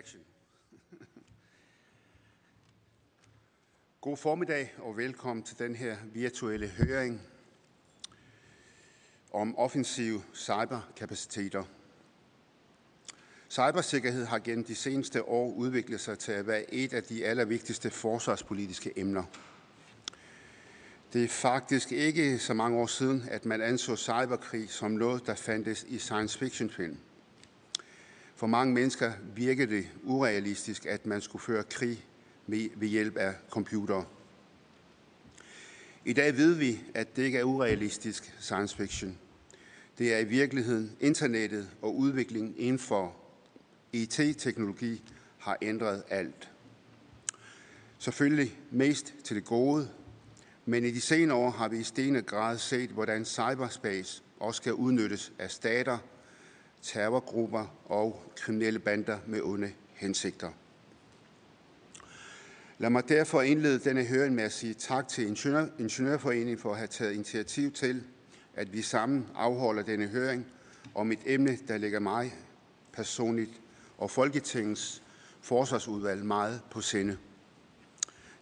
Action. God formiddag og velkommen til den her virtuelle høring om offensive cyberkapaciteter. Cybersikkerhed har gennem de seneste år udviklet sig til at være et af de allervigtigste forsvarspolitiske emner. Det er faktisk ikke så mange år siden, at man anså cyberkrig som noget, der fandtes i science fiction film. For mange mennesker virker det urealistisk, at man skulle føre krig ved hjælp af computere I dag ved vi, at det ikke er urealistisk science fiction. Det er i virkeligheden internettet og udviklingen inden for IT-teknologi har ændret alt. Selvfølgelig mest til det gode, men i de senere år har vi i stigende grad set, hvordan cyberspace også kan udnyttes af stater, terrorgrupper og kriminelle bander med onde hensigter. Lad mig derfor indlede denne høring med at sige tak til Ingeniør, Ingeniørforeningen for at have taget initiativ til, at vi sammen afholder denne høring om et emne, der ligger mig personligt og Folketingets forsvarsudvalg meget på sinde.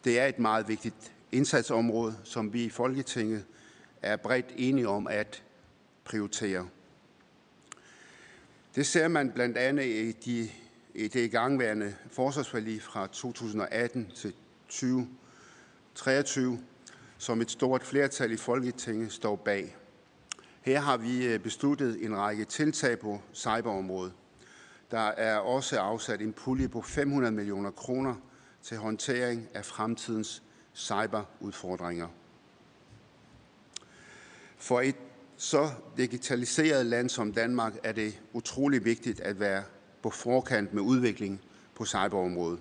Det er et meget vigtigt indsatsområde, som vi i Folketinget er bredt enige om at prioritere. Det ser man blandt andet i, de, i det igangværende forsvarsforlig fra 2018 til 2023, som et stort flertal i Folketinget står bag. Her har vi øh, besluttet en række tiltag på cyberområdet. Der er også afsat en pulje på 500 millioner kroner til håndtering af fremtidens cyberudfordringer. For et så digitaliseret land som Danmark er det utrolig vigtigt at være på forkant med udviklingen på cyberområdet.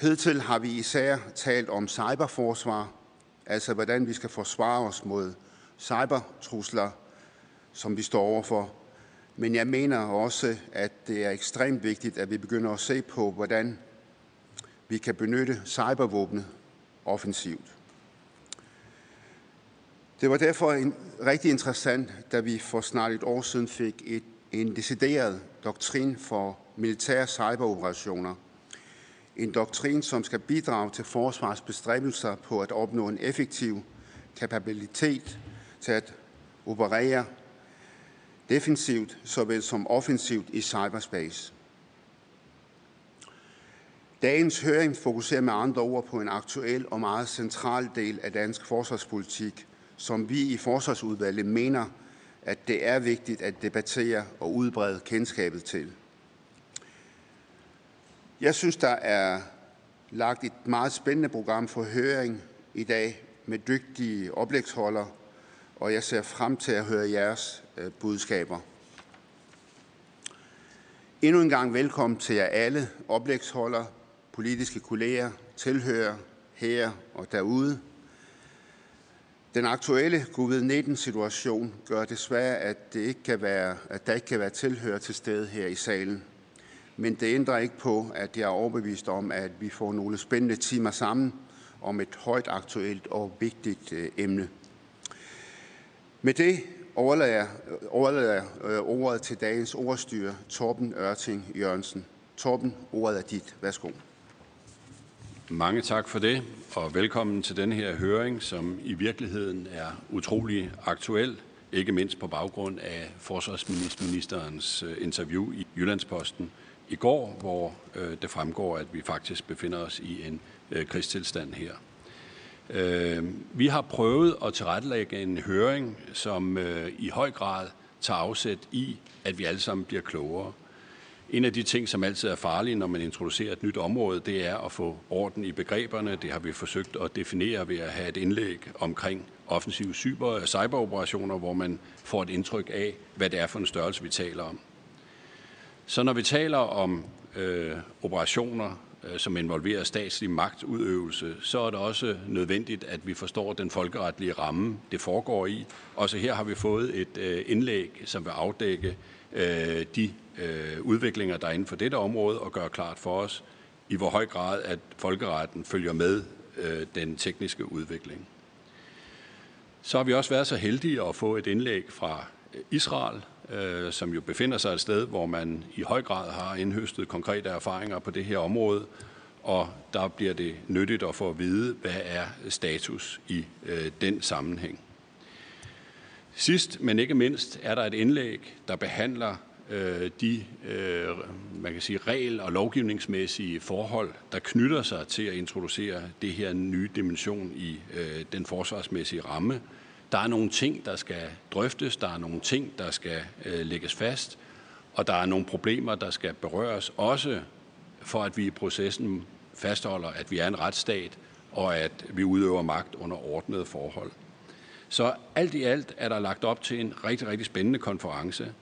Hidtil har vi især talt om cyberforsvar, altså hvordan vi skal forsvare os mod cybertrusler, som vi står overfor. Men jeg mener også, at det er ekstremt vigtigt, at vi begynder at se på, hvordan vi kan benytte cybervåbne offensivt. Det var derfor en, rigtig interessant, da vi for snart et år siden fik et, en decideret doktrin for militære cyberoperationer. En doktrin, som skal bidrage til forsvarsbestræbelser på at opnå en effektiv kapabilitet til at operere defensivt såvel som offensivt i cyberspace. Dagens høring fokuserer med andre ord på en aktuel og meget central del af dansk forsvarspolitik, som vi i Forsvarsudvalget mener, at det er vigtigt at debattere og udbrede kendskabet til. Jeg synes, der er lagt et meget spændende program for høring i dag med dygtige oplægsholdere, og jeg ser frem til at høre jeres øh, budskaber. Endnu en gang velkommen til jer alle, oplægsholdere, politiske kolleger, tilhører her og derude. Den aktuelle covid-19-situation gør desværre, at, det ikke kan være, at der ikke kan være tilhør til stede her i salen. Men det ændrer ikke på, at jeg er overbevist om, at vi får nogle spændende timer sammen om et højt aktuelt og vigtigt øh, emne. Med det overlader jeg, overlader jeg øh, ordet til dagens ordstyre, Torben Ørting Jørgensen. Torben, ordet er dit. Værsgo. Mange tak for det, og velkommen til denne her høring, som i virkeligheden er utrolig aktuel, ikke mindst på baggrund af forsvarsministerens øh, interview i Jyllandsposten i går, hvor øh, det fremgår, at vi faktisk befinder os i en øh, krigstilstand her. Vi har prøvet at tilrettelægge en høring, som i høj grad tager afsæt i, at vi alle sammen bliver klogere. En af de ting, som altid er farlige, når man introducerer et nyt område, det er at få orden i begreberne. Det har vi forsøgt at definere ved at have et indlæg omkring offensive cyber, cyberoperationer, hvor man får et indtryk af, hvad det er for en størrelse, vi taler om. Så når vi taler om øh, operationer, øh, som involverer statslig magtudøvelse, så er det også nødvendigt, at vi forstår den folkeretlige ramme, det foregår i. Også her har vi fået et øh, indlæg, som vil afdække øh, de øh, udviklinger, der er inden for dette område, og gøre klart for os, i hvor høj grad at folkeretten følger med øh, den tekniske udvikling. Så har vi også været så heldige at få et indlæg fra Israel, øh, som jo befinder sig et sted, hvor man i høj grad har indhøstet konkrete erfaringer på det her område, og der bliver det nyttigt at få at vide, hvad er status i øh, den sammenhæng. Sidst, men ikke mindst, er der et indlæg, der behandler øh, de øh, man kan sige, regel- og lovgivningsmæssige forhold, der knytter sig til at introducere det her nye dimension i øh, den forsvarsmæssige ramme. Der er nogle ting, der skal drøftes, der er nogle ting, der skal øh, lægges fast, og der er nogle problemer, der skal berøres, også for at vi i processen fastholder, at vi er en retsstat, og at vi udøver magt under ordnede forhold. Så alt i alt er der lagt op til en rigtig, rigtig spændende konference.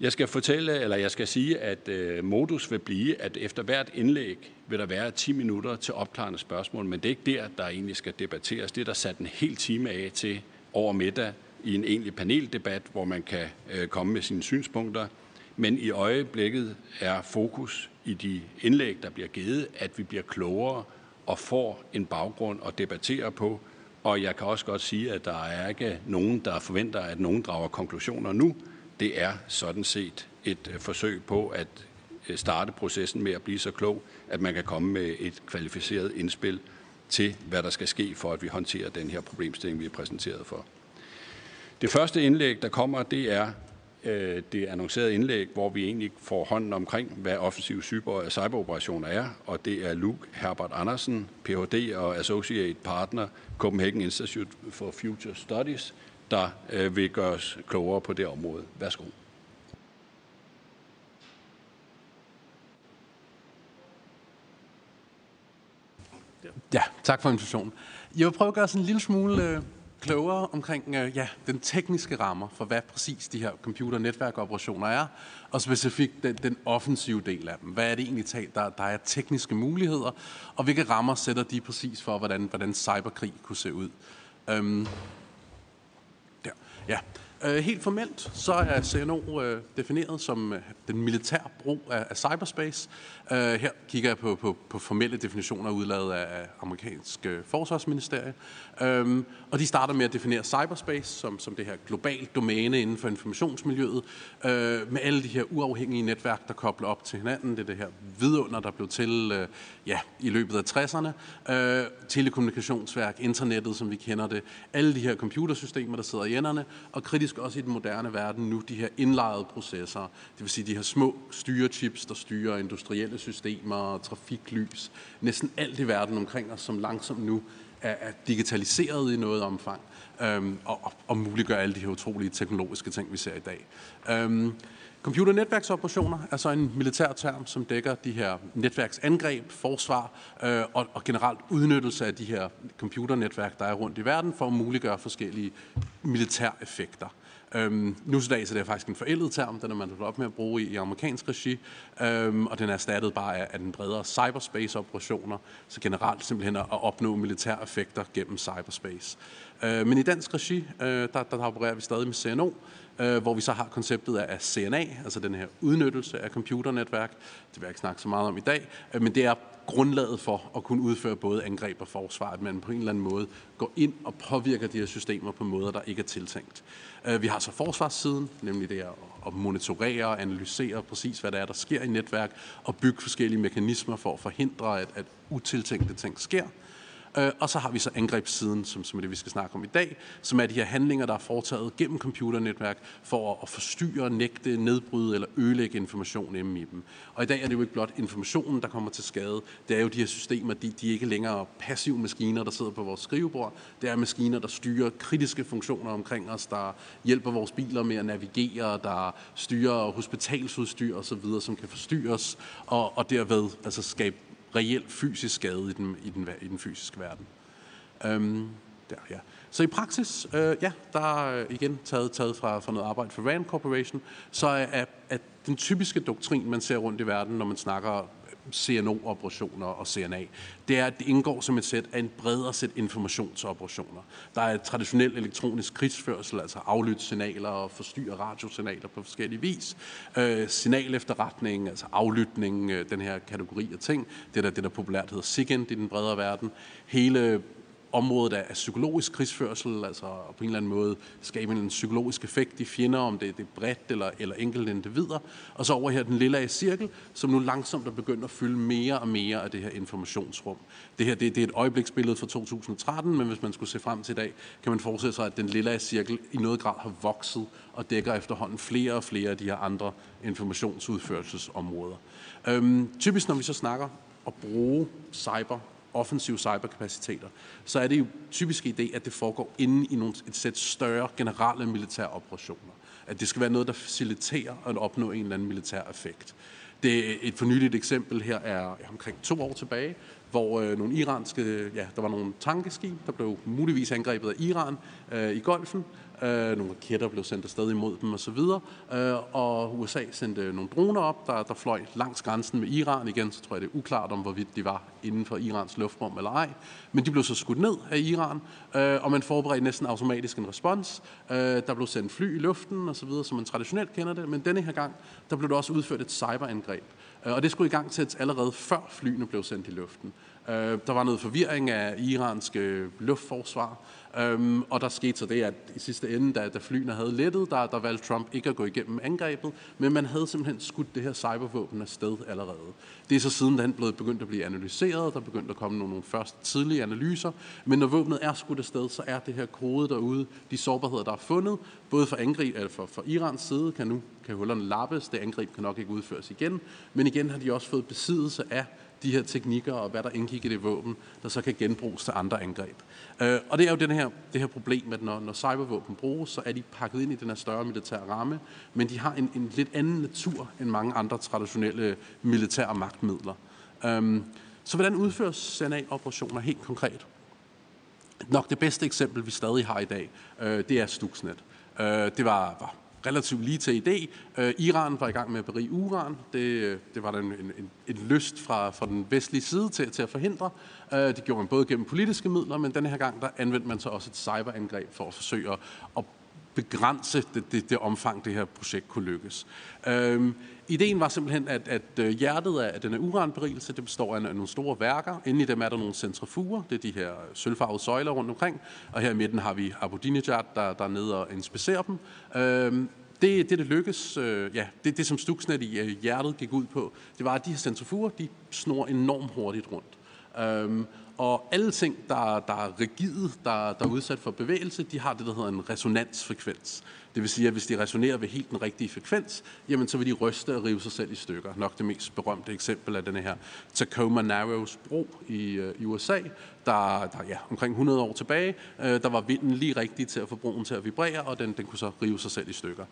Jeg skal fortælle, eller jeg skal sige, at øh, modus vil blive, at efter hvert indlæg vil der være 10 minutter til opklarende spørgsmål, men det er ikke der, der egentlig skal debatteres. Det er der sat en hel time af til over middag i en egentlig paneldebat, hvor man kan øh, komme med sine synspunkter. Men i øjeblikket er fokus i de indlæg, der bliver givet, at vi bliver klogere og får en baggrund at debattere på. Og jeg kan også godt sige, at der er ikke nogen, der forventer, at nogen drager konklusioner nu. Det er sådan set et øh, forsøg på at øh, starte processen med at blive så klog, at man kan komme med et kvalificeret indspil til, hvad der skal ske for, at vi håndterer den her problemstilling, vi er præsenteret for. Det første indlæg, der kommer, det er øh, det annoncerede indlæg, hvor vi egentlig får hånden omkring, hvad offensiv cyber- cyberoperationer er, og det er Luke Herbert Andersen, Ph.D. og Associate Partner, Copenhagen Institute for Future Studies, der øh, vil gøre os klogere på det område. Værsgo. Ja, tak for invitationen. Jeg vil prøve at gøre sådan en lille smule øh, klogere omkring øh, ja, den tekniske rammer for, hvad præcis de her computernetværkoperationer er, og specifikt den, den offensive del af dem. Hvad er det egentlig, der, der er tekniske muligheder, og hvilke rammer sætter de præcis for, hvordan, hvordan cyberkrig kunne se ud. Øhm, der. Ja. Øh, helt formelt så er CNO øh, defineret som øh, den militære brug af, af cyberspace. Øh, her kigger jeg på, på, på formelle definitioner udladet af amerikansk øh, forsvarsministerie. Øhm, og de starter med at definere cyberspace som, som det her globalt domæne inden for informationsmiljøet, øh, med alle de her uafhængige netværk, der kobler op til hinanden. Det er det her vidunder, der blev til øh, ja, i løbet af 60'erne. Øh, telekommunikationsværk, internettet, som vi kender det. Alle de her computersystemer, der sidder i enderne. Og kritisk også i den moderne verden nu, de her indlejrede processer. Det vil sige de her små styrechips, der styrer industrielle systemer, trafiklys. Næsten alt i verden omkring os, som langsomt nu er, er digitaliseret i noget omfang, øhm, og, og muliggør alle de her utrolige teknologiske ting, vi ser i dag. Øhm, Computernetværksoperationer er så en militær term, som dækker de her netværksangreb, forsvar øh, og, og generelt udnyttelse af de her computernetværk, der er rundt i verden, for at muliggøre forskellige militære effekter. Øhm, nu til dags er det faktisk en forældet term, den er man op med at bruge i, i amerikansk regi, øhm, og den er erstattet bare af, af den bredere cyberspace-operationer, så generelt simpelthen at opnå militære effekter gennem cyberspace. Øh, men i dansk regi, øh, der, der, der opererer vi stadig med CNO, øh, hvor vi så har konceptet af CNA, altså den her udnyttelse af computernetværk. Det vil jeg ikke snakke så meget om i dag, øh, men det er grundlaget for at kunne udføre både angreb og forsvar, at man på en eller anden måde går ind og påvirker de her systemer på måder, der ikke er tiltænkt. Øh, vi har så forsvarssiden, nemlig det at monitorere og analysere præcis, hvad der er, der sker i netværk, og bygge forskellige mekanismer for at forhindre, at, at utiltænkte ting sker. Øh, og så har vi så angrebssiden, som, som er det, vi skal snakke om i dag, som er de her handlinger, der er foretaget gennem computernetværk for at forstyrre, nægte, nedbryde eller ødelægge information hjemme i dem. Og i dag er det jo ikke blot informationen, der kommer til skade. Det er jo de her systemer, de, de er ikke længere passive maskiner, der sidder på vores skrivebord. Det er maskiner, der styrer kritiske funktioner omkring os, der hjælper vores biler med at navigere, der styrer hospitalsudstyr osv., som kan forstyrres, og, og derved altså skabe reelt fysisk skade i den, i den, i den fysiske verden. Øhm, der, ja. Så i praksis, øh, ja, der er øh, igen taget, taget fra, fra noget arbejde for Rand Corporation, så er, er den typiske doktrin, man ser rundt i verden, når man snakker CNO-operationer og CNA, det er, at det indgår som et sæt af en bredere sæt informationsoperationer. Der er traditionel elektronisk krigsførsel, altså aflytte signaler og forstyrre radiosignaler på forskellige vis. Øh, signal efterretning, altså aflytning, øh, den her kategori af ting. Det er der, det der populært hedder SIGINT i den bredere verden. Hele området af, psykologisk krigsførsel, altså på en eller anden måde skabe en psykologisk effekt i fjender, om det, det er bredt eller, eller enkelte individer. Og så over her den lille af cirkel, som nu langsomt er begyndt at fylde mere og mere af det her informationsrum. Det her det, det er et øjebliksbillede fra 2013, men hvis man skulle se frem til i dag, kan man forestille sig, at den lille af cirkel i noget grad har vokset og dækker efterhånden flere og flere af de her andre informationsudførelsesområder. Øhm, typisk når vi så snakker at bruge cyber, offensive cyberkapaciteter, så er det jo typisk idé, at det foregår inde i nogle, et sæt større generelle militære operationer. At det skal være noget, der faciliterer at opnå en eller anden militær effekt. Det et fornyeligt eksempel her er omkring to år tilbage, hvor øh, nogle iranske, ja, der var nogle tankeskib, der blev muligvis angrebet af Iran øh, i Golfen, Øh, nogle raketter blev sendt afsted imod dem osv. Øh, og USA sendte nogle droner op, der, der fløj langs grænsen med Iran. Igen, så tror jeg, det er uklart om, hvorvidt de var inden for Irans luftrum eller ej. Men de blev så skudt ned af Iran, øh, og man forberedte næsten automatisk en respons. Øh, der blev sendt fly i luften osv., som man traditionelt kender det. Men denne her gang, der blev der også udført et cyberangreb. Øh, og det skulle i gang sættes allerede før flyene blev sendt i luften. Øh, der var noget forvirring af iranske øh, luftforsvar, Øhm, og der skete så det, at i sidste ende, da, da flyene havde lettet, der, der valgte Trump ikke at gå igennem angrebet, men man havde simpelthen skudt det her cybervåben afsted allerede. Det er så siden den blevet begyndt at blive analyseret, der begyndte begyndt at komme nogle, nogle første tidlige analyser, men når våbnet er skudt afsted, så er det her kode derude, de sårbarheder, der er fundet, både for, angreb, eller for, for Irans side, kan nu kan hullerne lappes, det angreb kan nok ikke udføres igen, men igen har de også fået besiddelse af de her teknikker og hvad der indgik i det våben, der så kan genbruges til andre angreb. Øh, og det er jo den her, det her problem, at når, når cybervåben bruges, så er de pakket ind i den her større militære ramme, men de har en, en lidt anden natur end mange andre traditionelle militære magtmidler. Øh, så hvordan udføres CNA-operationer helt konkret? Nok det bedste eksempel, vi stadig har i dag, øh, det er Stuxnet. Øh, det var, var relativt lige til idé. Øh, Iran var i gang med at berige uran. Det, øh, det var der en, en, en lyst fra, fra den vestlige side til, til at forhindre. Øh, det gjorde man både gennem politiske midler, men denne her gang der anvendte man så også et cyberangreb for at forsøge at, at begrænse det, det, det omfang, det her projekt kunne lykkes. Øhm, ideen var simpelthen, at, at øh, hjertet af denne uranberigelse, det består af nogle store værker. Inde i dem er der nogle centrifuger, det er de her sølvfarvede søjler rundt omkring. Og her i midten har vi Ahmadinejad, der, der er nede og inspicerer dem. Øhm, det, det, det lykkes, øh, ja, det, det som Stuxnet i øh, hjertet gik ud på, det var, at de her centrifuger, de snor enormt hurtigt rundt. Øhm, og alle ting, der, der er rigide, der, der er udsat for bevægelse, de har det, der hedder en resonansfrekvens. Det vil sige, at hvis de resonerer ved helt den rigtige frekvens, jamen så vil de ryste og rive sig selv i stykker. Nok det mest berømte eksempel er den her Tacoma Narrows bro i, øh, i USA, der, der ja, omkring 100 år tilbage, øh, der var vinden lige rigtig til at få broen til at vibrere, og den, den kunne så rive sig selv i stykker.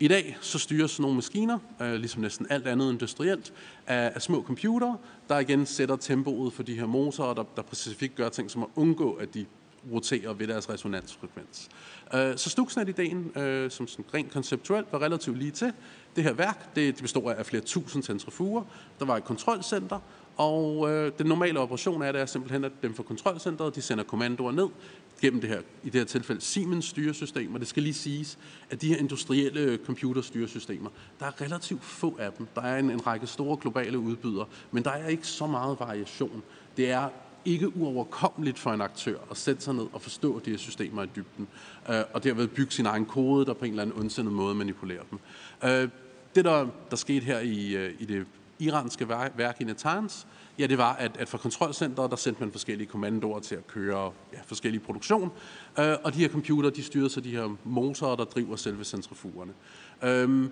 I dag så styres nogle maskiner, øh, ligesom næsten alt andet industrielt, af, af små computere, der igen sætter tempoet for de her motorer, der, der specifikt gør ting som at undgå, at de roterer ved deres resonansfrekvens. Øh, så Stuxnet-ideen, øh, som sådan rent konceptuelt var relativt lige til, det her værk, det, det består af flere tusind centrifuger. Der var et kontrolcenter, og øh, den normale operation er, det er simpelthen, at dem fra kontrolcentret, de sender kommandoer ned gennem det her, i det her tilfælde Siemens styresystem, og det skal lige siges, at de her industrielle computerstyresystemer, der er relativt få af dem. Der er en, en række store globale udbydere, men der er ikke så meget variation. Det er ikke uoverkommeligt for en aktør at sætte sig ned og forstå de her systemer i dybden, øh, og derved bygge sin egen kode, der på en eller anden ondsindet måde manipulerer dem. Øh, det, der, der skete her i, øh, i det iranske værk i Natanz, ja, det var, at, at fra kontrolcenteret, der sendte man forskellige kommandoer til at køre ja, forskellige produktion, øh, og de her computer, de styrede så de her motorer, der driver selve centrifugerne. Øh,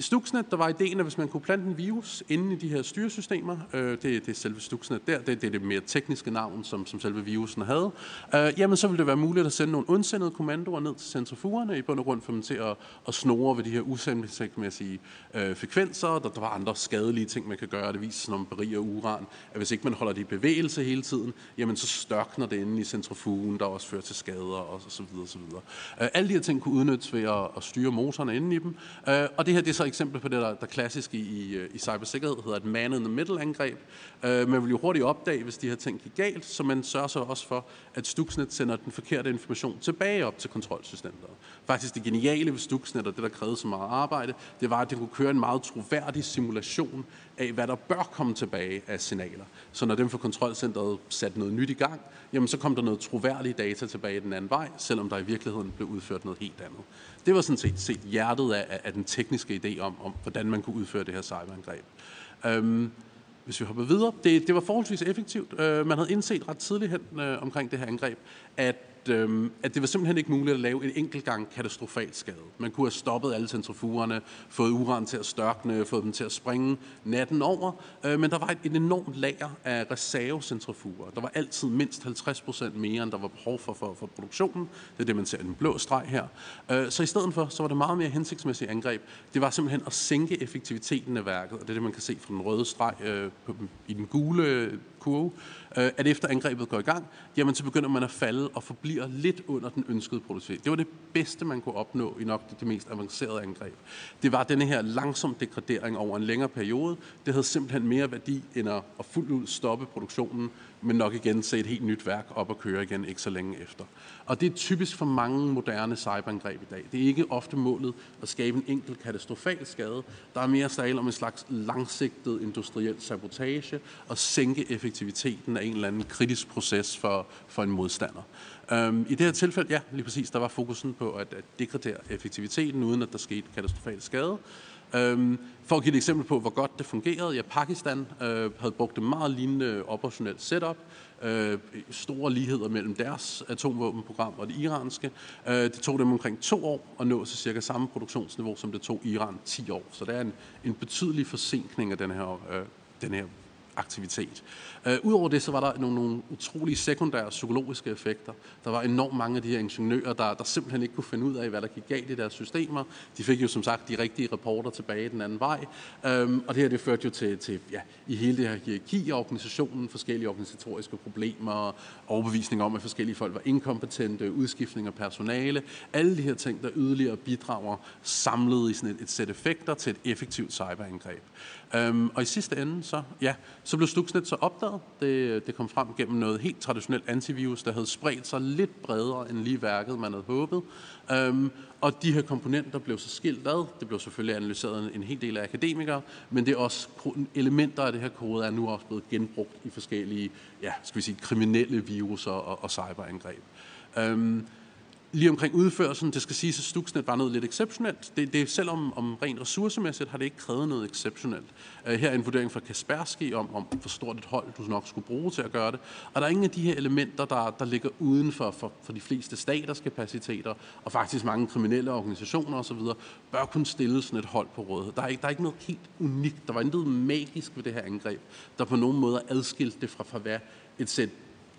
Stuxnet, der var ideen, at hvis man kunne plante en virus inde i de her styresystemer, øh, det, det er selve Stuxnet der, det, det er det mere tekniske navn, som, som selve virusen havde, øh, jamen så ville det være muligt at sende nogle undsendede kommandoer ned til centrifugerne, i bund og grund for dem til at, at snore ved de her usammenhængsmæssige øh, frekvenser, der, der var andre skadelige ting, man kan gøre. Det viser, når man beriger uran, at hvis ikke man holder det i bevægelse hele tiden, jamen så størkner det inde i centrifugen, der også fører til skader og så videre. Og så videre. Øh, alle de her ting kunne udnyttes ved at, at styre motorerne inde i dem, øh, og det her det er så eksempel på det, der, der klassisk i, i, øh, i cybersikkerhed hedder et man-in-the-middle-angreb. Øh, man vil jo hurtigt opdage, hvis de her ting gik galt, så man sørger så også for, at Stuxnet sender den forkerte information tilbage op til kontrolsystemet. Faktisk det geniale ved Stuxnet, og det der krævede så meget arbejde, det var, at det kunne køre en meget troværdig simulation af, hvad der bør komme tilbage af signaler. Så når dem fra kontrolcentret satte noget nyt i gang, jamen så kom der noget troværdig data tilbage den anden vej, selvom der i virkeligheden blev udført noget helt andet. Det var sådan set, set hjertet af, af den tekniske idé om, om, hvordan man kunne udføre det her cyberangreb. Øhm, hvis vi hopper videre, det, det var forholdsvis effektivt. Øh, man havde indset ret tidligt hen øh, omkring det her angreb, at øh, at det var simpelthen ikke muligt at lave en enkelt gang katastrofalt skade. Man kunne have stoppet alle centrifugerne, fået uran til at størkne, fået dem til at springe natten over, øh, men der var et, et enormt lager af reservecentrifuger. Der var altid mindst 50 procent mere, end der var behov for, for, for produktionen. Det er det, man ser i den blå streg her. Øh, så i stedet for, så var det meget mere hensigtsmæssigt angreb. Det var simpelthen at sænke effektiviteten af værket, og det er det, man kan se fra den røde streg øh, på, i den gule kurve, øh, at efter angrebet går i gang, jamen så begynder man at falde og forbliver lidt under den ønskede produktivitet. Det var det bedste, man kunne opnå i nok det, det mest avancerede angreb. Det var denne her langsom degradering over en længere periode. Det havde simpelthen mere værdi end at, at fuldt ud stoppe produktionen, men nok igen se et helt nyt værk op og køre igen ikke så længe efter. Og det er typisk for mange moderne cyberangreb i dag. Det er ikke ofte målet at skabe en enkelt katastrofal skade. Der er mere tale om en slags langsigtet industriel sabotage og sænke effektiviteten af en eller anden kritisk proces for, for en modstander. Um, I det her tilfælde, ja, lige præcis, der var fokusen på at, at degradere effektiviteten, uden at der skete katastrofal skade. Øhm, for at give et eksempel på, hvor godt det fungerede, ja, Pakistan øh, havde brugt et meget lignende operationelt setup, øh, store ligheder mellem deres atomvåbenprogram og det iranske. Øh, det tog dem omkring to år at nå til cirka samme produktionsniveau, som det tog Iran 10 år. Så der er en, en betydelig forsinkning af den her, øh, den her aktivitet. Uh, Udover det, så var der nogle, nogle utrolige sekundære psykologiske effekter. Der var enormt mange af de her ingeniører, der, der simpelthen ikke kunne finde ud af, hvad der gik galt i deres systemer. De fik jo som sagt de rigtige rapporter tilbage den anden vej. Um, og det her det førte jo til, til ja, i hele det her hierarki i organisationen, forskellige organisatoriske problemer, overbevisning om, at forskellige folk var inkompetente, udskiftning af personale. Alle de her ting, der yderligere bidrager samlet i sådan et, et sæt effekter til et effektivt cyberangreb. Øhm, og i sidste ende, så, ja, så blev Stuxnet så opdaget. Det, det kom frem gennem noget helt traditionelt antivirus, der havde spredt sig lidt bredere end lige værket, man havde håbet. Øhm, og de her komponenter blev så skilt ad. Det blev selvfølgelig analyseret en hel del af akademikere, men det er også elementer af det her kode er nu også blevet genbrugt i forskellige, ja, skal vi sige, kriminelle viruser og, og cyberangreb. Øhm, Lige omkring udførelsen, det skal siges, at Stuxnet var noget lidt exceptionelt. Det, det, selvom om rent ressourcemæssigt har det ikke krævet noget exceptionelt. Uh, her er en vurdering fra Kaspersky om, om hvor stort et hold du nok skulle bruge til at gøre det. Og der er ingen af de her elementer, der, der ligger uden for, for, for de fleste staters kapaciteter, og faktisk mange kriminelle organisationer osv., bør kunne stille sådan et hold på rådighed. Der er, ikke, der er ikke noget helt unikt. Der var intet magisk ved det her angreb, der på nogen måde adskilte det fra, fra hvad et sæt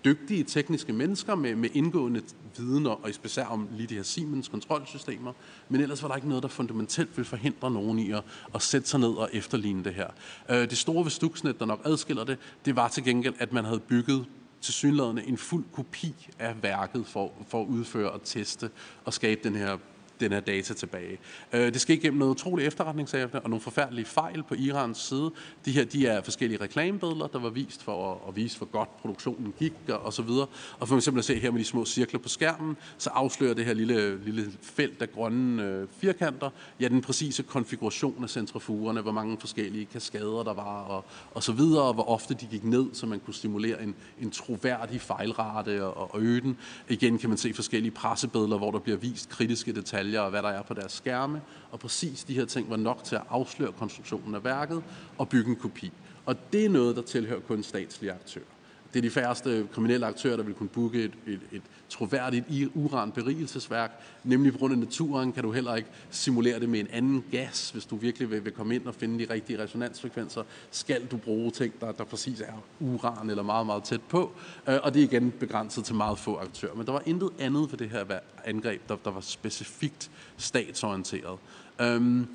dygtige tekniske mennesker med, med indgående viden, og især om lige de her Siemens kontrolsystemer, men ellers var der ikke noget, der fundamentalt ville forhindre nogen i at, at sætte sig ned og efterligne det her. Øh, det store ved Stuxnet, der nok adskiller det, det var til gengæld, at man havde bygget til synlædende en fuld kopi af værket for, for at udføre og teste og skabe den her den her data tilbage. Øh, det sker gennem noget utroligt efterretningsevne og nogle forfærdelige fejl på Irans side. De her de er forskellige reklamebilleder, der var vist for at, at vise, hvor godt produktionen gik og, og så videre. Og for eksempel at se her med de små cirkler på skærmen, så afslører det her lille, lille felt af grønne øh, firkanter, ja, den præcise konfiguration af centrifugerne, hvor mange forskellige kaskader der var og, og så videre, og hvor ofte de gik ned, så man kunne stimulere en, en troværdig fejlrate og, og øge den. Igen kan man se forskellige pressebilleder, hvor der bliver vist kritiske detaljer detaljer og hvad der er på deres skærme, og præcis de her ting var nok til at afsløre konstruktionen af værket og bygge en kopi. Og det er noget, der tilhører kun statslige aktører. Det er de færreste kriminelle aktører, der vil kunne booke et, et, et troværdigt uranberigelsesværk. Nemlig på grund af naturen kan du heller ikke simulere det med en anden gas. Hvis du virkelig vil, vil komme ind og finde de rigtige resonansfrekvenser, skal du bruge ting, der, der præcis er uran eller meget, meget tæt på. Øh, og det er igen begrænset til meget få aktører. Men der var intet andet ved det her angreb, der, der var specifikt statsorienteret. Øhm,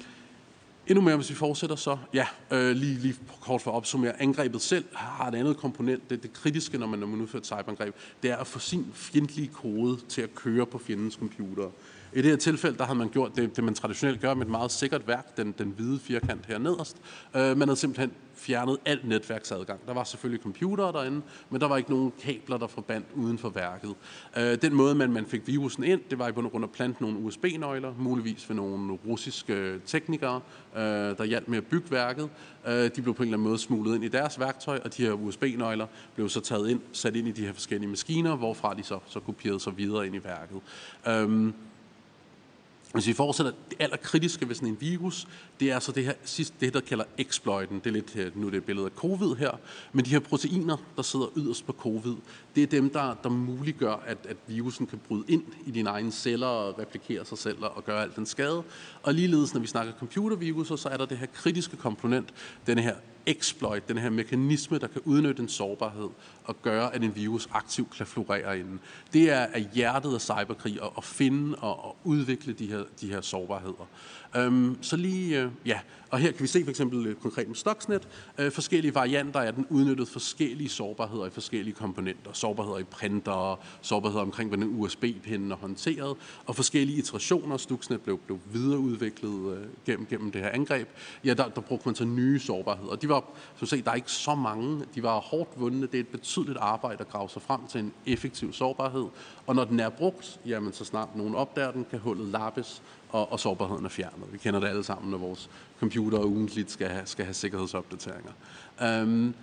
Endnu mere, hvis vi fortsætter så, ja, øh, lige, lige kort for at opsummere, angrebet selv har et andet komponent, det, det kritiske, når man, når man udfører et cyberangreb, det er at få sin fjendtlige kode til at køre på fjendens computer. I det her tilfælde, der havde man gjort det, det man traditionelt gør med et meget sikkert værk, den, den hvide firkant her nederst. Øh, man havde simpelthen fjernet alt netværksadgang. Der var selvfølgelig computere derinde, men der var ikke nogen kabler, der forbandt uden for værket. Øh, den måde, man, man fik virusen ind, det var i bund og grund at plante nogle USB-nøgler, muligvis ved nogle russiske teknikere, øh, der hjalp med at bygge værket. Øh, de blev på en eller anden måde smuglet ind i deres værktøj, og de her USB-nøgler blev så taget ind, sat ind i de her forskellige maskiner, hvorfra de så, så kopierede sig videre ind i værket. Øh, hvis vi fortsætter, det allerkritiske ved sådan en virus, det er altså det her sidste, det der kalder exploiten. Det er lidt, øh, nu er det et billede af covid her, men de her proteiner, der sidder yderst på covid, det er dem, der, der muliggør, at, at virusen kan bryde ind i dine egne celler og replikere sig selv og gøre alt den skade. Og ligeledes, når vi snakker computerviruser, så er der det her kritiske komponent, den her exploit, den her mekanisme, der kan udnytte en sårbarhed og gøre, at en virus aktivt kan florere inden. Det er af hjertet af cyberkrig at, at finde og at udvikle de her, de her sårbarheder. Øhm, så lige, øh, ja, og her kan vi se for eksempel øh, konkret med Stuxnet, øh, forskellige varianter af den udnyttet forskellige sårbarheder i forskellige komponenter. Sårbarheder i printer, sårbarheder omkring, hvordan USB-pinden er håndteret, og forskellige iterationer. Stuxnet blev, blev videreudviklet øh, gennem, gennem det her angreb. Ja, der, der brugte man så nye sårbarheder. De var, som se, der er ikke så mange. De var hårdt vundne. Det er et betydeligt arbejde at grave sig frem til en effektiv sårbarhed. Og når den er brugt, jamen så snart nogen opdager den, kan hullet lappes, og, og sårbarheden er fjernet. Vi kender det alle sammen, når vores computer ugentligt skal have, skal have sikkerhedsopdateringer. Um,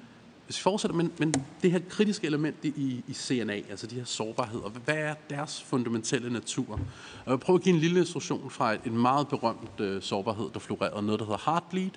hvis vi fortsætter, men, men det her kritiske element i, i CNA, altså de her sårbarheder, hvad er deres fundamentale natur? Jeg vil prøve at give en lille illustration fra en meget berømt øh, sårbarhed, der florerede, noget der hedder Heartbleed.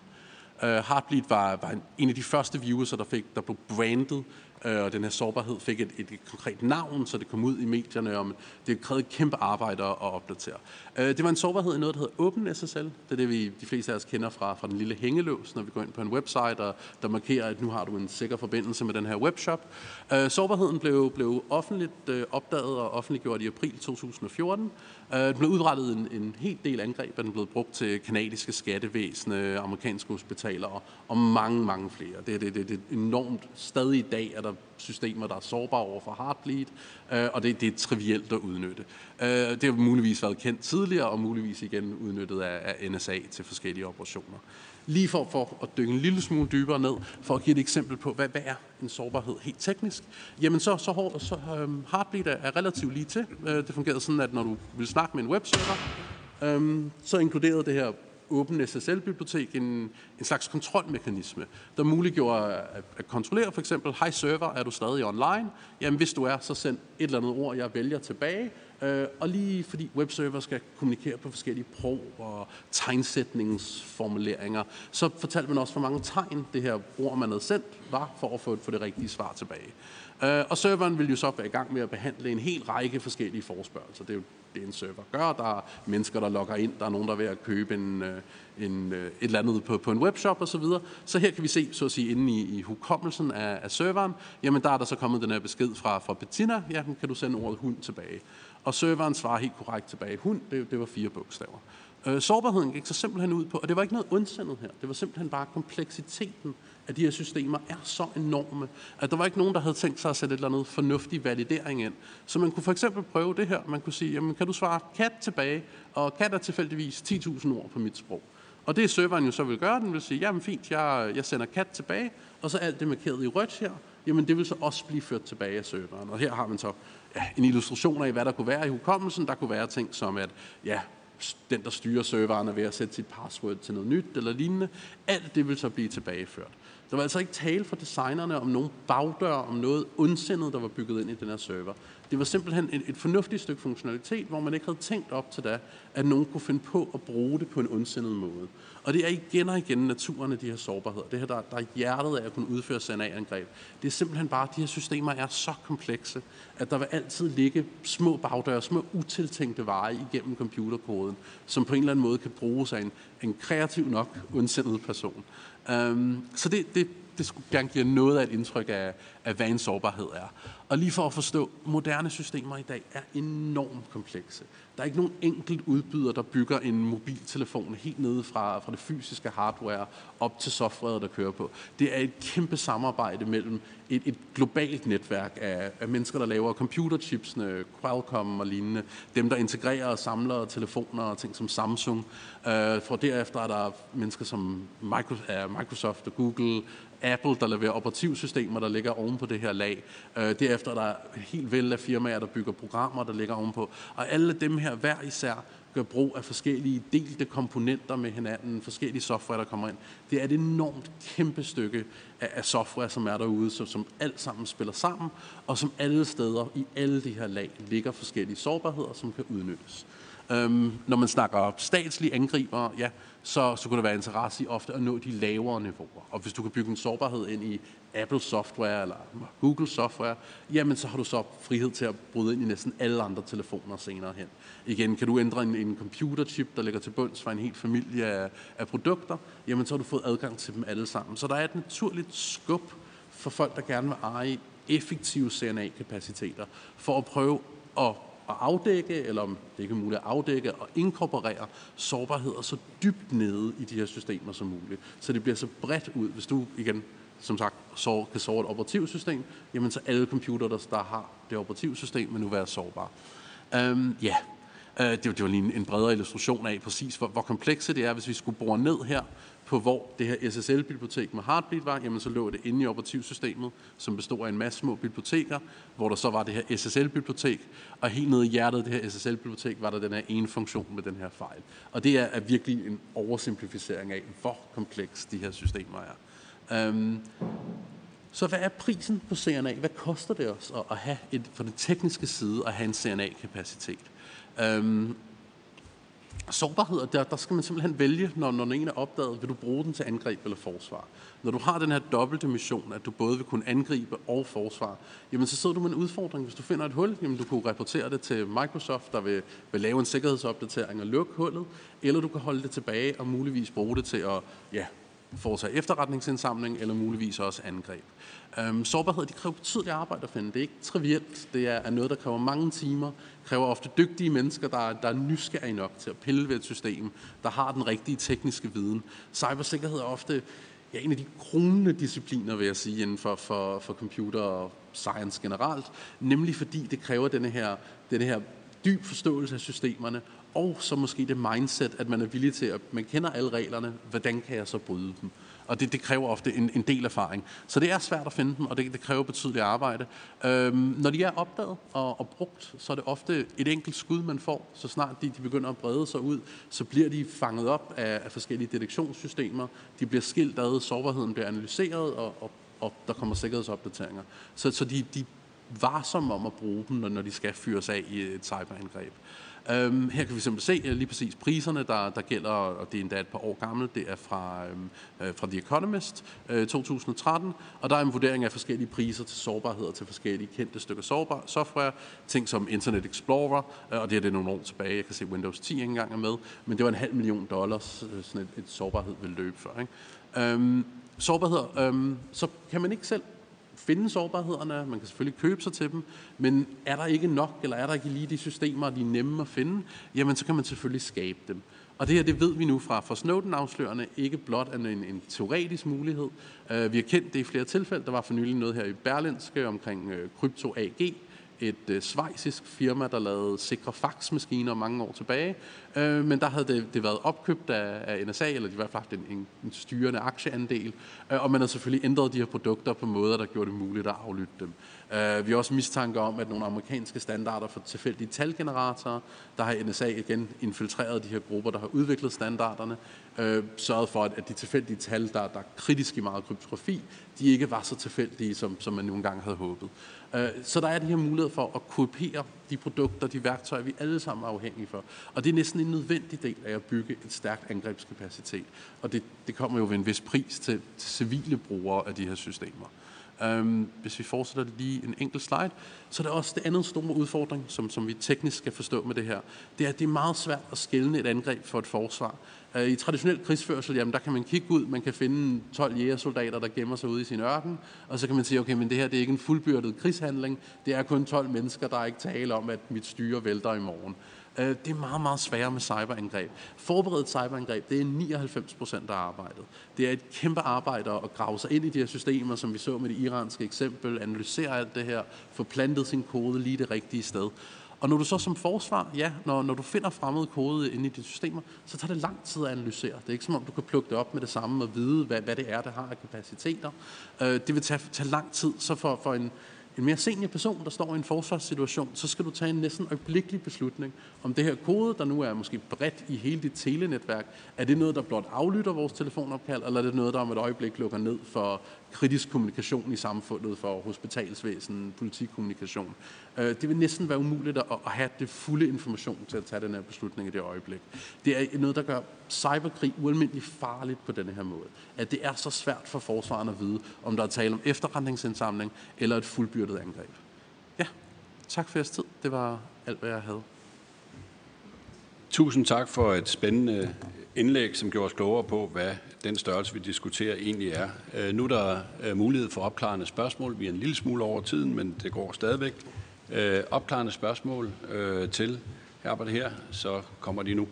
Uh, Heartbleed var, var en, en af de første viruser, der, fik, der blev brandet øh, og den her sårbarhed fik et, et, konkret navn, så det kom ud i medierne, og det krævede kæmpe arbejde at opdatere. Øh, det var en sårbarhed i noget, der hedder Open SSL. Det er det, vi de fleste af os kender fra, fra den lille hængelås, når vi går ind på en website, og der markerer, at nu har du en sikker forbindelse med den her webshop. Øh, sårbarheden blev, blev offentligt øh, opdaget og offentliggjort i april 2014. Øh, den blev udrettet en, en helt del angreb, og den blev brugt til kanadiske skattevæsne, amerikanske hospitaler og, og mange, mange flere. Det, det, det, det er enormt. Stadig i dag er der systemer, der er sårbare over for Heartbleed, øh, og det, det er trivielt at udnytte. Øh, det har muligvis været kendt tidligere, og muligvis igen udnyttet af, af NSA til forskellige operationer. Lige for, for at dykke en lille smule dybere ned, for at give et eksempel på, hvad, hvad er en sårbarhed helt teknisk, jamen så, så, hårdt, så øhm, um, Heartbleed er, er relativt lige til. Uh, det fungerede sådan, at når du vil snakke med en webserver, um, så inkluderede det her åbent SSL-bibliotek en, en slags kontrolmekanisme, der muliggjorde at, at kontrollere for eksempel, hej server, er du stadig online? Jamen hvis du er, så send et eller andet ord, jeg vælger tilbage, Øh, og lige fordi webserver skal kommunikere på forskellige pro- og tegnsætningsformuleringer, så fortalte man også, hvor mange tegn det her ord, man havde sendt, var for at få, det rigtige svar tilbage. Øh, og serveren vil jo så være i gang med at behandle en hel række forskellige forspørgelser. Det er jo det, en server gør. Der er mennesker, der logger ind. Der er nogen, der er ved at købe en, øh, en, øh, et eller andet på, på en webshop osv. Så, videre. så her kan vi se, så at sige, inde i, i hukommelsen af, af serveren, jamen der er der så kommet den her besked fra, fra Bettina, jamen kan du sende ordet hund tilbage. Og serveren svarer helt korrekt tilbage, hund, det, det var fire bogstaver. Øh, sårbarheden gik så simpelthen ud på, og det var ikke noget ondsindet her, det var simpelthen bare kompleksiteten af de her systemer er så enorme, at der var ikke nogen, der havde tænkt sig at sætte et eller andet fornuftig validering ind. Så man kunne for eksempel prøve det her. Man kunne sige, jamen kan du svare kat tilbage, og kat er tilfældigvis 10.000 ord på mit sprog. Og det serveren jo så vil gøre, den vil sige, jamen fint, jeg, jeg sender kat tilbage, og så alt det markeret i rødt her, jamen det vil så også blive ført tilbage af serveren. Og her har man så en illustration af, hvad der kunne være i hukommelsen. Der kunne være ting som, at ja, den, der styrer serveren, er ved at sætte sit password til noget nyt eller lignende. Alt det vil så blive tilbageført. Der var altså ikke tale for designerne om nogen bagdør, om noget ondsindet, der var bygget ind i den her server. Det var simpelthen et, et fornuftigt stykke funktionalitet, hvor man ikke havde tænkt op til da, at nogen kunne finde på at bruge det på en ondsindet måde. Og det er igen og igen naturen af de her sårbarheder. Det her, der, der er hjertet af at kunne udføre CNA-angreb. Det er simpelthen bare, at de her systemer er så komplekse, at der vil altid ligge små bagdøre, små utiltænkte veje igennem computerkoden, som på en eller anden måde kan bruges af en, en kreativ nok ondsindet person. Øhm, så det, det det skulle gerne give noget af et indtryk af, af, hvad en sårbarhed er. Og lige for at forstå, moderne systemer i dag er enormt komplekse. Der er ikke nogen enkelt udbyder, der bygger en mobiltelefon helt nede fra, fra det fysiske hardware op til softwaret, der kører på. Det er et kæmpe samarbejde mellem et, et globalt netværk af, af mennesker, der laver computerchipsene, Qualcomm og lignende, dem, der integrerer og samler telefoner og ting som Samsung. Uh, for derefter er der mennesker som øh, Microsoft og Google, Apple, der leverer operativsystemer, der ligger oven på det her lag. Øh, derefter er der helt vel af firmaer, der bygger programmer, der ligger ovenpå. Og alle dem her hver især gør brug af forskellige delte komponenter med hinanden, forskellige software, der kommer ind. Det er et enormt kæmpe stykke af, af software, som er derude, som, som alt sammen spiller sammen, og som alle steder i alle de her lag ligger forskellige sårbarheder, som kan udnyttes. Øhm, når man snakker statslige angriber, ja, så, så kunne der være interesse i ofte at nå de lavere niveauer. Og hvis du kan bygge en sårbarhed ind i Apple software eller Google software, jamen så har du så frihed til at bryde ind i næsten alle andre telefoner senere hen. Igen, kan du ændre en, en computerchip, der ligger til bunds for en hel familie af, af produkter, jamen så har du fået adgang til dem alle sammen. Så der er et naturligt skub for folk, der gerne vil eje effektive CNA-kapaciteter, for at prøve at at afdække, eller om det ikke er muligt at afdække og inkorporere sårbarheder så dybt nede i de her systemer som muligt. Så det bliver så bredt ud. Hvis du igen, som sagt, så kan såre et operativsystem, jamen så alle computere, der, der har det operativsystem, vil nu være sårbare. Um, ja, uh, det, det var lige en, en bredere illustration af præcis, hvor, hvor komplekse det er, hvis vi skulle bore ned her på hvor det her SSL-bibliotek med Heartbeat var, jamen så lå det inde i operativsystemet, som bestod af en masse små biblioteker, hvor der så var det her SSL-bibliotek, og helt nede i hjertet af det her SSL-bibliotek var der den her ene funktion med den her fejl. Og det er, er virkelig en oversimplificering af, hvor kompleks de her systemer er. Um, så hvad er prisen på CNA? Hvad koster det os at, at have et, for den tekniske side at have en CNA-kapacitet? Um, øhm, sårbarheder, der, der skal man simpelthen vælge, når, når en er opdaget, vil du bruge den til angreb eller forsvar. Når du har den her dobbelte mission, at du både vil kunne angribe og forsvare, jamen så sidder du med en udfordring. Hvis du finder et hul, jamen du kunne rapportere det til Microsoft, der vil, vil lave en sikkerhedsopdatering og lukke hullet, eller du kan holde det tilbage og muligvis bruge det til at ja, foretage efterretningsindsamling eller muligvis også angreb. Øhm, sårbarhed, det kræver betydeligt arbejde at finde. Det er ikke trivielt. Det er, er noget, der kræver mange timer, kræver ofte dygtige mennesker, der, der er nysgerrige nok til at pille ved et system, der har den rigtige tekniske viden. Cybersikkerhed er ofte ja, en af de kronende discipliner, vil jeg sige, inden for, for, for computer og science generelt, nemlig fordi det kræver denne her, denne her dyb forståelse af systemerne, og så måske det mindset, at man er villig til at, man kender alle reglerne, hvordan kan jeg så bryde dem? Og det, det kræver ofte en, en del erfaring. Så det er svært at finde dem, og det, det kræver betydeligt arbejde. Øhm, når de er opdaget og, og brugt, så er det ofte et enkelt skud, man får. Så snart de, de begynder at brede sig ud, så bliver de fanget op af, af forskellige detektionssystemer. De bliver skilt ad, sårbarheden bliver analyseret, og, og, og der kommer sikkerhedsopdateringer. Så, så de, de varsomme om at bruge dem, når, når de skal fyres af i et cyberangreb. Øhm, her kan vi simpelthen se øh, lige præcis priserne, der, der gælder, og det er endda et par år gammelt. Det er fra, øhm, øh, fra The Economist øh, 2013, og der er en vurdering af forskellige priser til sårbarheder til forskellige kendte stykker sårbar, software. Ting som Internet Explorer, øh, og det er det nogle år tilbage. Jeg kan se Windows 10 ikke engang er med, men det var en halv million dollars, øh, sådan et, et sårbarhed vil løbe for. Ikke? Øhm, sårbarheder, øhm, så kan man ikke selv finde sårbarhederne, man kan selvfølgelig købe sig til dem, men er der ikke nok, eller er der ikke lige de systemer, de er nemme at finde, jamen så kan man selvfølgelig skabe dem. Og det her, det ved vi nu fra, fra Snowden-afslørende, ikke blot en, en, en teoretisk mulighed. Uh, vi har kendt det i flere tilfælde. Der var for nylig noget her i Berlinske omkring uh, Krypto AG, et øh, svejsisk firma, der lavede sikre faxmaskiner mange år tilbage. Øh, men der havde det, det været opkøbt af, af NSA, eller de i hvert fald haft en, en, en styrende aktieandel. Øh, og man har selvfølgelig ændret de her produkter på måder, der gjorde det muligt at aflytte dem. Øh, vi har også mistanke om, at nogle amerikanske standarder for tilfældige talgeneratorer, der har NSA igen infiltreret de her grupper, der har udviklet standarderne, øh, sørget for, at de tilfældige tal, der, der er kritisk i meget kryptografi, de ikke var så tilfældige, som, som man nogle gange havde håbet. Øh, så der er de her muligheder for at kopiere de produkter, de værktøjer, vi alle sammen er afhængige for. Og det er næsten en nødvendig del af at bygge et stærkt angrebskapacitet. Og det, det kommer jo ved en vis pris til, til civile brugere af de her systemer. Øhm, hvis vi fortsætter lige en enkelt slide, så er der også det andet store udfordring, som, som vi teknisk skal forstå med det her. Det er, at det er meget svært at skælne et angreb for et forsvar. Øh, I traditionel krigsførsel, jamen der kan man kigge ud, man kan finde 12 jægersoldater, der gemmer sig ude i sin ørken, og så kan man sige, okay, men det her det er ikke en fuldbyrdet krigshandling, det er kun 12 mennesker, der er ikke tale om, at mit styre vælter i morgen. Øh, det er meget, meget sværere med cyberangreb. Forberedt cyberangreb, det er 99 procent af arbejdet. Det er et kæmpe arbejde at grave sig ind i de her systemer, som vi så med det iranske eksempel, analysere alt det her, få plantet sin kode lige det rigtige sted. Og når du så som forsvar, ja, når, når du finder fremmede kode inde i de systemer, så tager det lang tid at analysere. Det er ikke som om, du kan plukke det op med det samme og vide, hvad, hvad det er, der har af kapaciteter. Øh, det vil tage, tage lang tid, så for, for en, en mere senior person, der står i en forsvarssituation, så skal du tage en næsten øjeblikkelig beslutning, om det her kode, der nu er måske bredt i hele dit telenetværk, er det noget, der blot aflytter vores telefonopkald, eller er det noget, der om et øjeblik lukker ned for kritisk kommunikation i samfundet, for hospitalsvæsen, politikommunikation. Øh, det vil næsten være umuligt at have det fulde information til at tage den her beslutning i det øjeblik. Det er noget, der gør cyberkrig ualmindeligt farligt på denne her måde. At det er så svært for forsvaren at vide, om der er tale om efterretningsindsamling eller et fuldbyrdet angreb. Ja, tak for jeres tid. Det var alt, hvad jeg havde. Tusind tak for et spændende indlæg, som gjorde os klogere på, hvad den størrelse, vi diskuterer, egentlig er. Øh, nu er der øh, mulighed for opklarende spørgsmål. Vi er en lille smule over tiden, men det går stadigvæk. Øh, opklarende spørgsmål til Herbert her, så kommer de nu.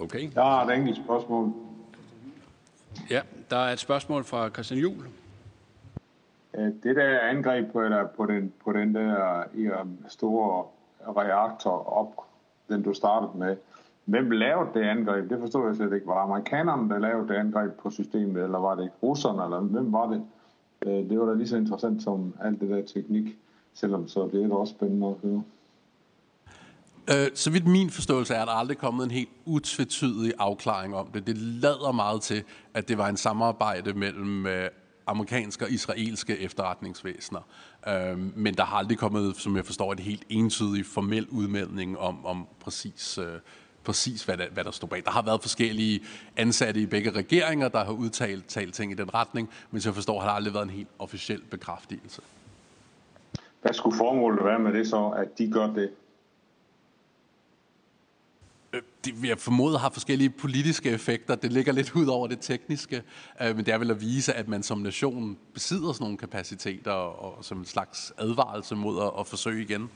Okay. Der er et enkelt spørgsmål. Ja, der er et spørgsmål fra Christian Juhl. Øh, det der angreb på, eller på, den, på den der øh, store reaktor op, den du startede med, hvem lavede det angreb? Det forstår jeg slet ikke. Var det amerikanerne, der lavede det angreb på systemet, eller var det russerne, eller hvem var det? Øh, det var da lige så interessant som alt det der teknik, selvom så det er da også spændende at høre. Øh, så vidt min forståelse er, at der aldrig kommet en helt utvetydig afklaring om det. Det lader meget til, at det var en samarbejde mellem øh, amerikanske og israelske efterretningsvæsener. Øh, men der har aldrig kommet, som jeg forstår, et helt entydig formel udmelding om, om præcis, øh, præcis hvad, der, hvad der står bag. Der har været forskellige ansatte i begge regeringer, der har udtalt talt ting i den retning, men som jeg forstår, har der aldrig været en helt officiel bekræftelse. Hvad skulle formålet være med det så, at de gør det? Øh, det vil jeg formode har forskellige politiske effekter. Det ligger lidt ud over det tekniske, øh, men det er vel at vise, at man som nation besidder sådan nogle kapaciteter og som en slags advarelse mod at, at forsøge igen.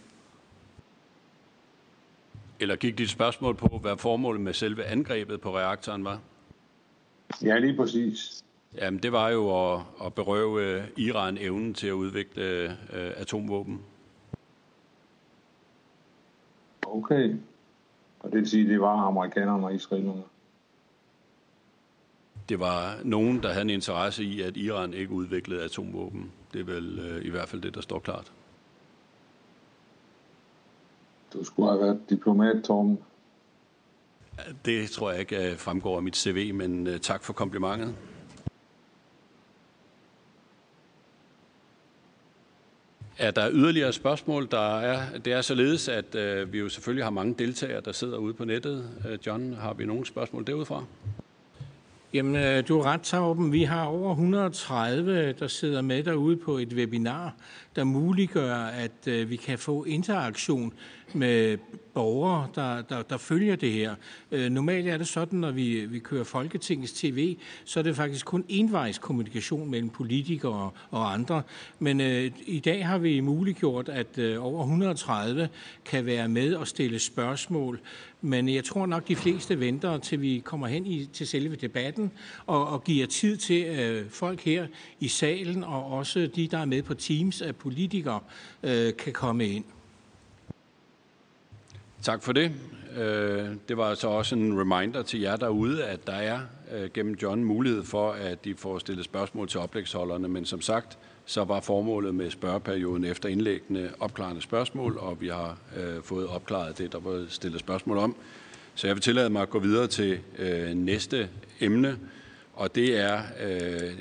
Eller gik dit spørgsmål på, hvad formålet med selve angrebet på reaktoren var? Ja, lige præcis. Jamen, det var jo at, at berøve Iran evnen til at udvikle øh, atomvåben. Okay. Og det vil sige, det var amerikanerne og israelerne? Det var nogen, der havde en interesse i, at Iran ikke udviklede atomvåben. Det er vel øh, i hvert fald det, der står klart. Du skulle have været diplomat, Torben. Det tror jeg ikke øh, fremgår af mit CV, men øh, tak for komplimentet. Er der yderligere spørgsmål? Der er, det er således, at øh, vi jo selvfølgelig har mange deltagere, der sidder ude på nettet. Øh, John, har vi nogle spørgsmål derudfra? Jamen, øh, du er ret, Torben. Vi har over 130, der sidder med derude på et webinar, der muliggør, at øh, vi kan få interaktion med borgere, der, der, der følger det her. Øh, normalt er det sådan, når vi, vi kører Folketingets TV, så er det faktisk kun envejs kommunikation mellem politikere og andre. Men øh, i dag har vi muliggjort, at øh, over 130 kan være med og stille spørgsmål. Men jeg tror nok, de fleste venter, til vi kommer hen i, til selve debatten, og, og giver tid til øh, folk her i salen, og også de, der er med på Teams at politikere, øh, kan komme ind. Tak for det. Øh, det var altså også en reminder til jer derude, at der er øh, gennem John mulighed for, at de får stillet spørgsmål til oplægsholderne, men som sagt, så var formålet med spørgeperioden efter indlæggende opklarende spørgsmål, og vi har øh, fået opklaret det, der var stillet spørgsmål om. Så jeg vil tillade mig at gå videre til øh, næste emne, og det er øh,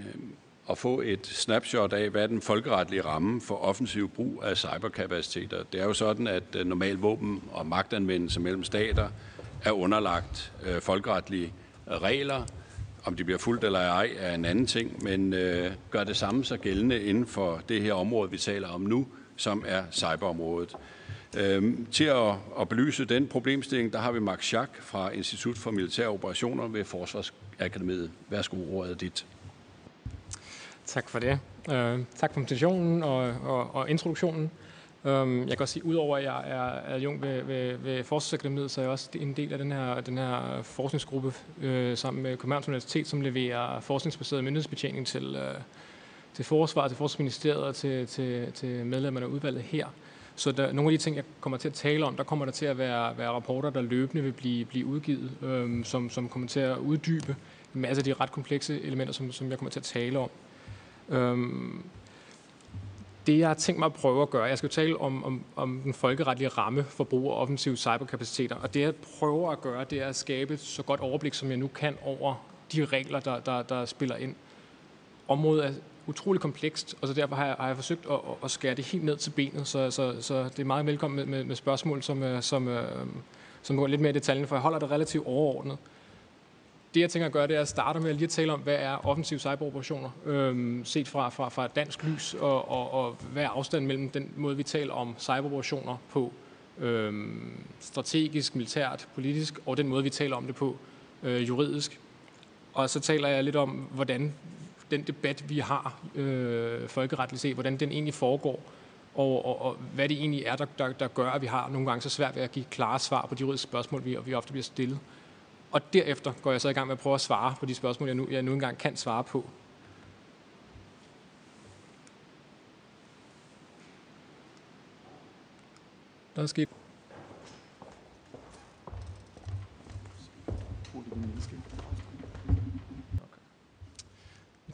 at få et snapshot af, hvad er den folkeretlige ramme for offensiv brug af cyberkapaciteter. Det er jo sådan, at øh, normal våben og magtanvendelse mellem stater er underlagt øh, folkeretlige øh, regler. Om de bliver fuldt eller ej er en anden ting, men øh, gør det samme så gældende inden for det her område, vi taler om nu, som er cyberområdet. Øhm, til at, at belyse den problemstilling, der har vi Max Schack fra Institut for Militære Operationer ved Forsvarsakademiet. Værsgo, ordet er dit. Tak for det. Uh, tak for invitationen og, og, og introduktionen. Um, jeg kan også sige, udover at jeg er adjunkt ved, ved, ved Forskningsakademiet, så er jeg også en del af den her, den her forskningsgruppe uh, sammen med Københavns Universitet, som leverer forskningsbaseret myndighedsbetjening til, uh, til Forsvaret, til Forsvarsministeriet og til, til, til medlemmerne af udvalget her. Så der, nogle af de ting, jeg kommer til at tale om, der kommer der til at være, være rapporter, der løbende vil blive, blive udgivet, øhm, som, som kommer til at uddybe en masse af de ret komplekse elementer, som, som jeg kommer til at tale om. Øhm, det, jeg har tænkt mig at prøve at gøre, jeg skal tale om, om, om den folkeretlige ramme for brug af offensive cyberkapaciteter, og det, jeg prøver at gøre, det er at skabe et så godt overblik, som jeg nu kan over de regler, der, der, der spiller ind. Området er utrolig komplekst, og så derfor har jeg, har jeg forsøgt at, at skære det helt ned til benet, så, så, så det er meget velkommen med, med, med spørgsmål, som, som, øhm, som går lidt mere i detaljen, for jeg holder det relativt overordnet. Det, jeg tænker at gøre, det er at starte med at lige at tale om, hvad er offensive cyberoperationer, øhm, set fra, fra, fra dansk lys, og, og, og hvad er afstanden mellem den måde, vi taler om cyberoperationer på, øhm, strategisk, militært, politisk, og den måde, vi taler om det på øh, juridisk. Og så taler jeg lidt om, hvordan den debat, vi har øh, folkeretligt set, hvordan den egentlig foregår, og, og, og hvad det egentlig er, der, der, der gør, at vi har nogle gange så svært ved at give klare svar på de juridiske spørgsmål, vi, vi ofte bliver stillet. Og derefter går jeg så i gang med at prøve at svare på de spørgsmål, jeg nu, jeg nu engang kan svare på. Der er sket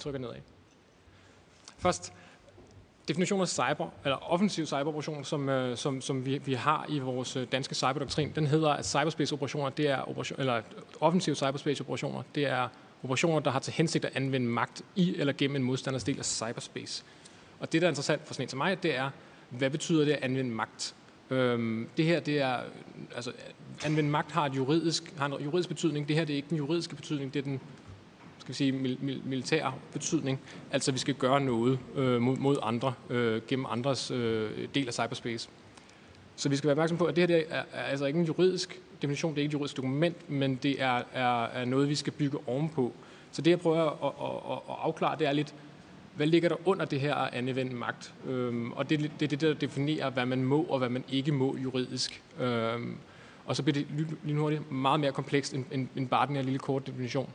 trykker nedad. Først, definition af cyber, eller offensiv cyberoperation, som, øh, som, som vi, vi har i vores øh, danske cyberdoktrin, den hedder, at cyberspace-operationer, det er operation, eller offensive cyberspace-operationer, det er operationer, der har til hensigt at anvende magt i eller gennem en modstanders del af cyberspace. Og det, der er interessant for sådan en som mig, det er, hvad betyder det at anvende magt? Øhm, det her, det er, altså, anvende magt har, et juridisk, har en juridisk betydning. Det her, det er ikke den juridiske betydning, det er den skal vi sige, mil, mil, militær betydning. Altså, vi skal gøre noget øh, mod, mod andre øh, gennem andres øh, del af cyberspace. Så vi skal være opmærksom på, at det her det er, er altså ikke en juridisk definition, det er ikke et juridisk dokument, men det er, er, er noget, vi skal bygge ovenpå. Så det, jeg prøver at, at, at, at afklare, det er lidt, hvad ligger der under det her anvendt magt? Øhm, og det, det er det, der definerer, hvad man må og hvad man ikke må juridisk. Øhm, og så bliver det lige hurtigt meget mere komplekst end, end, end bare den her lille kort definition.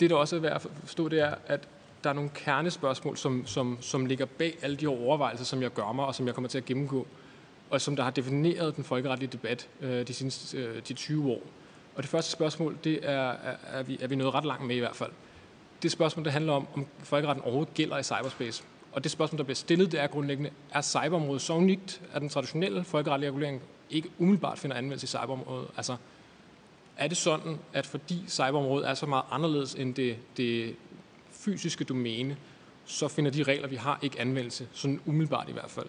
Det, der også er værd at forstå, det er, at der er nogle kernespørgsmål, som, som, som ligger bag alle de overvejelser, som jeg gør mig, og som jeg kommer til at gennemgå, og som der har defineret den folkeretlige debat øh, de seneste øh, de 20 år. Og det første spørgsmål, det er, er, er, vi, er vi nået ret langt med i hvert fald. Det spørgsmål, der handler om, om folkeretten overhovedet gælder i cyberspace. Og det spørgsmål, der bliver stillet, det er grundlæggende, er cyberområdet så unikt, at den traditionelle folkeretlige regulering ikke umiddelbart finder anvendelse i cyberområdet? Altså, er det sådan, at fordi cyberområdet er så meget anderledes end det, det fysiske domæne, så finder de regler, vi har, ikke anvendelse, sådan umiddelbart i hvert fald.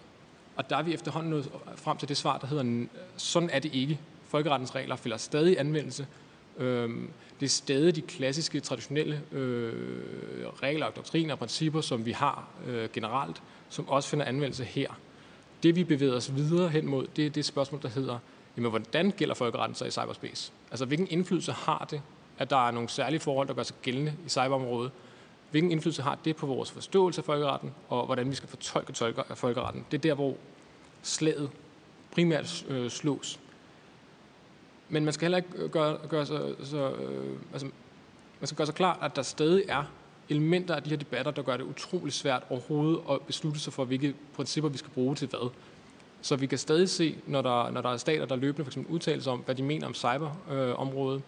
Og der er vi efterhånden nået frem til det svar, der hedder, sådan er det ikke. Folkerettens regler finder stadig anvendelse. Øhm, det er stadig de klassiske, traditionelle øh, regler, doktriner og principper, som vi har øh, generelt, som også finder anvendelse her. Det vi bevæger os videre hen mod, det er det spørgsmål, der hedder, jamen hvordan gælder folkeretten så i cyberspace? Altså hvilken indflydelse har det, at der er nogle særlige forhold, der gør sig gældende i cyberområdet? Hvilken indflydelse har det på vores forståelse af folkeretten, og hvordan vi skal fortolke tolker af folkeretten? Det er der, hvor slaget primært øh, slås. Men man skal heller ikke øh, gøre, gøre sig, så, øh, altså, man skal gøre sig klar, at der stadig er elementer af de her debatter, der gør det utrolig svært overhovedet at beslutte sig for, hvilke principper vi skal bruge til hvad. Så vi kan stadig se, når der, når der er stater, der løbende for eksempel udtaler sig om, hvad de mener om cyberområdet, øh,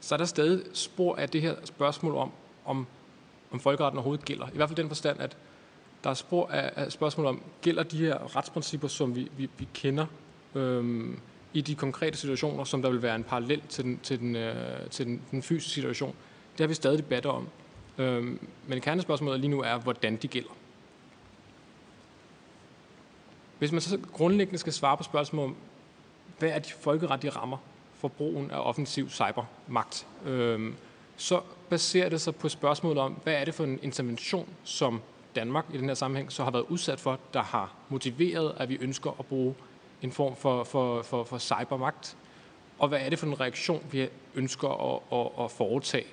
så er der stadig spor af det her spørgsmål om, om, om folkeretten overhovedet gælder. I hvert fald den forstand, at der er spor af, af spørgsmål om, gælder de her retsprincipper, som vi, vi, vi kender øh, i de konkrete situationer, som der vil være en parallel til den, til den, øh, til den, den fysiske situation. Det har vi stadig debatter om. Øh, men kernespørgsmålet lige nu er, hvordan de gælder. Hvis man så grundlæggende skal svare på spørgsmålet om, hvad er de folkeretlige rammer for brugen af offensiv cybermagt, øhm, så baserer det sig på spørgsmålet om, hvad er det for en intervention, som Danmark i den her sammenhæng så har været udsat for, der har motiveret, at vi ønsker at bruge en form for, for, for, for cybermagt, og hvad er det for en reaktion, vi ønsker at, at, at foretage.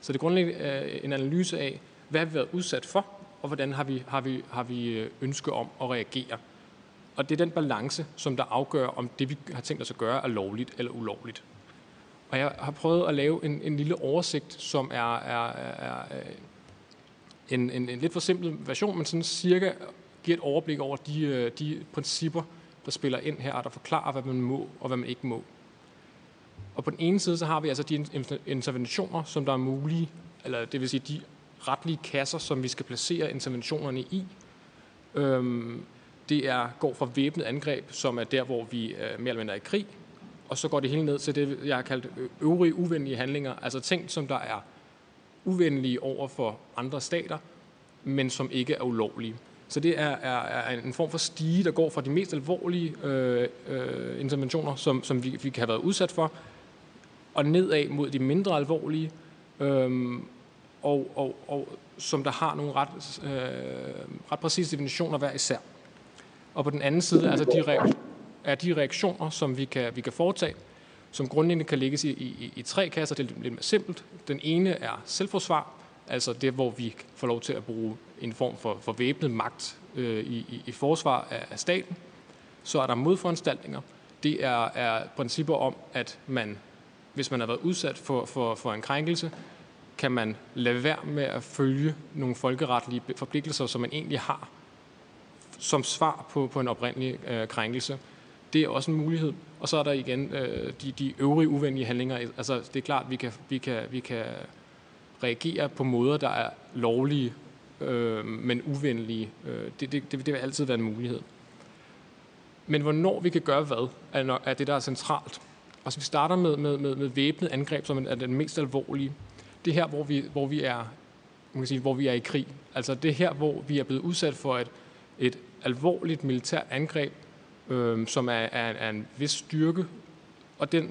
Så det er grundlæggende øh, en analyse af, hvad har vi været udsat for, og hvordan har vi, har vi, har vi øh, ønske om at reagere. Og det er den balance, som der afgør, om det, vi har tænkt os at gøre, er lovligt eller ulovligt. Og jeg har prøvet at lave en, en lille oversigt, som er, er, er, en, en, en lidt forsimplet version, men sådan cirka giver et overblik over de, øh, de principper, der spiller ind her, og der forklarer, hvad man må og hvad man ikke må. Og på den ene side, så har vi altså de interventioner, som der er mulige, eller det vil sige de retlige kasser, som vi skal placere interventionerne i. Øhm, det er, går fra væbnet angreb, som er der, hvor vi øh, mere eller mindre er i krig, og så går det hele ned til det, jeg har kaldt øvrige uvenlige handlinger, altså ting, som der er uvenlige over for andre stater, men som ikke er ulovlige. Så det er, er, er en form for stige, der går fra de mest alvorlige øh, øh, interventioner, som, som vi, vi kan have været udsat for, og nedad mod de mindre alvorlige, øh, og, og, og som der har nogle ret, øh, ret præcise definitioner hver især. Og på den anden side altså de re- er de reaktioner, som vi kan, vi kan foretage, som grundlæggende kan lægges i, i, i tre kasser. Det er lidt mere simpelt. Den ene er selvforsvar, altså det, hvor vi får lov til at bruge en form for, for væbnet magt øh, i, i, i forsvar af, af staten. Så er der modforanstaltninger. Det er, er principper om, at man, hvis man har været udsat for, for, for en krænkelse, kan man lade være med at følge nogle folkeretlige forpligtelser, som man egentlig har som svar på, på en oprindelig øh, krænkelse. Det er også en mulighed. Og så er der igen øh, de, de øvrige uvenlige handlinger. Altså, det er klart, at vi kan, vi kan, vi kan reagere på måder, der er lovlige, øh, men uvenlige. Øh, det, det, det vil altid være en mulighed. Men hvornår vi kan gøre hvad, er, er det, der er centralt. Og så vi starter med, med, med, med væbnet angreb, som er den mest alvorlige. Det her, hvor vi, hvor vi er man kan sige, hvor vi er i krig. Altså det her, hvor vi er blevet udsat for et, et alvorligt militært angreb, øh, som er, er, er en vis styrke, og den,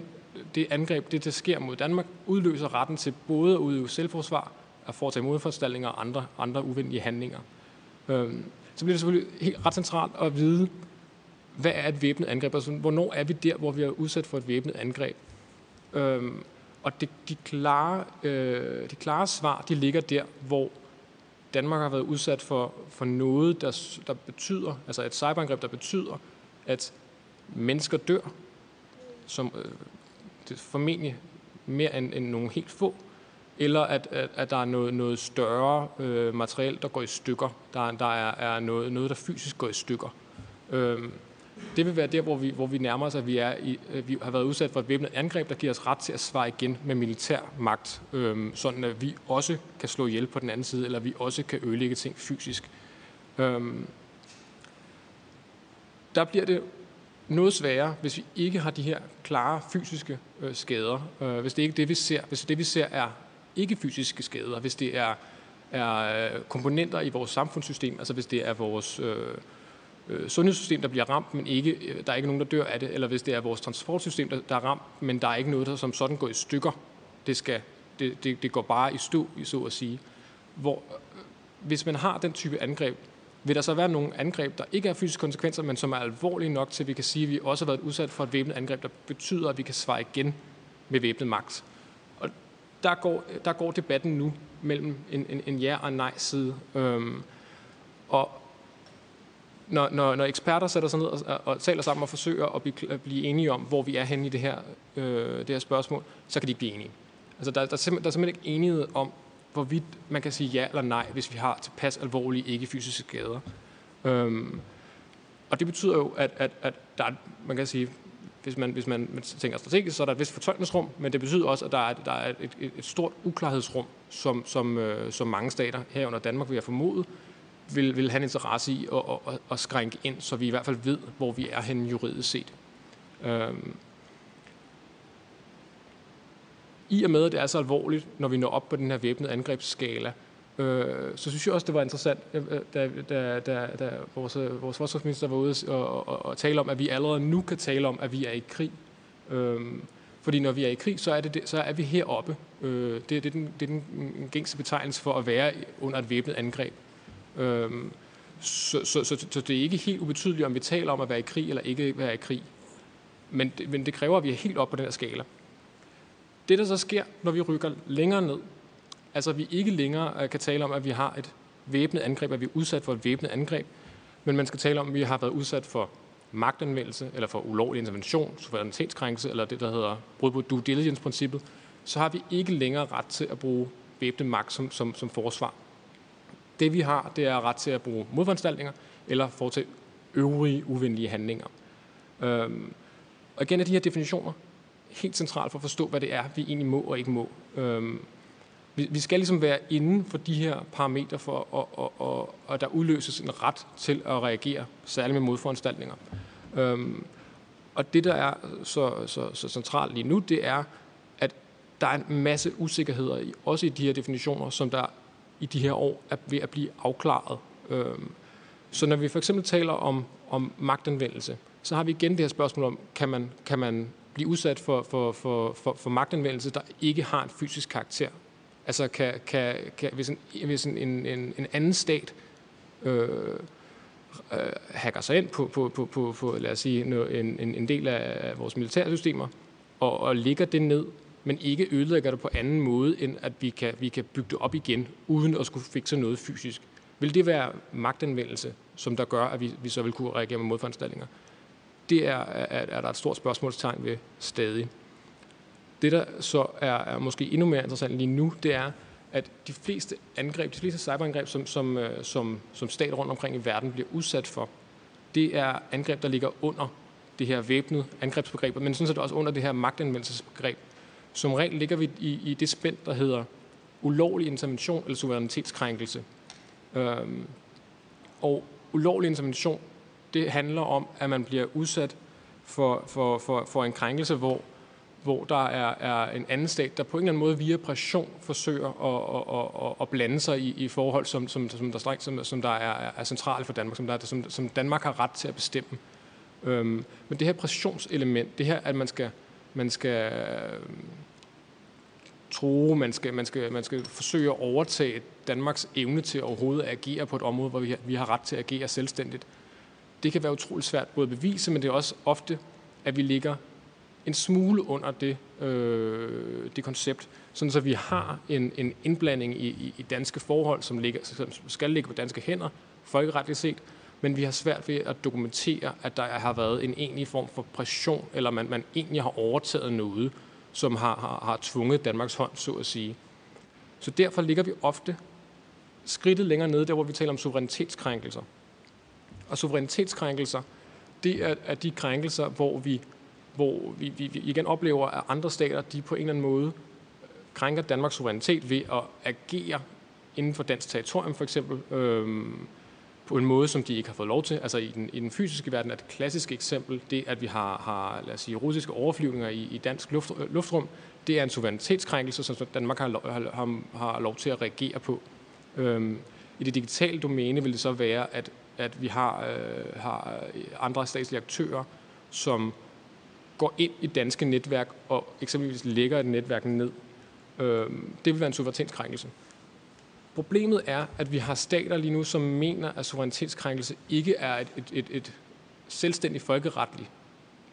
det angreb, det der sker mod Danmark, udløser retten til både at udøve selvforsvar, at foretage modforanstaltninger og andre, andre uvendige handlinger. Øh, så bliver det selvfølgelig helt ret centralt at vide, hvad er et væbnet angreb? Altså, hvornår er vi der, hvor vi er udsat for et væbnet angreb? Øh, og det, de, klare, øh, de klare svar, de ligger der, hvor Danmark har været udsat for, for noget, der, der betyder, altså et cyberangreb, der betyder, at mennesker dør, som øh, det er formentlig mere end, end nogle helt få, eller at, at, at der er noget, noget større øh, materiel, der går i stykker. Der, der er, er noget, noget, der fysisk går i stykker. Øh, det vil være der, hvor vi, hvor vi nærmer os, at vi, er i, vi har været udsat for et væbnet angreb, der giver os ret til at svare igen med militær magt, øhm, sådan at vi også kan slå ihjel på den anden side, eller vi også kan ødelægge ting fysisk. Øhm, der bliver det noget sværere, hvis vi ikke har de her klare fysiske øh, skader. Øh, hvis det ikke er det, vi ser. Hvis det, vi ser, er ikke fysiske skader. Hvis det er, er øh, komponenter i vores samfundssystem, altså hvis det er vores... Øh, øh, sundhedssystem, der bliver ramt, men ikke, øh, der er ikke nogen, der dør af det, eller hvis det er vores transportsystem, der, der er ramt, men der er ikke noget, der som sådan går i stykker. Det, skal, det, det, det går bare i stå, så at sige. Hvor, øh, hvis man har den type angreb, vil der så være nogle angreb, der ikke er fysiske konsekvenser, men som er alvorlige nok til, at vi kan sige, at vi også har været udsat for et væbnet angreb, der betyder, at vi kan svare igen med væbnet magt. Og der går, der går debatten nu mellem en, en, en ja og en nej side. Øhm, og når, når, når eksperter sætter sig ned og, og taler sammen og forsøger at blive, at blive enige om, hvor vi er henne i det her, øh, det her spørgsmål, så kan de ikke blive enige. Altså, der, der, er simpelthen, der er simpelthen ikke enighed om, hvorvidt man kan sige ja eller nej, hvis vi har tilpas alvorlige ikke-fysiske skader. Øhm, og det betyder jo, at, at, at der er, man kan sige, hvis man, hvis man tænker strategisk, så er der et vist fortolkningsrum, men det betyder også, at der er, der er et, et, et stort uklarhedsrum, som, som, øh, som mange stater herunder Danmark vil have formodet, vil, vil have en interesse i at, at, at skrænke ind, så vi i hvert fald ved, hvor vi er henne juridisk set. Øhm. i og med, at det er så alvorligt, når vi når op på den her væbnede angrebsskala, øh, så synes jeg også, det var interessant, øh, øh, da, da, da, da vores, øh, vores forsvarsminister var ude og, og, og tale om, at vi allerede nu kan tale om, at vi er i krig. Øhm, fordi når vi er i krig, så er, det, så er vi heroppe. Øh, det, det, er den, det er den gængse betegnelse for at være under et væbnet angreb. Øhm, så, så, så, så det er ikke helt ubetydeligt, om vi taler om at være i krig eller ikke være i krig. Men det, men det kræver, at vi er helt op på den her skala. Det, der så sker, når vi rykker længere ned, altså at vi ikke længere øh, kan tale om, at vi har et væbnet angreb, at vi er udsat for et væbnet angreb, men man skal tale om, at vi har været udsat for magtanvendelse, eller for ulovlig intervention, suverænitetskrænkelse, eller det, der hedder brud på due diligence-princippet, så har vi ikke længere ret til at bruge væbnet magt som, som, som forsvar. Det vi har, det er ret til at bruge modforanstaltninger, eller foretage øvrige uvenlige handlinger. Øhm, og igen er de her definitioner helt centralt for at forstå, hvad det er, vi egentlig må og ikke må. Øhm, vi, vi skal ligesom være inden for de her parametre, for at, og, og, og der udløses en ret til at reagere, særligt med modforanstaltninger. Øhm, og det, der er så, så, så centralt lige nu, det er, at der er en masse usikkerheder, i, også i de her definitioner, som der i de her år er ved at blive afklaret. Øhm, så når vi for eksempel taler om, om magtanvendelse, så har vi igen det her spørgsmål om, kan man, kan man blive udsat for, for, for, for, for magtanvendelse, der ikke har en fysisk karakter? Altså kan, kan, kan, hvis, en, hvis en, en, en anden stat øh, øh, hacker sig ind på, på, på, på, på lad os sige, en, en, en del af vores militærsystemer, og, og ligger det ned, men ikke ødelægger det på anden måde, end at vi kan, vi kan bygge det op igen, uden at skulle fikse noget fysisk. Vil det være magtanvendelse, som der gør, at vi, vi så vil kunne reagere med modforanstaltninger? Det er, er, er der et stort spørgsmålstegn ved stadig. Det, der så er, er måske endnu mere interessant lige nu, det er, at de fleste angreb, de fleste cyberangreb, som, som, øh, som, som stat rundt omkring i verden bliver udsat for, det er angreb, der ligger under det her væbnede angrebsbegreb, men sådan set også under det her magtanvendelsesbegreb. Som regel ligger vi i, i det spænd, der hedder ulovlig intervention eller suverænitetskrænkelse. Øhm, og ulovlig intervention, det handler om, at man bliver udsat for, for, for, for en krænkelse, hvor hvor der er, er en anden stat, der på en eller anden måde via pression forsøger at, at, at, at blande sig i, i forhold, som, som, som, der, som, som der er, er centrale for Danmark, som, der, som, som Danmark har ret til at bestemme. Øhm, men det her pressionselement, det her, at man skal, man skal øh, tro, man skal, man, skal, man skal forsøge at overtage Danmarks evne til overhovedet at agere på et område, hvor vi har, vi har ret til at agere selvstændigt. Det kan være utroligt svært både at bevise, men det er også ofte, at vi ligger en smule under det, øh, det koncept, sådan så vi har en, en indblanding i, i, i danske forhold, som, ligger, som skal ligge på danske hænder, folkeretligt set, men vi har svært ved at dokumentere, at der har været en egentlig form for pression, eller man, man egentlig har overtaget noget, som har, har, har tvunget Danmarks hånd, så at sige. Så derfor ligger vi ofte skridtet længere nede, der hvor vi taler om suverænitetskrænkelser. Og suverænitetskrænkelser, det er, er de krænkelser, hvor vi hvor vi, vi, vi igen oplever, at andre stater de på en eller anden måde krænker Danmarks suverænitet ved at agere inden for dansk territorium for eksempel, øhm, på en måde, som de ikke har fået lov til. Altså i den, i den fysiske verden er et klassisk eksempel, det at vi har, har lad os sige, russiske overflyvninger i, i dansk luft, øh, luftrum, det er en suverænitetskrænkelse, som Danmark har, har, har lov til at reagere på. Øhm, I det digitale domæne vil det så være, at, at vi har, øh, har andre statslige aktører, som går ind i danske netværk og eksempelvis lægger et netværk ned. Øhm, det vil være en suverænitetskrænkelse. Problemet er, at vi har stater lige nu, som mener, at suverænitetskrænkelse ikke er et, et, et, et selvstændigt folkeretligt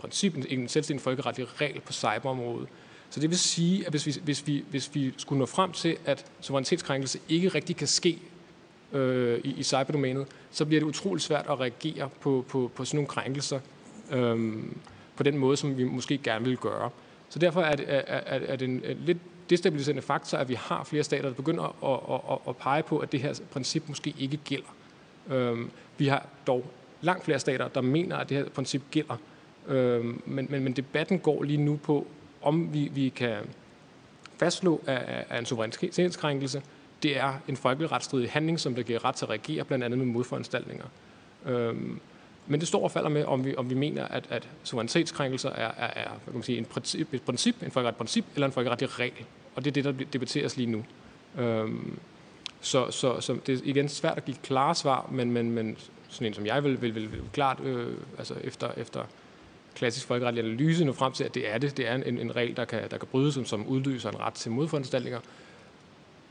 princip, en selvstændig folkeretlig regel på cyberområdet. Så det vil sige, at hvis vi, hvis vi, hvis vi skulle nå frem til, at suverænitetskrænkelse ikke rigtig kan ske øh, i, i cyberdomænet, så bliver det utroligt svært at reagere på, på, på sådan nogle krænkelser. Øh, på den måde, som vi måske gerne vil gøre. Så derfor er det, er, er, er det en lidt destabiliserende faktor, at vi har flere stater, der begynder at, at, at, at pege på, at det her princip måske ikke gælder. Øhm, vi har dog langt flere stater, der mener, at det her princip gælder. Øhm, men, men, men debatten går lige nu på, om vi, vi kan fastslå, at, at en suverænitetskrænkelse det er en folkeretsstridig handling, som der giver ret til at reagere, blandt andet med modforanstaltninger. Øhm, men det står og falder med, om vi, om vi mener, at, at suverænitetskrænkelser er, er, er hvad kan man sige, en princip, et princip, en folkeret princip eller en folkeretlig regel. Og det er det, der debatteres lige nu. Øhm, så, så, så det er igen svært at give klare svar, men, men, men sådan en som jeg vil, vil, vil, vil klart, øh, altså efter, efter klassisk folkeretlig analyse, nå frem til, at det er det. Det er en, en regel, der kan, der kan brydes, som, som udløser en ret til modforanstaltninger.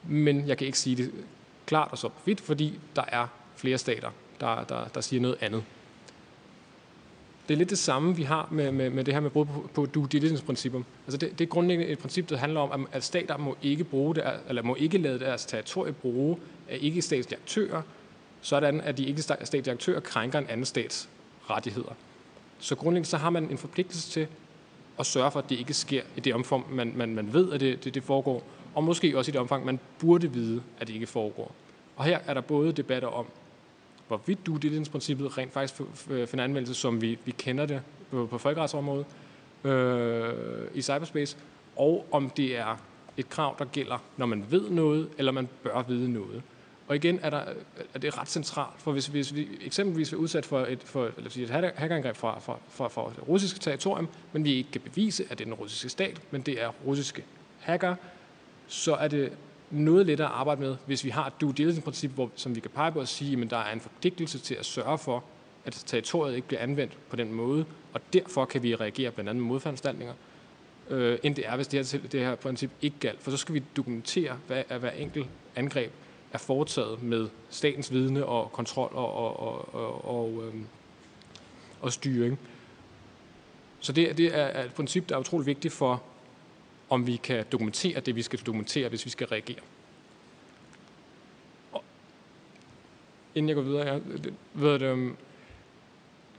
Men jeg kan ikke sige det klart og så vidt, fordi der er flere stater, der, der, der siger noget andet. Det er lidt det samme, vi har med, med, med det her med brud på, på due diligence-principper. Altså det, det er grundlæggende et princip, der handler om, at stater må ikke, bruge der, eller må ikke lade deres territorie bruge af ikke-statslige aktører, sådan at de ikke-statslige aktører krænker en anden stats rettigheder. Så grundlæggende så har man en forpligtelse til at sørge for, at det ikke sker i det omfang, man, man, man ved, at det, det, det foregår, og måske også i det omfang, man burde vide, at det ikke foregår. Og her er der både debatter om, hvorvidt due diligence-princippet rent faktisk øh, finder anvendelse, som vi, vi kender det på, på folkeretsområdet øh, i cyberspace, og om det er et krav, der gælder, når man ved noget, eller man bør vide noget. Og igen er, der, er det ret centralt, for hvis, hvis vi eksempelvis er udsat for et, for, lad os sige, et hackerangreb fra, fra, fra, fra det russiske territorium, men vi ikke kan bevise, at det er den russiske stat, men det er russiske hacker, så er det noget lettere at arbejde med, hvis vi har et due diligence-princip, hvor, som vi kan pege på og sige, at der er en forpligtelse til at sørge for, at territoriet ikke bliver anvendt på den måde, og derfor kan vi reagere blandt andet med modforanstaltninger, øh, end det er, hvis det her, det her princip ikke galt. For så skal vi dokumentere, hvad er hver enkelt angreb er foretaget med statens vidne og kontrol og, og, og, og, og, øhm, og styring. Så det, det er et princip, der er utrolig vigtigt for, om vi kan dokumentere det, vi skal dokumentere, hvis vi skal reagere. Og inden jeg går videre, jeg, ved det, øhm,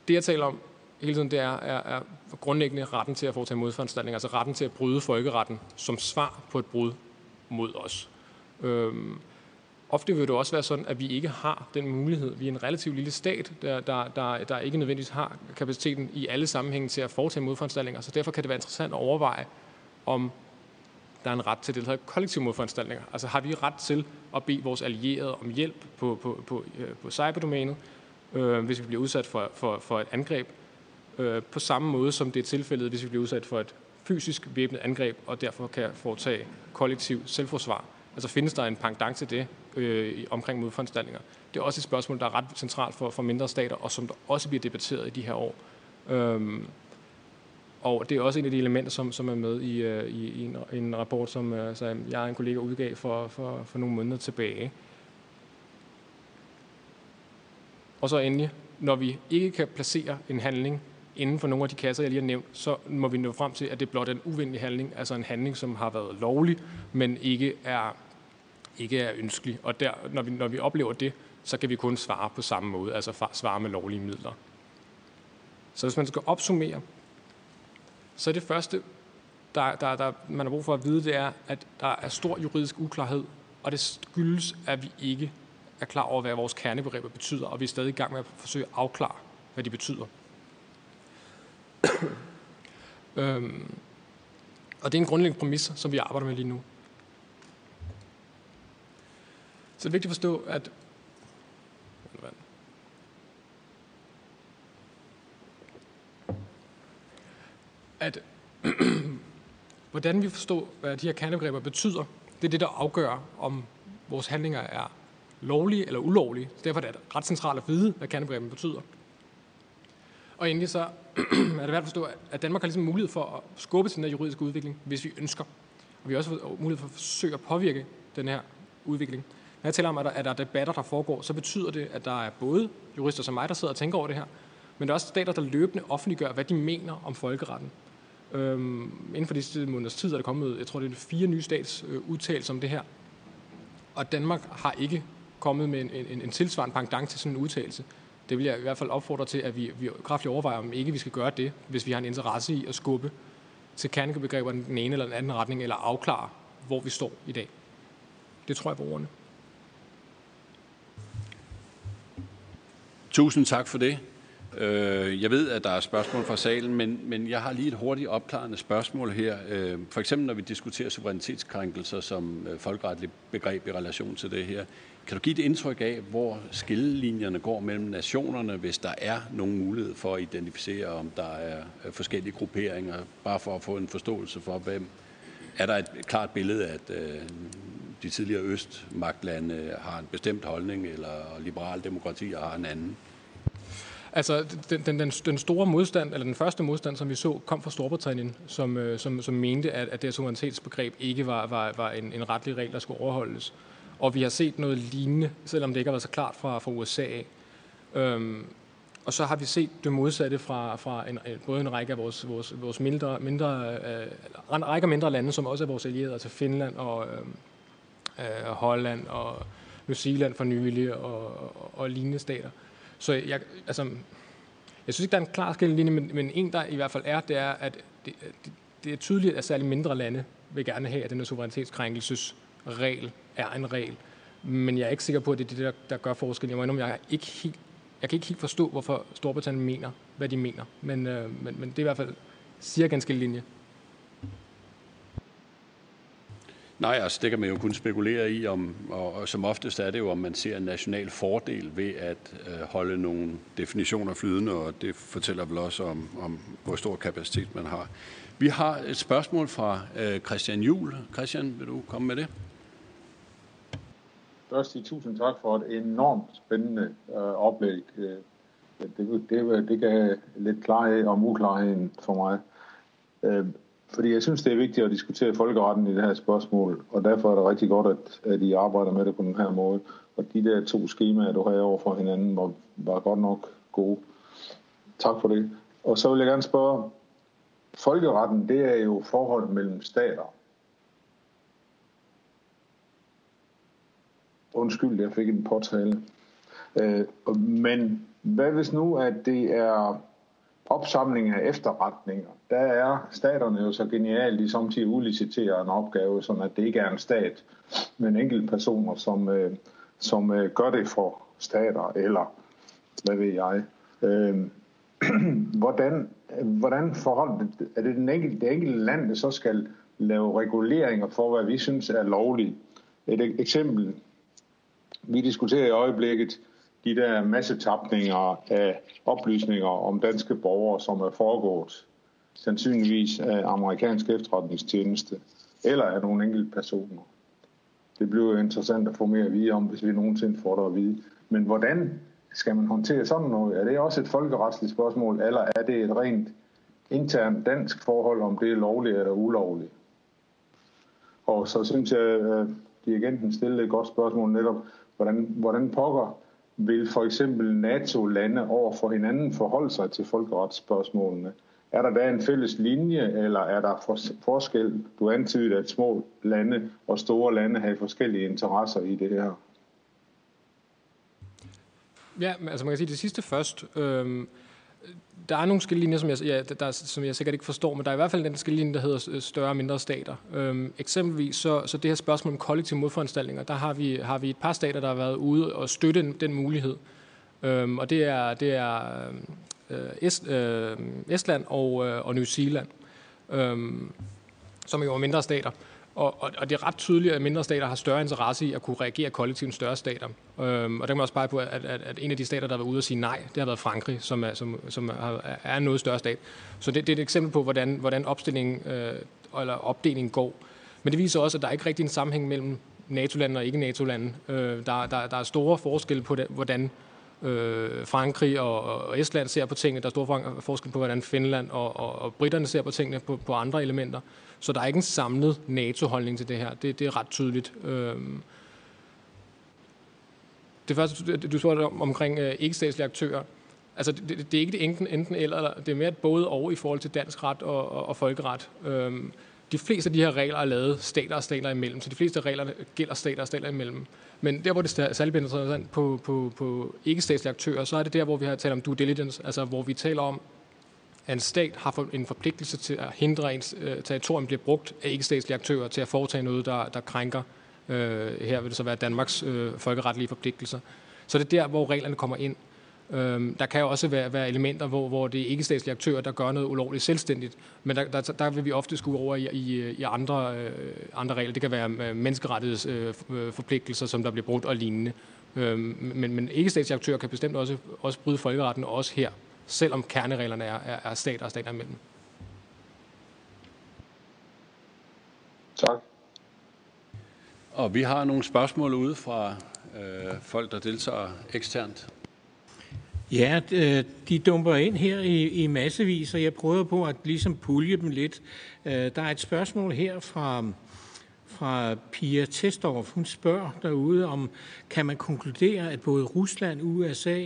det jeg taler om hele tiden, det er, er, er grundlæggende retten til at foretage modforanstaltninger, altså retten til at bryde folkeretten som svar på et brud mod os. Øhm, Ofte vil det også være sådan, at vi ikke har den mulighed. Vi er en relativt lille stat, der, der, der, der ikke nødvendigvis har kapaciteten i alle sammenhænge til at foretage modforanstaltninger. Så derfor kan det være interessant at overveje, om der er en ret til det, der hedder kollektive modforanstaltninger. Altså har vi ret til at bede vores allierede om hjælp på, på, på, øh, på cyberdomænet, øh, hvis vi bliver udsat for, for, for et angreb, øh, på samme måde som det er tilfældet, hvis vi bliver udsat for et fysisk væbnet angreb, og derfor kan foretage kollektiv selvforsvar. Altså findes der en pendant til det øh, omkring modforanstaltninger? Det er også et spørgsmål, der er ret centralt for, for mindre stater, og som der også bliver debatteret i de her år. Øhm, og det er også et af de elementer, som, som er med i, uh, i, i en, en rapport, som øh, uh, så jeg og en kollega udgav for, for, for nogle måneder tilbage. Og så endelig, når vi ikke kan placere en handling inden for nogle af de kasser, jeg lige har nævnt, så må vi nå frem til, at det blot er en uvenlig handling, altså en handling, som har været lovlig, men ikke er ikke er ønskelig. Og der, når, vi, når vi oplever det, så kan vi kun svare på samme måde, altså svare med lovlige midler. Så hvis man skal opsummere, så er det første, der, der, der man har brug for at vide, det er, at der er stor juridisk uklarhed, og det skyldes, at vi ikke er klar over, hvad vores kernebegreber betyder, og vi er stadig i gang med at forsøge at afklare, hvad de betyder. øhm, og det er en grundlæggende præmis, som vi arbejder med lige nu. Så det er vigtigt at forstå, at at hvordan vi forstår, hvad de her kernebegreber betyder, det er det, der afgør, om vores handlinger er lovlige eller ulovlige. Så derfor er det ret centralt at vide, hvad kernebegreberne betyder. Og endelig så er det værd at forstå, at Danmark har ligesom mulighed for at skubbe til den her juridiske udvikling, hvis vi ønsker. Og vi har også mulighed for at forsøge at påvirke den her udvikling. Når jeg taler om, at der, at der er debatter, der foregår, så betyder det, at der er både jurister som mig, der sidder og tænker over det her, men der er også stater, der løbende offentliggør, hvad de mener om folkeretten. Øhm, inden for de måneders tid er der kommet, jeg tror det er fire nye stats øh, udtalelser om det her. Og Danmark har ikke kommet med en, en, en tilsvarende pendant til sådan en udtalelse. Det vil jeg i hvert fald opfordre til, at vi, vi kraftigt overvejer, om ikke vi skal gøre det, hvis vi har en interesse i at skubbe til kernebegreberne den ene eller den anden retning, eller afklare, hvor vi står i dag. Det tror jeg på ordene. Tusind tak for det. Øh, jeg ved, at der er spørgsmål fra salen, men, men jeg har lige et hurtigt opklarende spørgsmål her. Øh, for eksempel når vi diskuterer suverænitetskrænkelser som øh, folkeretligt begreb i relation til det her. Kan du give et indtryk af, hvor skillelinjerne går mellem nationerne, hvis der er nogen mulighed for at identificere, om der er øh, forskellige grupperinger, bare for at få en forståelse for, hvem er der et klart billede at øh, de tidligere østmagtlande har en bestemt holdning, eller liberale demokratier har en anden? Altså, den, den, den, den store modstand, eller den første modstand, som vi så, kom fra Storbritannien, som, øh, som, som mente, at, at det suverænitetsbegreb ikke var, var, var en, en retlig regel, der skulle overholdes. Og vi har set noget lignende, selvom det ikke har været så klart fra, fra USA af. Øhm, og så har vi set det modsatte fra, fra en, både en række af vores, vores, vores mindre, mindre, øh, en række af mindre lande, som også er vores allierede, altså Finland og øh, øh, Holland og New Zealand for nylig og, og, og lignende stater. Så jeg, altså, jeg synes ikke, der er en klar skillelinje, men, men en, der i hvert fald er, det er, at det, det, det er tydeligt, at særligt mindre lande vil gerne have, at den suverænitetskrænkelsesregel er en regel. Men jeg er ikke sikker på, at det er det, der, der gør forskel. Jeg må indrømme, jeg, er ikke helt, jeg kan ikke helt forstå, hvorfor Storbritannien mener, hvad de mener. Men, øh, men, men det er i hvert fald cirka en skillelinje. Nej, altså det kan man jo kun spekulere i, om, og, og som oftest er det jo, om man ser en national fordel ved at øh, holde nogle definitioner flydende, og det fortæller vel også om, om, hvor stor kapacitet man har. Vi har et spørgsmål fra øh, Christian Jul. Christian, vil du komme med det? Først i tusind tak for et enormt spændende øh, oplæg. Øh, det, det, det, det gav lidt klarhed om uklarheden for mig. Øh, fordi jeg synes, det er vigtigt at diskutere folkeretten i det her spørgsmål, og derfor er det rigtig godt, at, at I arbejder med det på den her måde. Og de der to skemaer, du har over for hinanden, var, var godt nok gode. Tak for det. Og så vil jeg gerne spørge, folkeretten, det er jo forholdet mellem stater. Undskyld, jeg fik en påtale. Øh, men hvad hvis nu, at det er opsamling af efterretninger, der er staterne jo så genialt, de samtidig udliciterer en opgave, så at det ikke er en stat, men enkelte personer, som, øh, som øh, gør det for stater, eller hvad ved jeg. Øh, hvordan, hvordan forhold, er det den enkelte, det enkelte land, der så skal lave reguleringer for, hvad vi synes er lovligt? Et eksempel, vi diskuterer i øjeblikket de der massetapninger af oplysninger om danske borgere, som er foregået sandsynligvis af amerikansk efterretningstjeneste eller af nogle enkelte personer. Det bliver jo interessant at få mere at vide om, hvis vi nogensinde får det at vide. Men hvordan skal man håndtere sådan noget? Er det også et folkeretsligt spørgsmål, eller er det et rent internt dansk forhold, om det er lovligt eller ulovligt? Og så synes jeg, at dirigenten stillede et godt spørgsmål netop, hvordan, hvordan pokker vil for eksempel NATO-lande over for hinanden forholde sig til folkeretsspørgsmålene? Er der da en fælles linje, eller er der forskel? Du antyder, at små lande og store lande har forskellige interesser i det her. Ja, altså man kan sige det sidste først. Øhm, der er nogle skillelinjer, som jeg, ja, der, som jeg sikkert ikke forstår, men der er i hvert fald den skillelinje, der hedder øh, større og mindre stater. Øhm, eksempelvis så, så det her spørgsmål om kollektive modforanstaltninger, der har vi, har vi et par stater, der har været ude og støtte den, den mulighed. Øhm, og det er, det er øh, Est, øh, Estland og, øh, og New Zealand, øh, som jo er mindre stater. Og, og, og det er ret tydeligt, at mindre stater har større interesse i at kunne reagere kollektivt end større stater. Øhm, og der kan man også pege på, at, at, at en af de stater, der har været ude og sige nej, det har været Frankrig, som er, som, som er en noget større stat. Så det, det er et eksempel på, hvordan, hvordan opstillingen øh, eller opdelingen går. Men det viser også, at der er ikke rigtig en sammenhæng mellem NATO-lande og ikke-NATO-lande. Øh, der, der, der er store forskelle på, det, hvordan øh, Frankrig og, og Estland ser på tingene. Der er stor forskel på, hvordan Finland og, og, og britterne ser på tingene på, på andre elementer. Så der er ikke en samlet NATO-holdning til det her. Det, det er ret tydeligt. Øh, det første, du spurgte om, omkring øh, ikke-statslige aktører. Altså, det, det, det er ikke det enten, enten eller, det er mere både og i forhold til dansk ret og, og, og folkeret. Øhm, de fleste af de her regler er lavet stater og stater imellem, så de fleste af reglerne gælder stater og stater imellem. Men der, hvor det særligt bliver interessant på, på, på ikke-statslige aktører, så er det der, hvor vi har talt om due diligence, altså hvor vi taler om, at en stat har en forpligtelse til at hindre, at ens øh, territorium bliver brugt af ikke-statslige aktører til at foretage noget, der, der krænker, øh, her vil det så være Danmarks øh, folkeretlige forpligtelser. Så det er der, hvor reglerne kommer ind. Øh, der kan jo også være, være elementer, hvor, hvor det er ikke statslige aktører, der gør noget ulovligt selvstændigt, men der, der, der vil vi ofte skue over i, i, i andre, øh, andre regler. Det kan være øh, menneskerettighedsforpligtelser, øh, øh som der bliver brugt og lignende. Øh, men, men ikke statslige aktører kan bestemt også, også bryde folkeretten, også her, selvom kernereglerne er, er, er stater og stater imellem. Tak. Og vi har nogle spørgsmål ude fra øh, folk, der deltager eksternt. Ja, de dumper ind her i, i massevis, og jeg prøver på at ligesom pulje dem lidt. Øh, der er et spørgsmål her fra, fra Pia Testorf. Hun spørger derude, om kan man konkludere, at både Rusland, USA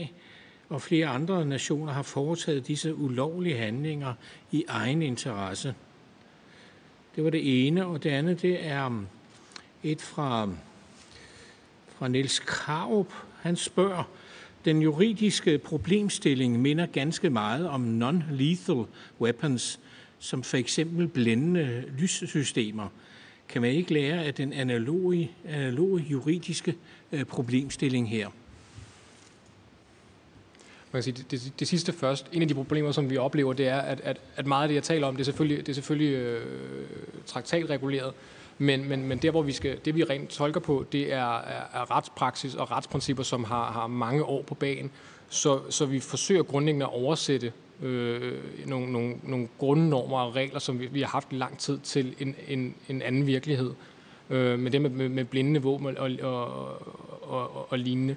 og flere andre nationer har foretaget disse ulovlige handlinger i egen interesse. Det var det ene, og det andet det er et fra, fra Niels Kraup. Han spørger, den juridiske problemstilling minder ganske meget om non-lethal weapons, som for eksempel blændende lyssystemer. Kan man ikke lære af den analoge, analoge juridiske øh, problemstilling her? Man kan sige, det, det, det sidste først. En af de problemer, som vi oplever, det er, at, at, at meget af det, jeg taler om, det er selvfølgelig, det er selvfølgelig øh, traktatreguleret. Men, men, men der, hvor vi skal, det vi rent tolker på, det er, er, er retspraksis og retsprincipper, som har, har mange år på banen. Så, så vi forsøger grundlæggende at oversætte øh, nogle, nogle, nogle grundnormer og regler, som vi, vi har haft i lang tid, til en, en, en anden virkelighed. Øh, med det med, med, med blinde våben og, og, og, og, og lignende.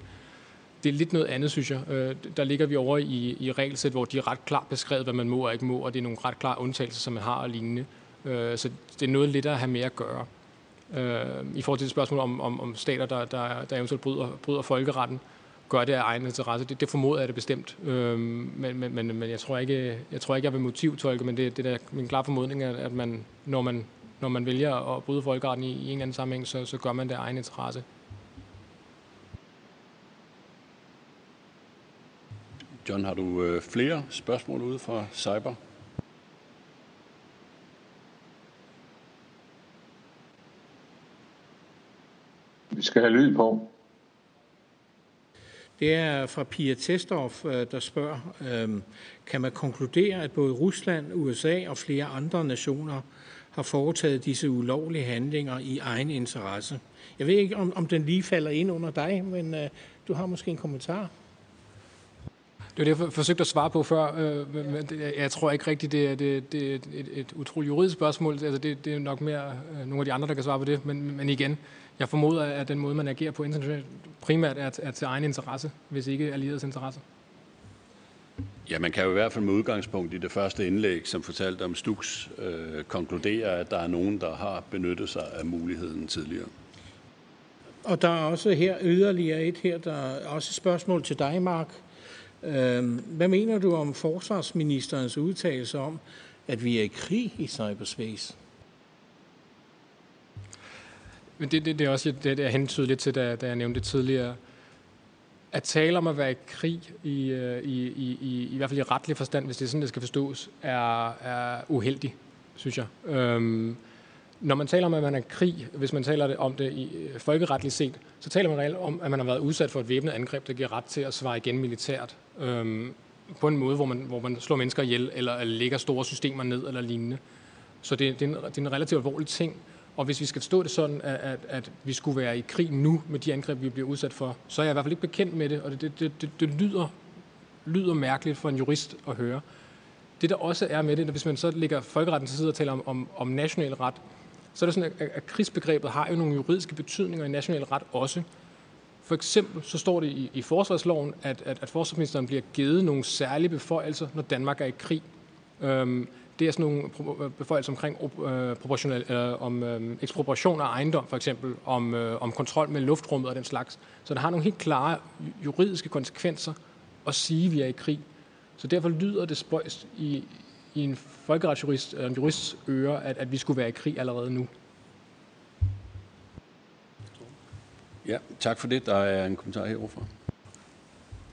Det er lidt noget andet, synes jeg. Øh, der ligger vi over i, i regelsæt, hvor de er ret klart beskrevet, hvad man må og ikke må, og det er nogle ret klare undtagelser, som man har og lignende. Øh, så det er noget lidt at have mere at gøre. Øh, I forhold til det spørgsmål om, om, om stater, der, der, der eventuelt bryder, bryder folkeretten, gør det af egen interesse. Det, det formoder jeg det bestemt. Øh, men, men, men, men jeg tror ikke, jeg tror ikke, jeg vil motivtolke, men det, det er min klare formodning, at, at man, når man, når man vælger at bryde folkeretten i, i en eller anden sammenhæng, så, så gør man det af egen interesse. John, har du øh, flere spørgsmål ude fra Cyber? Vi skal have lyd på. Det er fra Pia Testorf, øh, der spørger, øhm, kan man konkludere, at både Rusland, USA og flere andre nationer har foretaget disse ulovlige handlinger i egen interesse? Jeg ved ikke, om, om den lige falder ind under dig, men uh, du har måske en kommentar. Det var det, jeg forsøgte at svare på før. Øh, men jeg tror ikke rigtigt, det er, det, det er et, et utroligt juridisk spørgsmål. Altså det, det er nok mere nogle af de andre, der kan svare på det. Men, men igen, jeg formoder, at den måde, man agerer på internationalt, primært er, er til egen interesse, hvis ikke allierets interesse. Ja, man kan jo i hvert fald med udgangspunkt i det første indlæg, som fortalte om Stux, øh, konkludere, at der er nogen, der har benyttet sig af muligheden tidligere. Og der er også her yderligere et her, der er også et spørgsmål til dig, Mark. Øhm, hvad mener du om forsvarsministerens udtalelse om, at vi er i krig i cyberspace? Men det, det, det er også det, jeg hentydede lidt til, da, da jeg nævnte det tidligere. At tale om at være i krig, i, øh, i, i, i, i hvert fald i retlig forstand, hvis det er sådan, det skal forstås, er, er uheldig, synes jeg. Øhm, når man taler om, at man er i krig, hvis man taler om det i øh, folkeretligt set, så taler man reelt om, at man har været udsat for et væbnet angreb, der giver ret til at svare igen militært. Øhm, på en måde, hvor man, hvor man slår mennesker ihjel, eller, lægger store systemer ned, eller lignende. Så det, det, er, en, det er en relativt alvorlig ting. Og hvis vi skal forstå det sådan, at, at, at vi skulle være i krig nu med de angreb, vi bliver udsat for, så er jeg i hvert fald ikke bekendt med det, og det, det, det, det lyder, lyder mærkeligt for en jurist at høre. Det der også er med det, hvis man så lægger folkeretten til side og taler om, om, om national ret, så er det sådan, at, at krigsbegrebet har jo nogle juridiske betydninger i national ret også. For eksempel så står det i, i forsvarsloven, at, at, at forsvarsministeren bliver givet nogle særlige beføjelser, når Danmark er i krig. Øhm, det er sådan nogle øh, beføjelser omkring øh, proportional, øh, om øh, ekspropriation af ejendom, for eksempel, om, øh, om kontrol med luftrummet og den slags. Så det har nogle helt klare juridiske konsekvenser at sige, at vi er i krig. Så derfor lyder det spøjst i, i en folkeretsjurist, eller en jurists øre, at, at vi skulle være i krig allerede nu. Ja, tak for det. Der er en kommentar heroverfra.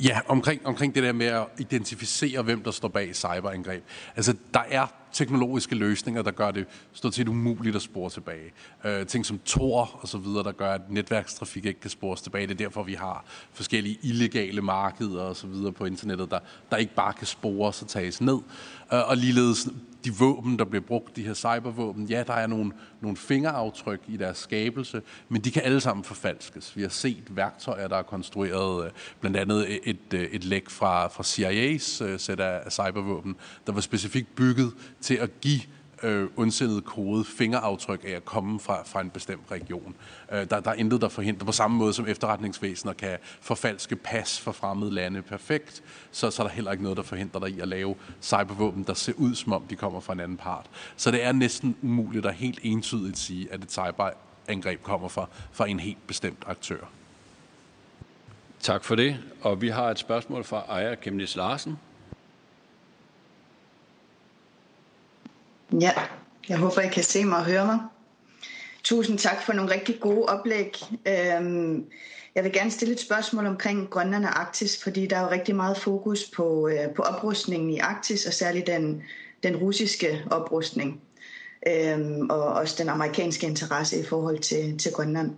Ja, omkring, omkring det der med at identificere, hvem der står bag cyberangreb. Altså, der er teknologiske løsninger, der gør det stort set umuligt at spore tilbage. Øh, ting som Tor og så videre, der gør, at netværkstrafik ikke kan spores tilbage. Det er derfor, vi har forskellige illegale markeder og så videre på internettet, der, der ikke bare kan spores og tages ned. Øh, og ligeledes de våben, der bliver brugt, de her cybervåben, ja, der er nogle, nogle fingeraftryk i deres skabelse, men de kan alle sammen forfalskes. Vi har set værktøjer, der er konstrueret, øh, blandt andet et, et, øh, læk fra, fra CIA's øh, sæt af cybervåben, der var specifikt bygget til at give øh, ondsindet kode fingeraftryk af at komme fra, fra en bestemt region. Øh, der, der er intet, der forhindrer, på samme måde som efterretningsvæsener kan forfalske pas fra fremmede lande perfekt, så, så er der heller ikke noget, der forhindrer dig i at lave cybervåben, der ser ud, som om de kommer fra en anden part. Så det er næsten umuligt at helt entydigt sige, at et cyberangreb kommer fra, fra en helt bestemt aktør. Tak for det. Og vi har et spørgsmål fra Ejer Kemnis Larsen. Ja, jeg håber, I kan se mig og høre mig. Tusind tak for nogle rigtig gode oplæg. Øhm, jeg vil gerne stille et spørgsmål omkring Grønland og Arktis, fordi der er jo rigtig meget fokus på, øh, på oprustningen i Arktis, og særligt den, den russiske oprustning, øhm, og også den amerikanske interesse i forhold til, til Grønland.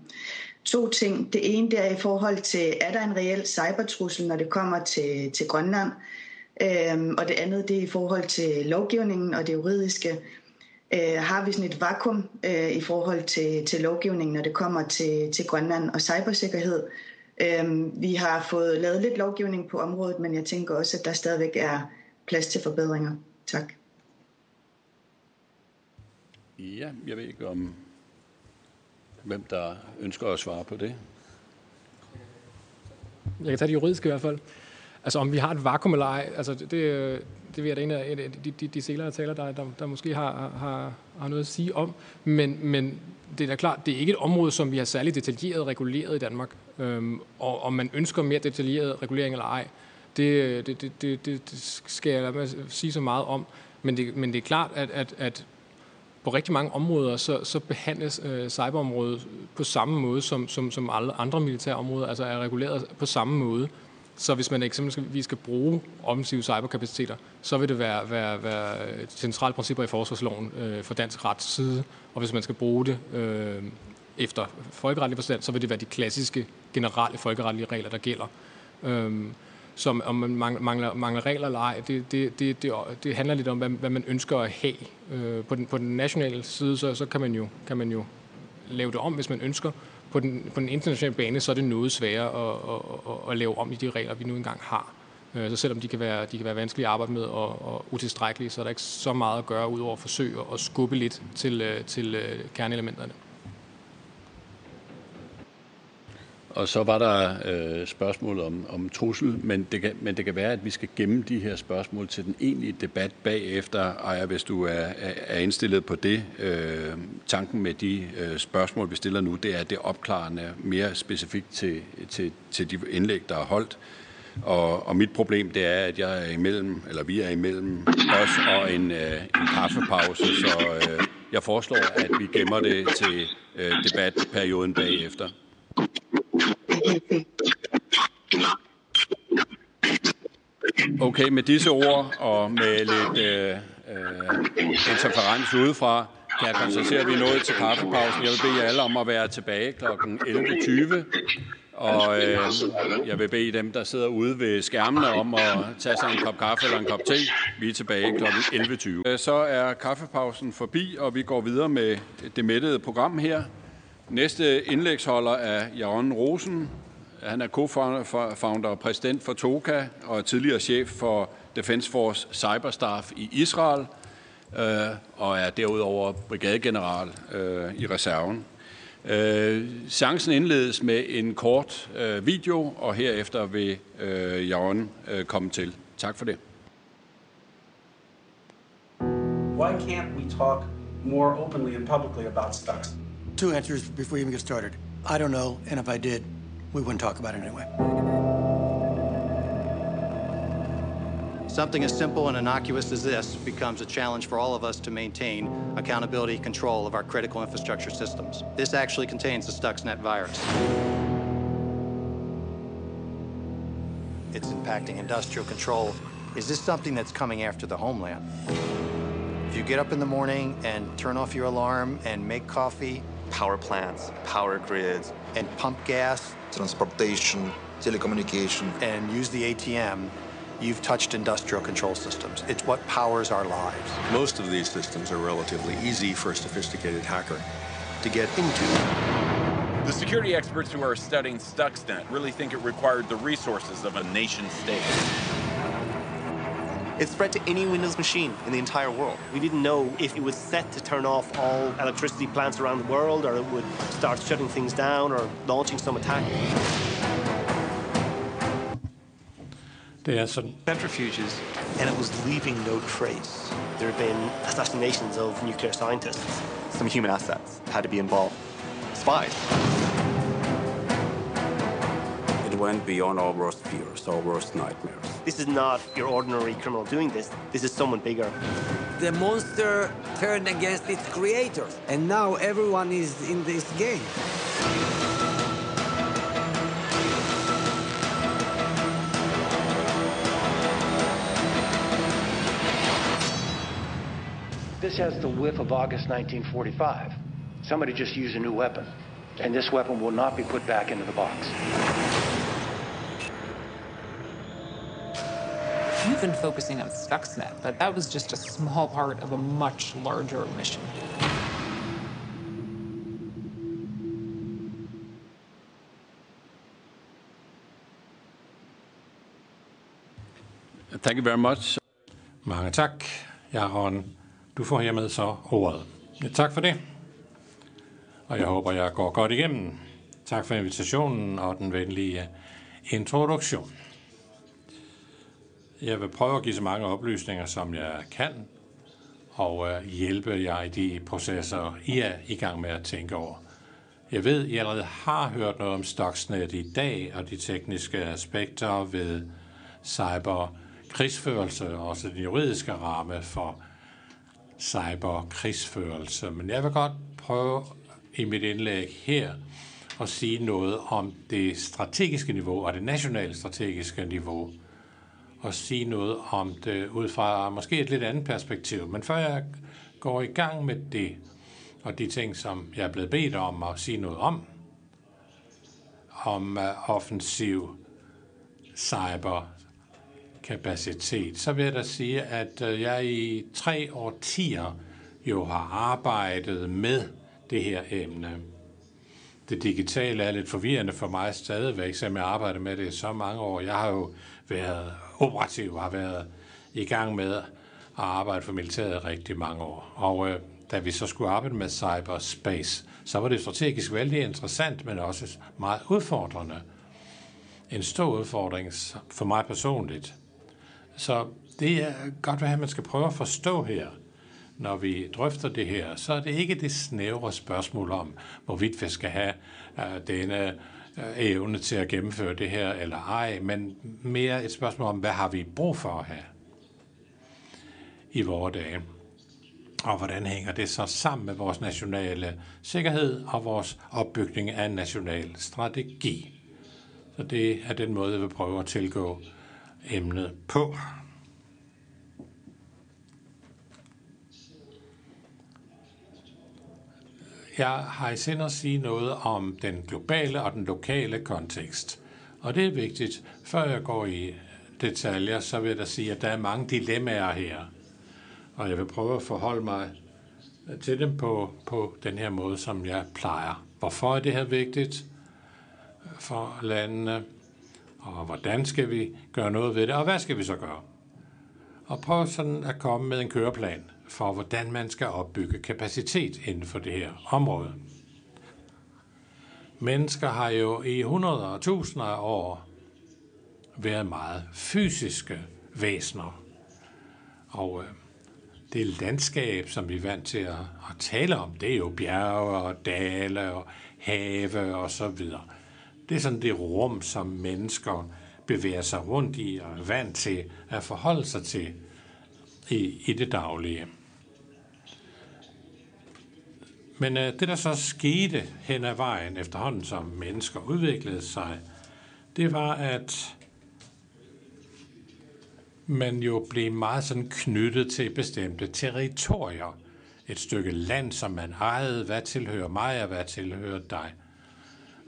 To ting. Det ene det er i forhold til, er der en reel cybertrussel, når det kommer til, til Grønland? Øhm, og det andet det er i forhold til lovgivningen og det juridiske. Øh, har vi sådan et vakuum øh, i forhold til, til lovgivningen, når det kommer til, til Grønland og cybersikkerhed? Øhm, vi har fået lavet lidt lovgivning på området, men jeg tænker også, at der stadigvæk er plads til forbedringer. Tak. Ja, jeg ved ikke om, hvem der ønsker at svare på det. Jeg kan tage det juridiske i hvert fald. Altså om vi har et vakuum eller ej, altså det, det vil jeg da en af de, de, de senere taler, der, der, der måske har, har, har noget at sige om. Men, men det er da klart, det er ikke et område, som vi har særlig detaljeret reguleret i Danmark. Øhm, og om man ønsker mere detaljeret regulering eller ej, det, det, det, det, det skal jeg lade mig sige så meget om. Men det, men det er klart, at, at, at på rigtig mange områder, så, så behandles øh, cyberområdet på samme måde som, som, som alle andre militære områder, altså er reguleret på samme måde. Så hvis man eksempelvis skal bruge offensive cyberkapaciteter, så vil det være, være, være et centralt principper i forsvarsloven øh, for dansk rets side. Og hvis man skal bruge det øh, efter folkeretlig forstand, så vil det være de klassiske generelle folkeretlige regler, der gælder. Øh, som om man mangler, mangler regler eller ej, det, det, det, det, det handler lidt om, hvad, hvad man ønsker at have. Øh, på, den, på den nationale side, så, så kan, man jo, kan man jo lave det om, hvis man ønsker på den, på den internationale bane, så er det noget sværere at, at, at, at lave om i de regler, vi nu engang har. Øh, så selvom de kan være, de kan være vanskelige at arbejde med og, og utilstrækkelige, så er der ikke så meget at gøre, udover at forsøge at skubbe lidt til, øh, til øh, kerneelementerne. Og så var der øh, spørgsmål om, om trussel, men det, kan, men det kan være, at vi skal gemme de her spørgsmål til den egentlige debat bagefter. Ejer, hvis du er, er indstillet på det. Øh, tanken med de øh, spørgsmål, vi stiller nu, det er det opklarende mere specifikt til, til, til de indlæg, der er holdt. Og, og mit problem, det er, at jeg er imellem, eller vi er imellem os og en, øh, en kaffepause, så øh, jeg foreslår, at vi gemmer det til øh, debatperioden bagefter. Okay, med disse ord og med lidt øh, øh, interferens udefra, kan jeg konstatere, at vi er nået til kaffepausen. Jeg vil bede jer alle om at være tilbage kl. 11.20. Og øh, jeg vil bede dem, der sidder ude ved skærmene, om at tage sig en kop kaffe eller en kop te. Vi er tilbage kl. 11.20. Øh, så er kaffepausen forbi, og vi går videre med det mættede program her. Næste indlægsholder er Jaron Rosen. Han er co-founder og præsident for TOKA og tidligere chef for Defense Force Cyberstaff i Israel øh, og er derudover brigadegeneral øh, i reserven. Øh, chancen indledes med en kort øh, video, og herefter vil øh, Jaron komme til. Tak for det. Why can't we talk more openly and publicly about stuff? Two answers before you even get started. I don't know, and if I did, we wouldn't talk about it anyway. Something as simple and innocuous as this becomes a challenge for all of us to maintain accountability control of our critical infrastructure systems. This actually contains the Stuxnet virus. It's impacting industrial control. Is this something that's coming after the homeland? If you get up in the morning and turn off your alarm and make coffee, power plants, power grids, and pump gas, transportation, telecommunication, and use the ATM, you've touched industrial control systems. It's what powers our lives. Most of these systems are relatively easy for a sophisticated hacker to get into. The security experts who are studying Stuxnet really think it required the resources of a nation state. It spread to any Windows machine in the entire world. We didn't know if it was set to turn off all electricity plants around the world or it would start shutting things down or launching some attack. Det er. Centrifuges, and it was leaving no trace. There had been assassinations of nuclear scientists. Some human assets had to be involved. Spies. It went beyond our worst fears, our worst nightmares. This is not your ordinary criminal doing this. This is someone bigger. The monster turned against its creators, and now everyone is in this game. This has the whiff of August 1945. Somebody just used a new weapon, and this weapon will not be put back into the box. You've been focusing on Stuxnet, but that was just a small part of a much larger mission. Thank you very much. Mange tak, Jaron. Du får hermed så ordet. Ja, tak for det. Og jeg håber, jeg går godt igennem. Tak for invitationen og den venlige introduktion. Jeg vil prøve at give så mange oplysninger, som jeg kan, og øh, hjælpe jer i de processer, I er i gang med at tænke over. Jeg ved, I allerede har hørt noget om Stuxnet i dag, og de tekniske aspekter ved cyberkrigsførelse, og også den juridiske ramme for cyberkrigsførelse. Men jeg vil godt prøve i mit indlæg her at sige noget om det strategiske niveau og det nationale strategiske niveau – og sige noget om det ud fra måske et lidt andet perspektiv. Men før jeg går i gang med det, og de ting, som jeg er blevet bedt om at sige noget om, om øh, offensiv cyberkapacitet, så vil jeg da sige, at øh, jeg i tre årtier jo har arbejdet med det her emne. Det digitale er lidt forvirrende for mig stadigvæk, selvom jeg arbejder med det i så mange år. Jeg har jo været operativ, har været i gang med at arbejde for militæret rigtig mange år. Og øh, da vi så skulle arbejde med cyberspace, så var det strategisk vældig interessant, men også meget udfordrende. En stor udfordring for mig personligt. Så det er godt, hvad man skal prøve at forstå her, når vi drøfter det her. Så er det ikke det snævre spørgsmål om, hvorvidt vi skal have øh, denne Øh, evne til at gennemføre det her eller ej, men mere et spørgsmål om, hvad har vi brug for at have i vores dage? Og hvordan hænger det så sammen med vores nationale sikkerhed og vores opbygning af en national strategi? Så det er den måde, jeg vil prøve at tilgå emnet på. Jeg har i sind at sige noget om den globale og den lokale kontekst. Og det er vigtigt. Før jeg går i detaljer, så vil jeg da sige, at der er mange dilemmaer her. Og jeg vil prøve at forholde mig til dem på, på den her måde, som jeg plejer. Hvorfor er det her vigtigt for landene? Og hvordan skal vi gøre noget ved det? Og hvad skal vi så gøre? Og prøv sådan at komme med en køreplan for, hvordan man skal opbygge kapacitet inden for det her område. Mennesker har jo i hundreder og tusinder af år været meget fysiske væsener. Og øh, det landskab, som vi er vant til at, at tale om, det er jo bjerge og dale og have og så videre. Det er sådan det rum, som mennesker bevæger sig rundt i og er vant til at forholde sig til i, i det daglige. Men øh, det, der så skete hen ad vejen efterhånden, som mennesker udviklede sig, det var, at man jo blev meget sådan knyttet til bestemte territorier. Et stykke land, som man ejede, hvad tilhører mig og hvad tilhører dig.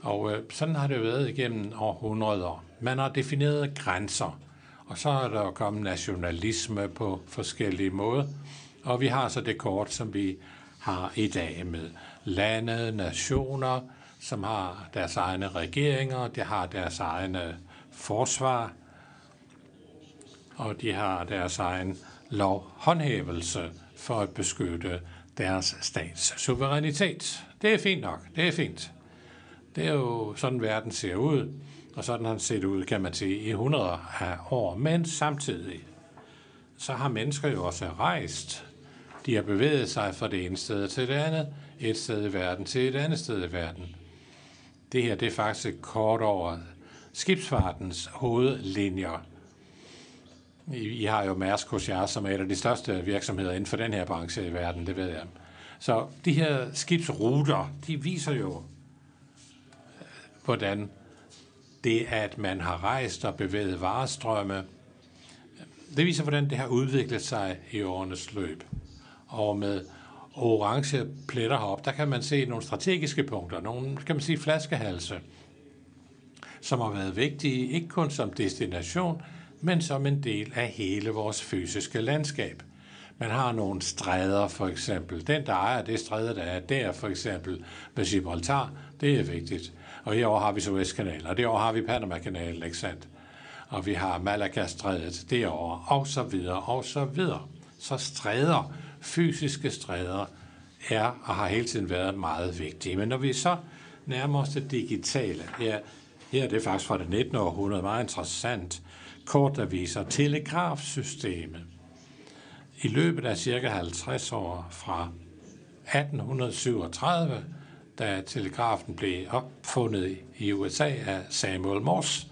Og øh, sådan har det været igennem århundreder. Man har defineret grænser, og så er der kommet nationalisme på forskellige måder. Og vi har så det kort, som vi har i dag med lande, nationer, som har deres egne regeringer, de har deres egne forsvar, og de har deres egen lovhåndhævelse for at beskytte deres stats suverænitet. Det er fint nok, det er fint. Det er jo sådan, verden ser ud, og sådan har den set ud, kan man sige, i hundreder af år. Men samtidig, så har mennesker jo også rejst. De har bevæget sig fra det ene sted til det andet, et sted i verden til et andet sted i verden. Det her, det er faktisk kort over skibsfartens hovedlinjer. I, I har jo Mærsk hos jer, som er et af de største virksomheder inden for den her branche i verden, det ved jeg. Så de her skibsruter, de viser jo, hvordan det, at man har rejst og bevæget varestrømme, det viser, hvordan det har udviklet sig i årenes løb. Og med orange pletter heroppe, der kan man se nogle strategiske punkter, nogle, kan man sige, flaskehalse, som har været vigtige, ikke kun som destination, men som en del af hele vores fysiske landskab. Man har nogle stræder, for eksempel. Den, der ejer det stræde, der er der, for eksempel med Gibraltar, det er vigtigt. Og herover har vi Suezkanalen, og derovre har vi Panama-kanalen, ikke sandt? Og vi har Malaga-strædet derovre, og så videre, og så videre. Så stræder, fysiske stræder, er og har hele tiden været meget vigtige. Men når vi så nærmer os det digitale, ja, her er det faktisk fra det 19. århundrede, meget interessant, kort, der viser telegrafsystemet. I løbet af cirka 50 år fra 1837 da telegrafen blev opfundet i USA af Samuel Morse.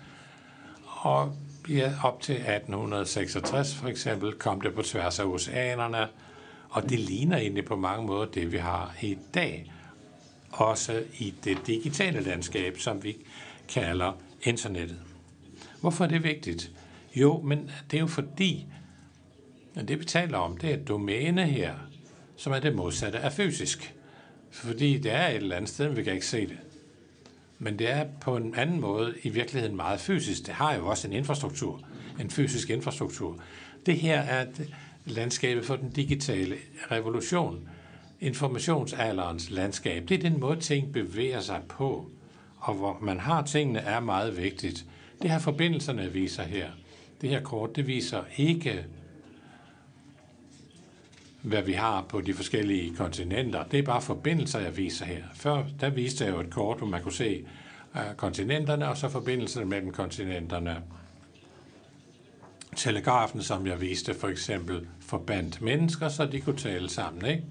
Og ja, op til 1866 for eksempel kom det på tværs af oceanerne, og det ligner egentlig på mange måder det, vi har i dag. Også i det digitale landskab, som vi kalder internettet. Hvorfor er det vigtigt? Jo, men det er jo fordi, at det vi taler om, det er et domæne her, som er det modsatte af fysisk. Fordi det er et eller andet sted, men vi kan ikke se det. Men det er på en anden måde i virkeligheden meget fysisk. Det har jo også en infrastruktur, en fysisk infrastruktur. Det her er landskabet for den digitale revolution. Informationsalderens landskab, det er den måde, ting bevæger sig på. Og hvor man har tingene, er meget vigtigt. Det her forbindelserne viser her. Det her kort, det viser ikke hvad vi har på de forskellige kontinenter. Det er bare forbindelser, jeg viser her. Før, der viste jeg jo et kort, hvor man kunne se øh, kontinenterne, og så forbindelserne mellem kontinenterne. Telegrafen, som jeg viste, for eksempel forbandt mennesker, så de kunne tale sammen. Ikke?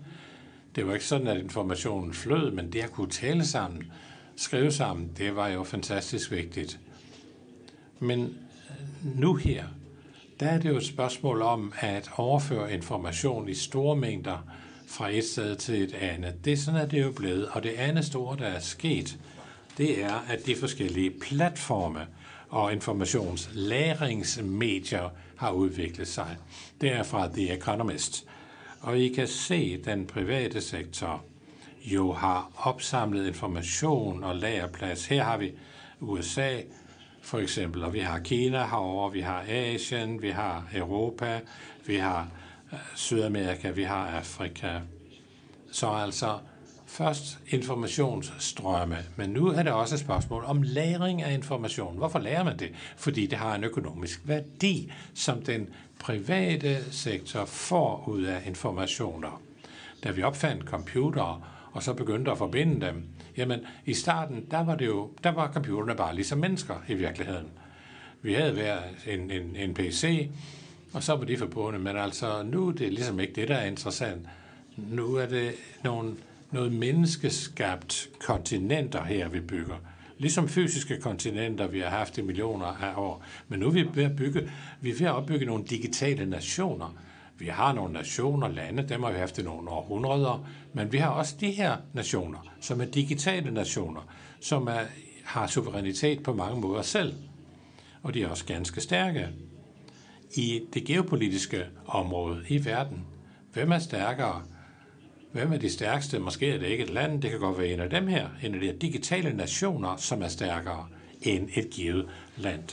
Det var ikke sådan, at informationen flød, men det at kunne tale sammen, skrive sammen, det var jo fantastisk vigtigt. Men øh, nu her, der er det jo et spørgsmål om at overføre information i store mængder fra et sted til et andet. Det er sådan, at det er jo blevet. Og det andet store, der er sket, det er, at de forskellige platforme og informationslæringsmedier har udviklet sig. Det er fra The Economist. Og I kan se, at den private sektor jo har opsamlet information og lagerplads. Her har vi USA, for eksempel. Og vi har Kina herovre, vi har Asien, vi har Europa, vi har øh, Sydamerika, vi har Afrika. Så altså først informationsstrømme, men nu er det også et spørgsmål om lagring af information. Hvorfor lærer man det? Fordi det har en økonomisk værdi, som den private sektor får ud af informationer. Da vi opfandt computere, og så begyndte at forbinde dem, Jamen, i starten, der var det jo, der var computerne bare ligesom mennesker i virkeligheden. Vi havde hver en, en, en PC, og så var de forbundet, men altså, nu er det ligesom ikke det, der er interessant. Nu er det nogle, noget menneskeskabt kontinenter her, vi bygger. Ligesom fysiske kontinenter, vi har haft i millioner af år. Men nu er vi ved at bygge, vi er ved at opbygge nogle digitale nationer, vi har nogle nationer, lande, dem har vi haft i nogle århundreder, men vi har også de her nationer, som er digitale nationer, som er, har suverænitet på mange måder selv. Og de er også ganske stærke. i det geopolitiske område i verden. Hvem er stærkere? Hvem er de stærkeste? Måske er det ikke et land, det kan godt være en af dem her, en af de digitale nationer, som er stærkere end et givet land.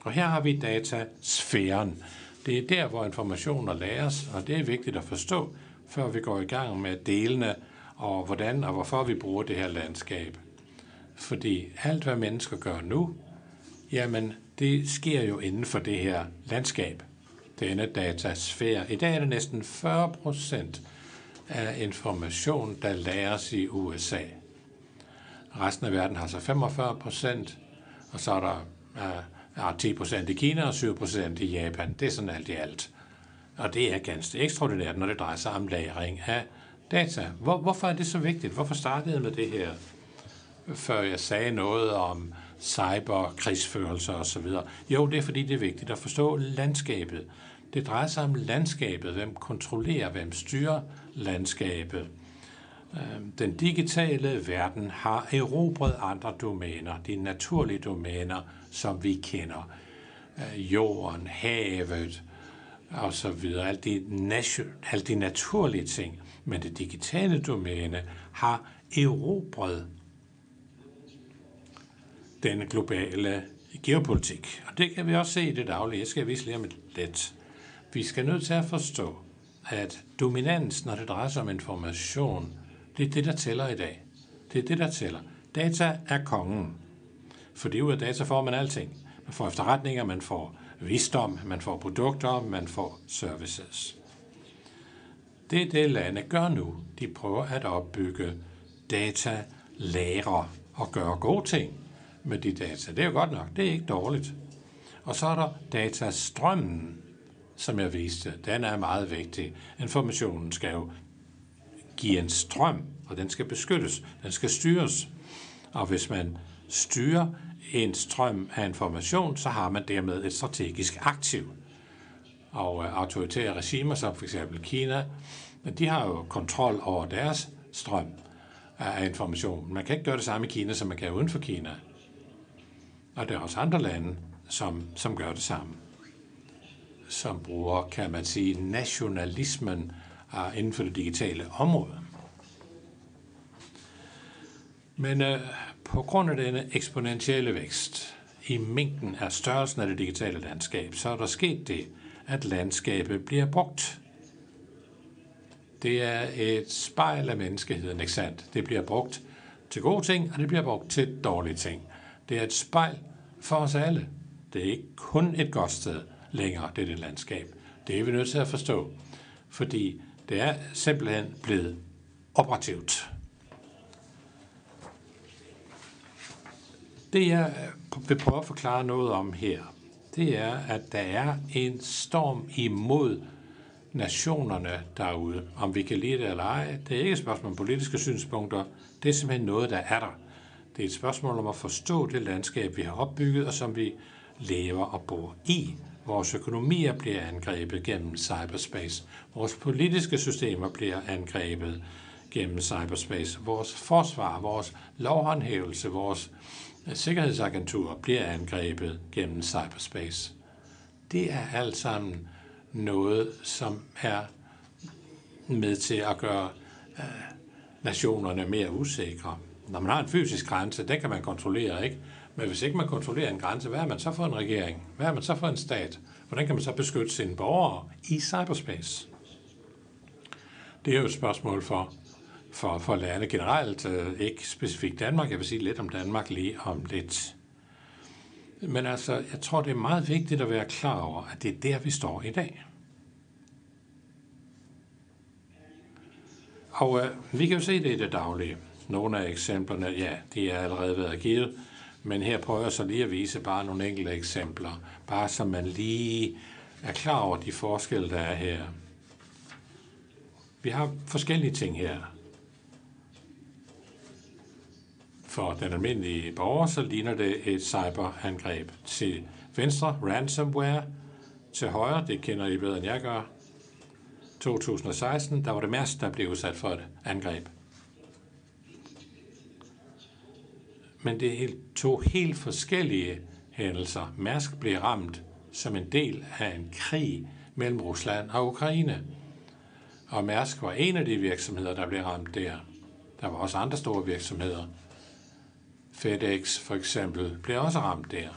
Og her har vi datasfæren. Det er der, hvor informationer læres, og det er vigtigt at forstå, før vi går i gang med delene og hvordan og hvorfor vi bruger det her landskab. Fordi alt, hvad mennesker gør nu, jamen, det sker jo inden for det her landskab, denne datasfære. I dag er det næsten 40 procent af information, der læres i USA. Resten af verden har så 45 procent, og så er der øh, uh, 10 procent i Kina og 7 procent i Japan. Det er sådan alt i alt. Og det er ganske ekstraordinært, når det drejer sig om lagring af data. Hvor, hvorfor er det så vigtigt? Hvorfor startede jeg med det her, før jeg sagde noget om cyberkrigsførelse osv.? Jo, det er fordi, det er vigtigt at forstå landskabet. Det drejer sig om landskabet. Hvem kontrollerer, hvem styrer landskabe. Øhm, den digitale verden har erobret andre domæner, de naturlige domæner, som vi kender. Øh, jorden, havet og så videre. Alt de, natu- alt de naturlige ting. Men det digitale domæne har erobret den globale geopolitik. Og det kan vi også se i det daglige. Jeg skal vise lige om lidt. Vi skal nødt til at forstå, at dominans, når det drejer sig om information, det er det, der tæller i dag. Det er det, der tæller. Data er kongen. Fordi ud af data får man alting. Man får efterretninger, man får visdom, man får produkter, man får services. Det er det, lande gør nu. De prøver at opbygge data, datalagre og gøre gode ting med de data. Det er jo godt nok. Det er ikke dårligt. Og så er der datastrømmen, som jeg viste. Den er meget vigtig. Informationen skal jo give en strøm, og den skal beskyttes. Den skal styres. Og hvis man styrer en strøm af information, så har man dermed et strategisk aktiv. Og øh, autoritære regimer, som f.eks. Kina, de har jo kontrol over deres strøm af information. Man kan ikke gøre det samme i Kina, som man kan uden for Kina. Og der er også andre lande, som, som gør det samme. Som bruger, kan man sige, nationalismen uh, inden for det digitale område. Men uh, på grund af denne eksponentielle vækst i mængden af størrelsen af det digitale landskab, så er der sket det, at landskabet bliver brugt. Det er et spejl af menneskeheden, ikke sandt? Det bliver brugt til gode ting, og det bliver brugt til dårlige ting. Det er et spejl for os alle. Det er ikke kun et godt sted længere, dette det landskab. Det er vi nødt til at forstå, fordi det er simpelthen blevet operativt. Det jeg vil prøve at forklare noget om her, det er, at der er en storm imod nationerne derude. Om vi kan lide det eller ej, det er ikke et spørgsmål om politiske synspunkter. Det er simpelthen noget, der er der. Det er et spørgsmål om at forstå det landskab, vi har opbygget, og som vi lever og bor i. Vores økonomier bliver angrebet gennem cyberspace. Vores politiske systemer bliver angrebet gennem cyberspace. Vores forsvar, vores lovhåndhævelse, vores øh, sikkerhedsagentur bliver angrebet gennem cyberspace. Det er alt sammen noget, som er med til at gøre øh, nationerne mere usikre. Når man har en fysisk grænse, den kan man kontrollere, ikke? Men hvis ikke man kontrollerer en grænse, hvad er man så for en regering? Hvad er man så for en stat? Hvordan kan man så beskytte sine borgere i cyberspace? Det er jo et spørgsmål for, for, for lande generelt, øh, ikke specifikt Danmark. Jeg vil sige lidt om Danmark lige om lidt. Men altså, jeg tror, det er meget vigtigt at være klar over, at det er der, vi står i dag. Og øh, vi kan jo se det i det daglige. Nogle af eksemplerne, ja, de er allerede været givet, men her prøver jeg så lige at vise bare nogle enkelte eksempler, bare så man lige er klar over de forskelle, der er her. Vi har forskellige ting her. For den almindelige borger, så ligner det et cyberangreb. Til venstre, ransomware. Til højre, det kender I bedre end jeg gør. 2016, der var det Mærsk, der blev udsat for et angreb. Men det er helt, to helt forskellige hændelser. Mærsk blev ramt som en del af en krig mellem Rusland og Ukraine. Og Mærsk var en af de virksomheder, der blev ramt der. Der var også andre store virksomheder. FedEx for eksempel blev også ramt der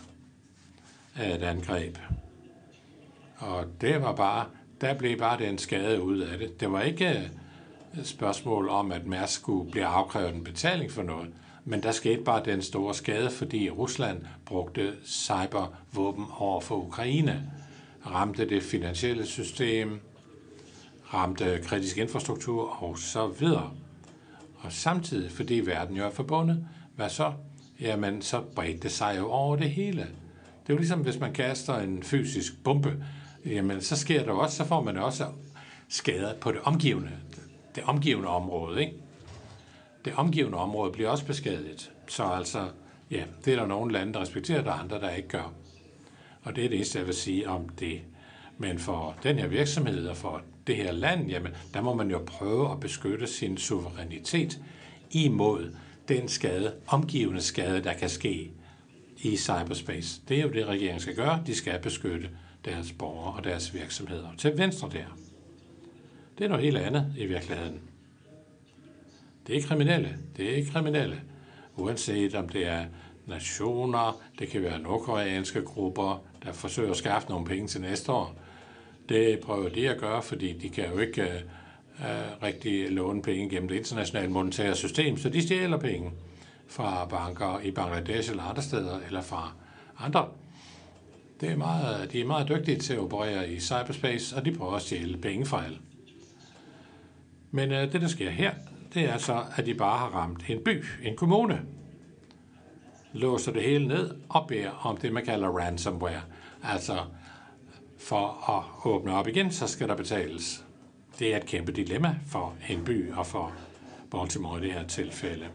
af et angreb. Og det var bare, der blev bare den skade ud af det. Det var ikke et spørgsmål om, at Mærsk skulle blive afkrævet en betaling for noget, men der skete bare den store skade, fordi Rusland brugte cybervåben over for Ukraine, ramte det finansielle system, ramte kritisk infrastruktur og så videre. Og samtidig, fordi verden jo er forbundet, hvad så? Jamen, så bredte det sig jo over det hele. Det er jo ligesom, hvis man kaster en fysisk bombe, jamen, så sker der også, så får man også skader på det omgivende, det omgivende område, ikke? Det omgivende område bliver også beskadiget. Så altså, ja, det er der nogle lande, der respekterer, der er andre, der ikke gør. Og det er det eneste, jeg vil sige om det. Men for den her virksomhed og for det her land, jamen, der må man jo prøve at beskytte sin suverænitet imod den skade, omgivende skade, der kan ske i cyberspace. Det er jo det, regeringen skal gøre. De skal beskytte deres borgere og deres virksomheder. Til venstre der. Det er noget helt andet i virkeligheden. Det er kriminelle. Det er kriminelle. Uanset om det er nationer, det kan være nordkoreanske grupper, der forsøger at skaffe nogle penge til næste år. Det prøver de at gøre, fordi de kan jo ikke uh, rigtig låne penge gennem det internationale monetære system, så de stjæler penge fra banker i Bangladesh eller andre steder, eller fra andre. Det er meget, de er meget dygtige til at operere i cyberspace, og de prøver at stjæle penge fra alle. Men uh, det, der sker her, det er så, at de bare har ramt en by, en kommune, låser det hele ned og beder om det, man kalder ransomware. Altså, for at åbne op igen, så skal der betales. Det er et kæmpe dilemma for en by og for Baltimore i det her tilfælde.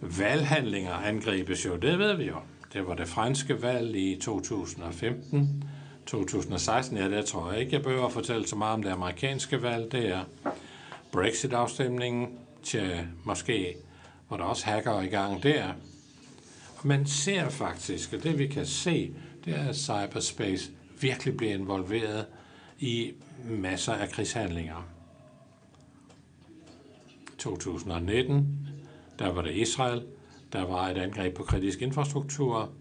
Valghandlinger angribes jo, det ved vi jo. Det var det franske valg i 2015. 2016, ja, det tror jeg ikke, jeg behøver at fortælle så meget om det amerikanske valg. Det er Brexit-afstemningen til måske, hvor der også hacker i gang der. Man ser faktisk, og det vi kan se, det er, at cyberspace virkelig bliver involveret i masser af krigshandlinger. 2019, der var det Israel, der var et angreb på kritisk infrastruktur.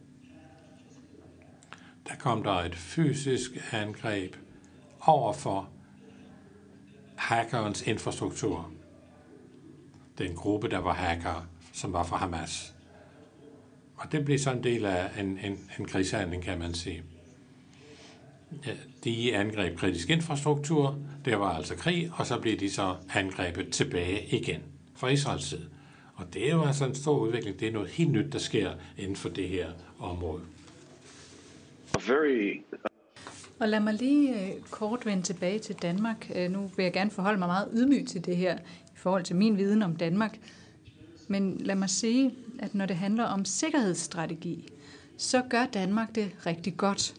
Der kom der et fysisk angreb over for hackerens infrastruktur. Den gruppe, der var hacker, som var fra Hamas. Og det blev så en del af en, en, en krigshandling, kan man sige. De angreb kritisk infrastruktur, det var altså krig, og så blev de så angrebet tilbage igen fra Israels side. Og det er jo altså en stor udvikling. Det er noget helt nyt, der sker inden for det her område. Very og lad mig lige øh, kort vende tilbage til Danmark. Øh, nu vil jeg gerne forholde mig meget ydmygt til det her i forhold til min viden om Danmark. Men lad mig sige, at når det handler om sikkerhedsstrategi, så gør Danmark det rigtig godt.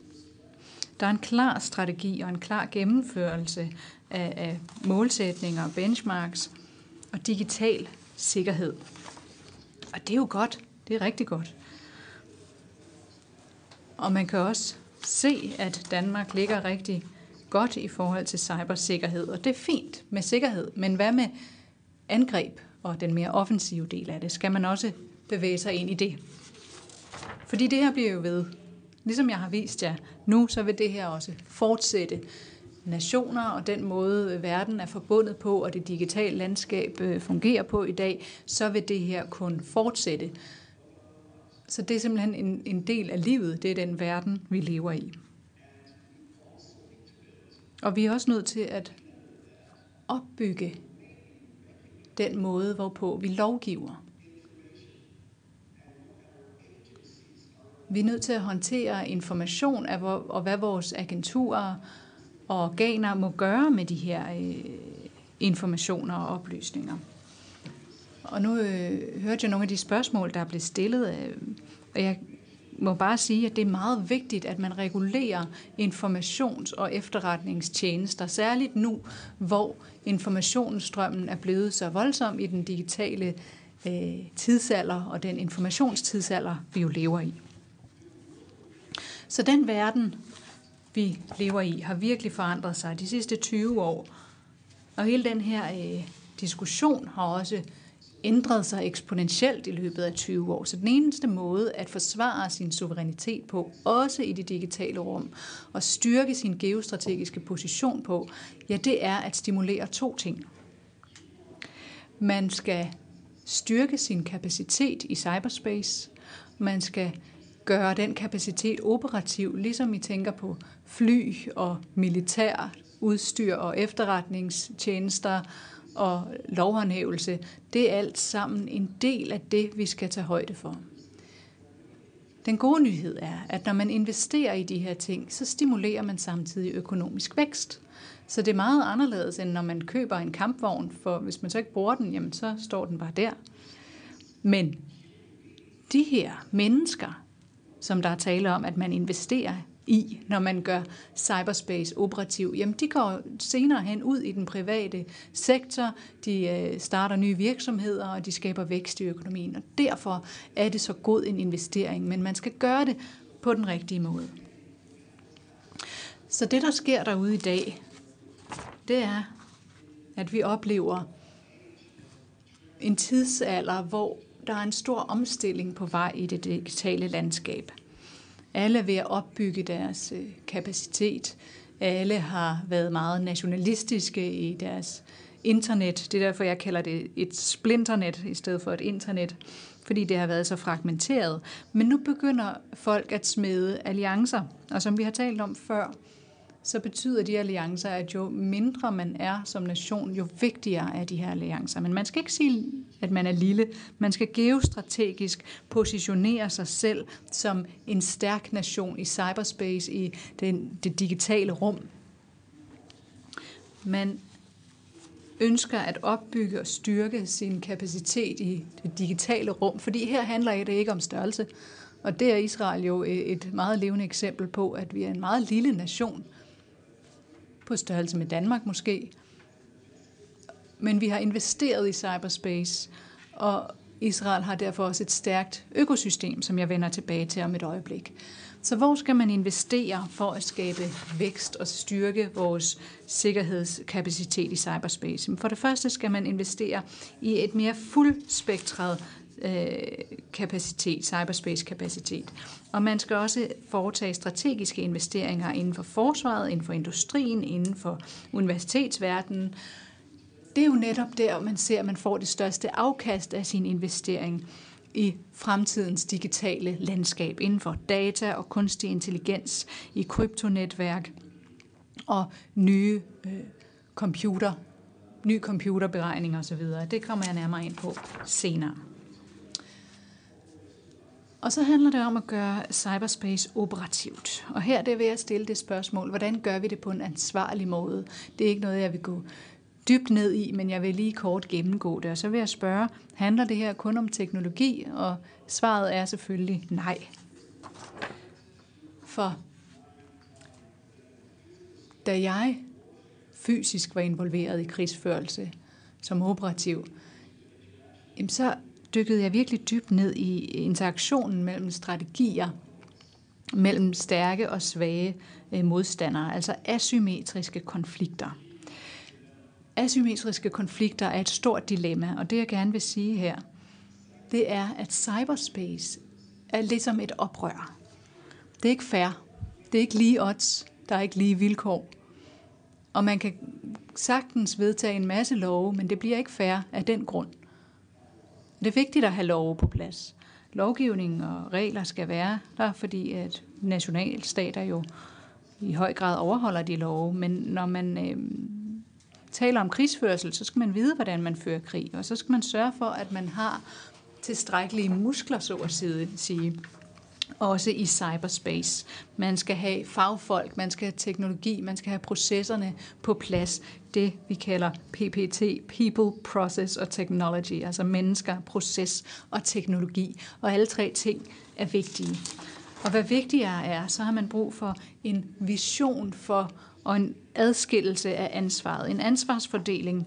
Der er en klar strategi og en klar gennemførelse af, af målsætninger og benchmarks og digital sikkerhed. Og det er jo godt. Det er rigtig godt. Og man kan også se, at Danmark ligger rigtig godt i forhold til cybersikkerhed, og det er fint med sikkerhed, men hvad med angreb og den mere offensive del af det? Skal man også bevæge sig ind i det? Fordi det her bliver jo ved. Ligesom jeg har vist jer nu, så vil det her også fortsætte nationer og den måde, verden er forbundet på, og det digitale landskab øh, fungerer på i dag, så vil det her kun fortsætte. Så det er simpelthen en, en del af livet. Det er den verden, vi lever i. Og vi er også nødt til at opbygge den måde, hvorpå vi lovgiver. Vi er nødt til at håndtere information af, og hvad vores agenturer og organer må gøre med de her øh, informationer og oplysninger. Og nu øh, hørte jeg nogle af de spørgsmål, der er blevet stillet, øh, og jeg må bare sige, at det er meget vigtigt, at man regulerer informations- og efterretningstjenester, særligt nu, hvor informationsstrømmen er blevet så voldsom i den digitale øh, tidsalder og den informationstidsalder, vi jo lever i. Så den verden, vi lever i, har virkelig forandret sig de sidste 20 år. Og hele den her øh, diskussion har også ændret sig eksponentielt i løbet af 20 år. Så den eneste måde at forsvare sin suverænitet på, også i det digitale rum, og styrke sin geostrategiske position på, ja, det er at stimulere to ting. Man skal styrke sin kapacitet i cyberspace. Man skal gøre den kapacitet operativ, ligesom I tænker på fly og militær udstyr og efterretningstjenester og lovhåndhævelse. Det er alt sammen en del af det, vi skal tage højde for. Den gode nyhed er, at når man investerer i de her ting, så stimulerer man samtidig økonomisk vækst. Så det er meget anderledes, end når man køber en kampvogn, for hvis man så ikke bruger den, jamen så står den bare der. Men de her mennesker, som der er tale om, at man investerer i, når man gør cyberspace operativ, jamen de går senere hen ud i den private sektor, de øh, starter nye virksomheder, og de skaber vækst i økonomien. Og derfor er det så god en investering, men man skal gøre det på den rigtige måde. Så det, der sker derude i dag, det er, at vi oplever en tidsalder, hvor der er en stor omstilling på vej i det digitale landskab. Alle er ved at opbygge deres øh, kapacitet. Alle har været meget nationalistiske i deres internet. Det er derfor, jeg kalder det et splinternet i stedet for et internet, fordi det har været så fragmenteret. Men nu begynder folk at smede alliancer, og som vi har talt om før, så betyder de alliancer, at jo mindre man er som nation, jo vigtigere er de her alliancer. Men man skal ikke sige, at man er lille. Man skal geostrategisk positionere sig selv som en stærk nation i cyberspace, i den, det digitale rum. Man ønsker at opbygge og styrke sin kapacitet i det digitale rum, fordi her handler det ikke om størrelse. Og det er Israel jo et meget levende eksempel på, at vi er en meget lille nation, på størrelse med Danmark måske. Men vi har investeret i cyberspace, og Israel har derfor også et stærkt økosystem, som jeg vender tilbage til om et øjeblik. Så hvor skal man investere for at skabe vækst og styrke vores sikkerhedskapacitet i cyberspace? For det første skal man investere i et mere fuldspektret kapacitet, cyberspace-kapacitet. Og man skal også foretage strategiske investeringer inden for forsvaret, inden for industrien, inden for universitetsverdenen. Det er jo netop der, man ser, at man får det største afkast af sin investering i fremtidens digitale landskab inden for data og kunstig intelligens, i kryptonetværk og nye øh, computer, ny computerberegning osv. Det kommer jeg nærmere ind på senere. Og så handler det om at gøre cyberspace operativt. Og her det vil jeg stille det spørgsmål, hvordan gør vi det på en ansvarlig måde? Det er ikke noget, jeg vil gå dybt ned i, men jeg vil lige kort gennemgå det. Og så vil jeg spørge, handler det her kun om teknologi? Og svaret er selvfølgelig nej. For da jeg fysisk var involveret i krigsførelse som operativ, så dykkede jeg virkelig dybt ned i interaktionen mellem strategier, mellem stærke og svage øh, modstandere, altså asymmetriske konflikter. Asymmetriske konflikter er et stort dilemma, og det jeg gerne vil sige her, det er, at cyberspace er ligesom et oprør. Det er ikke fair. Det er ikke lige odds. Der er ikke lige vilkår. Og man kan sagtens vedtage en masse love, men det bliver ikke fair af den grund. Det er vigtigt at have love på plads. Lovgivning og regler skal være der, fordi at nationalstater jo i høj grad overholder de love, men når man øh, taler om krigsførsel, så skal man vide, hvordan man fører krig, og så skal man sørge for, at man har tilstrækkelige muskler, så at sige, også i cyberspace. Man skal have fagfolk, man skal have teknologi, man skal have processerne på plads. Det vi kalder PPT, People, Process og Technology, altså mennesker, proces og teknologi. Og alle tre ting er vigtige. Og hvad vigtigere er, så har man brug for en vision for og en adskillelse af ansvaret, en ansvarsfordeling,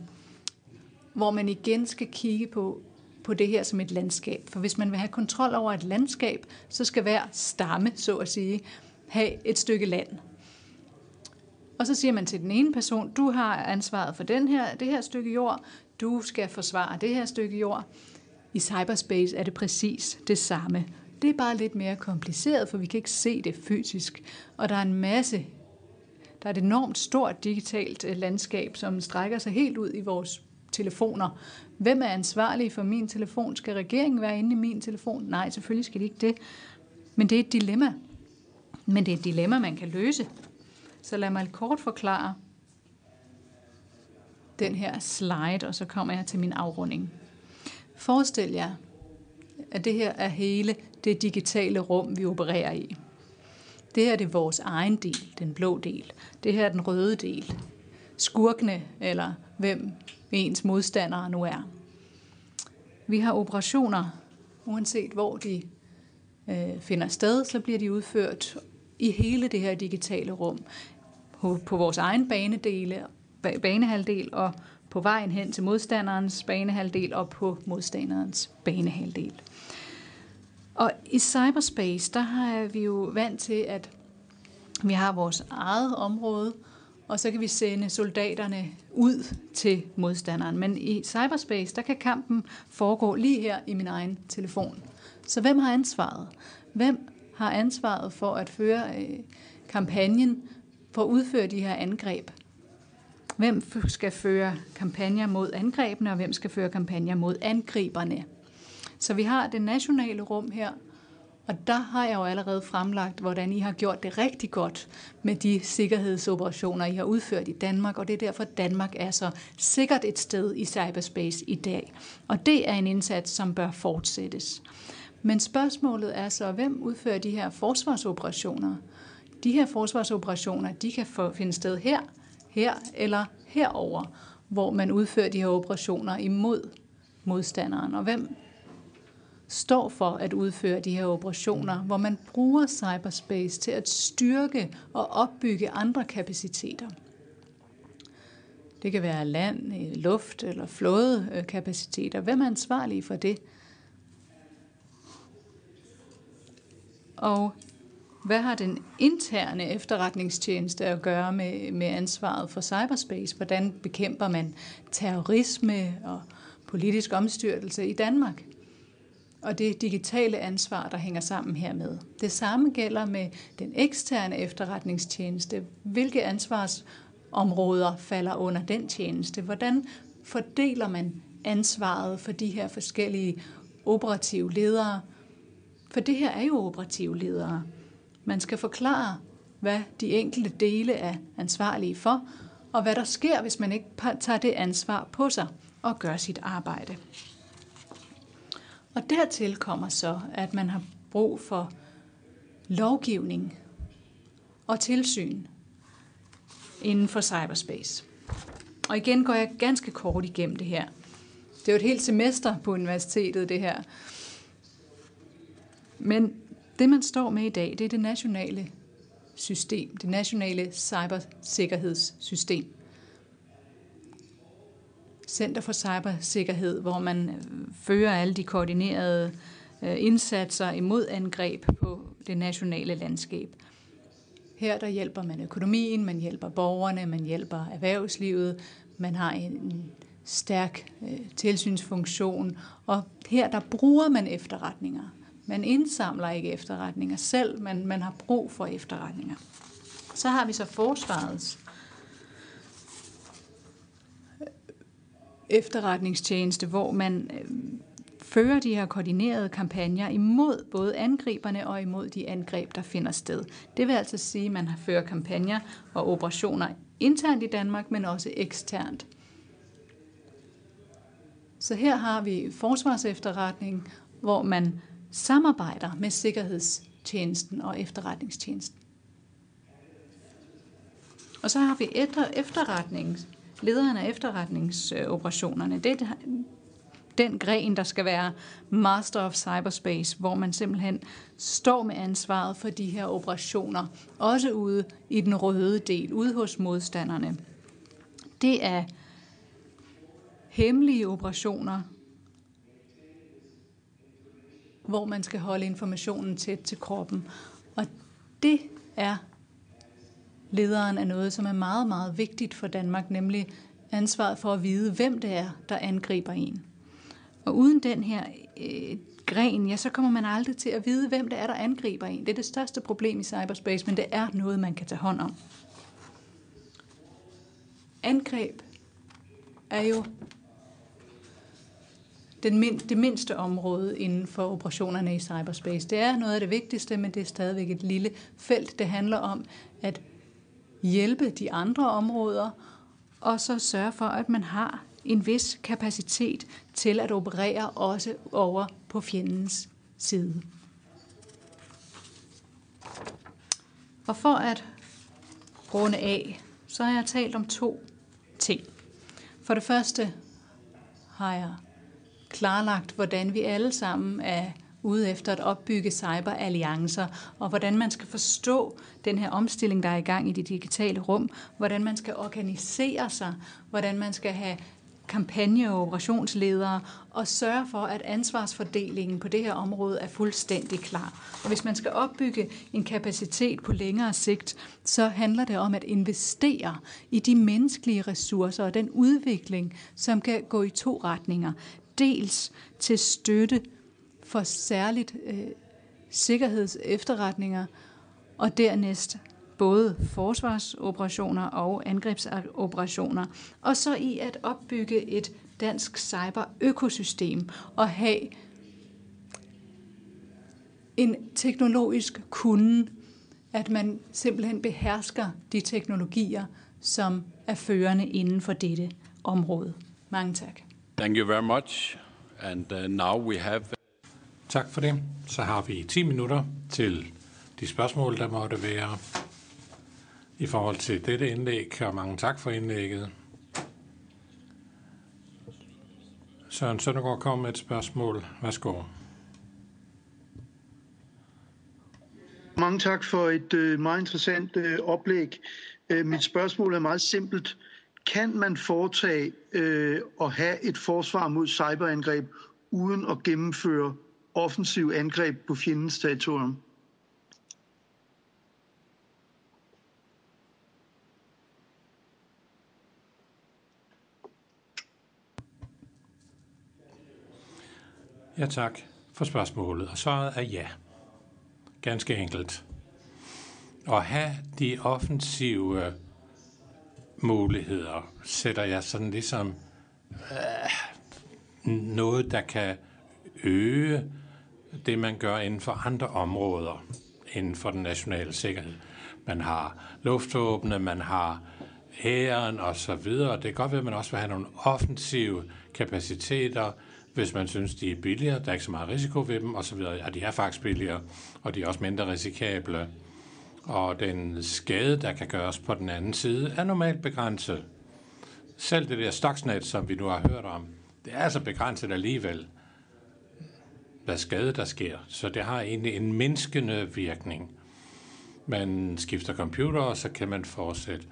hvor man igen skal kigge på, på det her som et landskab. For hvis man vil have kontrol over et landskab, så skal hver stamme, så at sige, have et stykke land. Og så siger man til den ene person, du har ansvaret for den her, det her stykke jord, du skal forsvare det her stykke jord. I cyberspace er det præcis det samme. Det er bare lidt mere kompliceret, for vi kan ikke se det fysisk. Og der er en masse, der er et enormt stort digitalt øh, landskab, som strækker sig helt ud i vores telefoner. Hvem er ansvarlig for min telefon? Skal regeringen være inde i min telefon? Nej, selvfølgelig skal de ikke det. Men det er et dilemma. Men det er et dilemma, man kan løse. Så lad mig kort forklare den her slide, og så kommer jeg til min afrunding. Forestil jer, at det her er hele det digitale rum, vi opererer i. Det her det er vores egen del, den blå del. Det her er den røde del. Skurkene, eller hvem ens modstandere nu er. Vi har operationer, uanset hvor de øh, finder sted, så bliver de udført i hele det her digitale rum. På, på vores egen banedele, banehalvdel og på vejen hen til modstanderens banehalvdel og på modstanderens banehalvdel. Og i cyberspace, der har vi jo vant til, at vi har vores eget område, og så kan vi sende soldaterne ud til modstanderen. Men i cyberspace, der kan kampen foregå lige her i min egen telefon. Så hvem har ansvaret? Hvem har ansvaret for at føre øh, kampagnen for at udføre de her angreb? Hvem skal føre kampagner mod angrebene, og hvem skal føre kampagner mod angriberne? Så vi har det nationale rum her, og der har jeg jo allerede fremlagt, hvordan I har gjort det rigtig godt med de sikkerhedsoperationer, I har udført i Danmark, og det er derfor, Danmark er så sikkert et sted i cyberspace i dag. Og det er en indsats, som bør fortsættes. Men spørgsmålet er så, hvem udfører de her forsvarsoperationer? De her forsvarsoperationer, de kan finde sted her, her eller herover, hvor man udfører de her operationer imod modstanderen. Og hvem står for at udføre de her operationer, hvor man bruger cyberspace til at styrke og opbygge andre kapaciteter. Det kan være land, luft eller flådekapaciteter. Hvem er ansvarlig for det? Og hvad har den interne efterretningstjeneste at gøre med, med ansvaret for cyberspace? Hvordan bekæmper man terrorisme og politisk omstyrtelse i Danmark? Og det digitale ansvar, der hænger sammen hermed. Det samme gælder med den eksterne efterretningstjeneste. Hvilke ansvarsområder falder under den tjeneste? Hvordan fordeler man ansvaret for de her forskellige operative ledere? For det her er jo operative ledere. Man skal forklare, hvad de enkelte dele er ansvarlige for, og hvad der sker, hvis man ikke tager det ansvar på sig og gør sit arbejde. Og dertil kommer så, at man har brug for lovgivning og tilsyn inden for cyberspace. Og igen går jeg ganske kort igennem det her. Det er jo et helt semester på universitetet, det her. Men det, man står med i dag, det er det nationale system, det nationale cybersikkerhedssystem. Center for Cybersikkerhed, hvor man øh, fører alle de koordinerede øh, indsatser imod angreb på det nationale landskab. Her der hjælper man økonomien, man hjælper borgerne, man hjælper erhvervslivet, man har en stærk øh, tilsynsfunktion, og her der bruger man efterretninger. Man indsamler ikke efterretninger selv, men man har brug for efterretninger. Så har vi så forsvarets efterretningstjeneste, hvor man øh, fører de her koordinerede kampagner imod både angriberne og imod de angreb, der finder sted. Det vil altså sige, at man har fører kampagner og operationer internt i Danmark, men også eksternt. Så her har vi forsvarsefterretning, hvor man samarbejder med sikkerhedstjenesten og efterretningstjenesten. Og så har vi efter, efterretning, lederen af efterretningsoperationerne. Det er den gren, der skal være Master of Cyberspace, hvor man simpelthen står med ansvaret for de her operationer, også ude i den røde del, ude hos modstanderne. Det er hemmelige operationer, hvor man skal holde informationen tæt til kroppen. Og det er lederen af noget, som er meget, meget vigtigt for Danmark, nemlig ansvaret for at vide, hvem det er, der angriber en. Og uden den her øh, gren, ja, så kommer man aldrig til at vide, hvem det er, der angriber en. Det er det største problem i cyberspace, men det er noget, man kan tage hånd om. Angreb er jo den mind, det mindste område inden for operationerne i cyberspace. Det er noget af det vigtigste, men det er stadigvæk et lille felt. Det handler om at hjælpe de andre områder, og så sørge for, at man har en vis kapacitet til at operere også over på fjendens side. Og for at runde af, så har jeg talt om to ting. For det første har jeg klarlagt, hvordan vi alle sammen er ude efter at opbygge cyberalliancer, og hvordan man skal forstå den her omstilling, der er i gang i det digitale rum, hvordan man skal organisere sig, hvordan man skal have kampagne- og operationsledere og sørge for, at ansvarsfordelingen på det her område er fuldstændig klar. Og hvis man skal opbygge en kapacitet på længere sigt, så handler det om at investere i de menneskelige ressourcer og den udvikling, som kan gå i to retninger. Dels til støtte for særligt øh, sikkerhedsefterretninger, og dernæst både forsvarsoperationer og angrebsoperationer, og så i at opbygge et dansk cyberøkosystem og have en teknologisk kunde, at man simpelthen behersker de teknologier, som er førende inden for dette område. Mange tak. Thank you very much. And uh, now we have... Tak for det. Så har vi 10 minutter til de spørgsmål, der måtte være i forhold til dette indlæg, og mange tak for indlægget. Søren Søndergaard kom med et spørgsmål. Værsgo. Mange tak for et øh, meget interessant øh, oplæg. Øh, mit spørgsmål er meget simpelt. Kan man foretage øh, og have et forsvar mod cyberangreb uden at gennemføre offensiv angreb på fjendens territorium? Ja, tak for spørgsmålet. Og svaret er ja. Ganske enkelt. At have de offensive øh, muligheder, sætter jeg sådan ligesom øh, noget, der kan øge det, man gør inden for andre områder inden for den nationale sikkerhed. Man har luftvåbne, man har hæren og så videre. Det kan godt være, at man også vil have nogle offensive kapaciteter, hvis man synes, de er billigere. Der er ikke så meget risiko ved dem, og så videre. Ja, de er faktisk billigere, og de er også mindre risikable. Og den skade, der kan gøres på den anden side, er normalt begrænset. Selv det der Stuxnet, som vi nu har hørt om, det er altså begrænset alligevel, hvad skade der sker. Så det har egentlig en mindskende virkning. Man skifter computer, og så kan man fortsætte.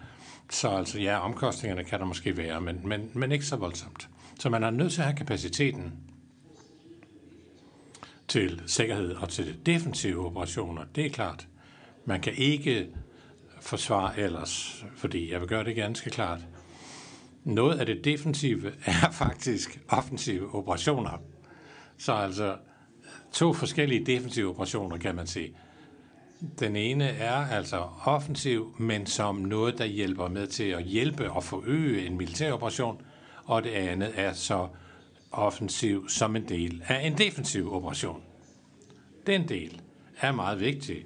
Så altså, ja, omkostningerne kan der måske være, men, men, men ikke så voldsomt. Så man er nødt til at have kapaciteten til sikkerhed og til defensive operationer. Det er klart. Man kan ikke forsvare ellers, fordi jeg vil gøre det ganske klart. Noget af det defensive er faktisk offensive operationer. Så altså to forskellige defensive operationer, kan man sige. Den ene er altså offensiv, men som noget, der hjælper med til at hjælpe og forøge en militær operation – og det andet er så offensiv som en del af en defensiv operation. Den del er meget vigtig,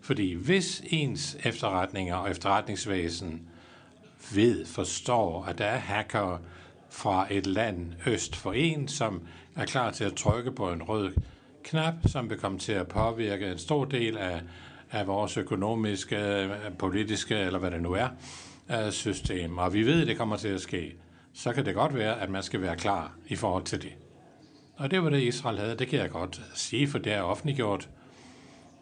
fordi hvis ens efterretninger og efterretningsvæsen ved, forstår, at der er hacker fra et land øst for en, som er klar til at trykke på en rød knap, som vil komme til at påvirke en stor del af, af vores økonomiske, øh, politiske, eller hvad det nu er, øh, system. Og vi ved, at det kommer til at ske så kan det godt være, at man skal være klar i forhold til det. Og det var det, Israel havde. Det kan jeg godt sige, for det er offentliggjort.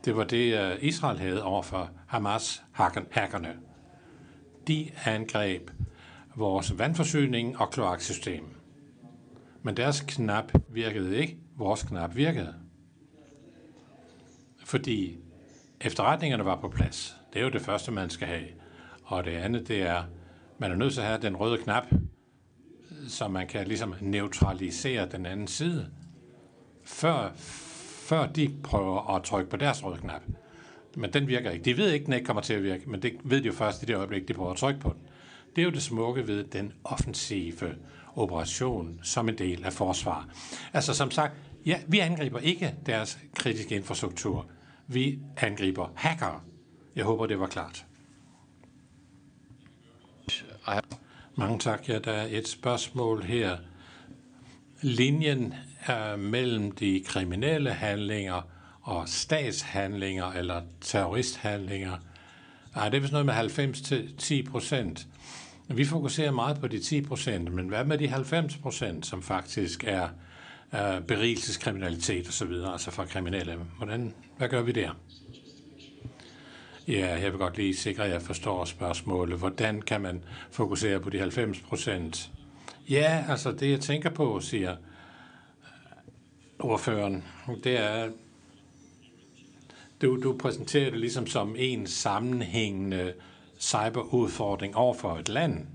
Det var det, øh, Israel havde overfor Hamas-hackerne. De angreb vores vandforsyning og kloaksystem. Men deres knap virkede ikke. Vores knap virkede. Fordi efterretningerne var på plads. Det er jo det første, man skal have. Og det andet, det er, man er nødt til at have den røde knap, så man kan ligesom neutralisere den anden side, før, før de prøver at trykke på deres røde knap. Men den virker ikke. De ved ikke, den ikke kommer til at virke, men det ved de jo først i det øjeblik, de prøver at trykke på den. Det er jo det smukke ved den offensive operation som en del af forsvar. Altså som sagt, ja, vi angriber ikke deres kritiske infrastruktur. Vi angriber hacker. Jeg håber, det var klart. Mange tak. Ja, der er et spørgsmål her. Linjen er mellem de kriminelle handlinger og statshandlinger eller terroristhandlinger. Nej, det er vist noget med 90 til 10 procent. Vi fokuserer meget på de 10 procent, men hvad med de 90 procent, som faktisk er uh, berigelseskriminalitet osv., altså for kriminelle? Hvordan, hvad gør vi der? Ja, jeg vil godt lige sikre, at jeg forstår spørgsmålet. Hvordan kan man fokusere på de 90 procent? Ja, altså det jeg tænker på, siger ordføreren, det er, du, du præsenterer det ligesom som en sammenhængende cyberudfordring over for et land.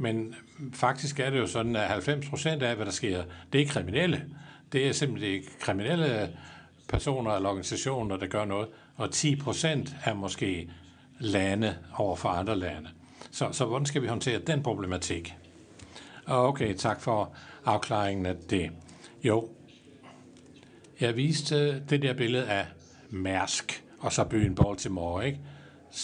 Men faktisk er det jo sådan, at 90 procent af, hvad der sker, det er kriminelle. Det er simpelthen kriminelle personer eller organisationer, der gør noget og 10 procent er måske lande over for andre lande. Så, så hvordan skal vi håndtere den problematik? Okay, tak for afklaringen af det. Jo, jeg viste det der billede af Mærsk og så byen Baltimore, ikke?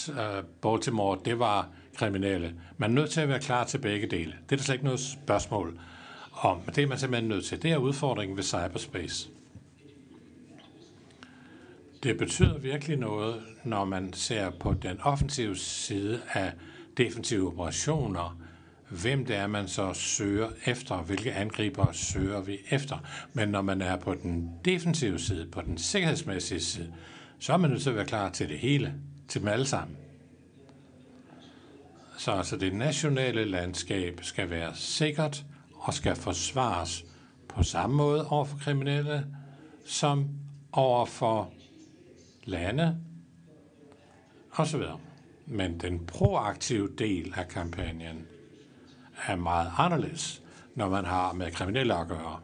Øh, Baltimore, det var kriminelle. Man er nødt til at være klar til begge dele. Det er der slet ikke noget spørgsmål om. Det er man simpelthen nødt til. Det er udfordringen ved cyberspace. Det betyder virkelig noget, når man ser på den offensive side af defensive operationer, hvem det er, man så søger efter, hvilke angriber søger vi efter. Men når man er på den defensive side, på den sikkerhedsmæssige side, så er man nødt til at være klar til det hele, til dem alle sammen. Så altså det nationale landskab skal være sikkert og skal forsvares på samme måde over for kriminelle, som over for lande osv. Men den proaktive del af kampagnen er meget anderledes, når man har med kriminelle at gøre.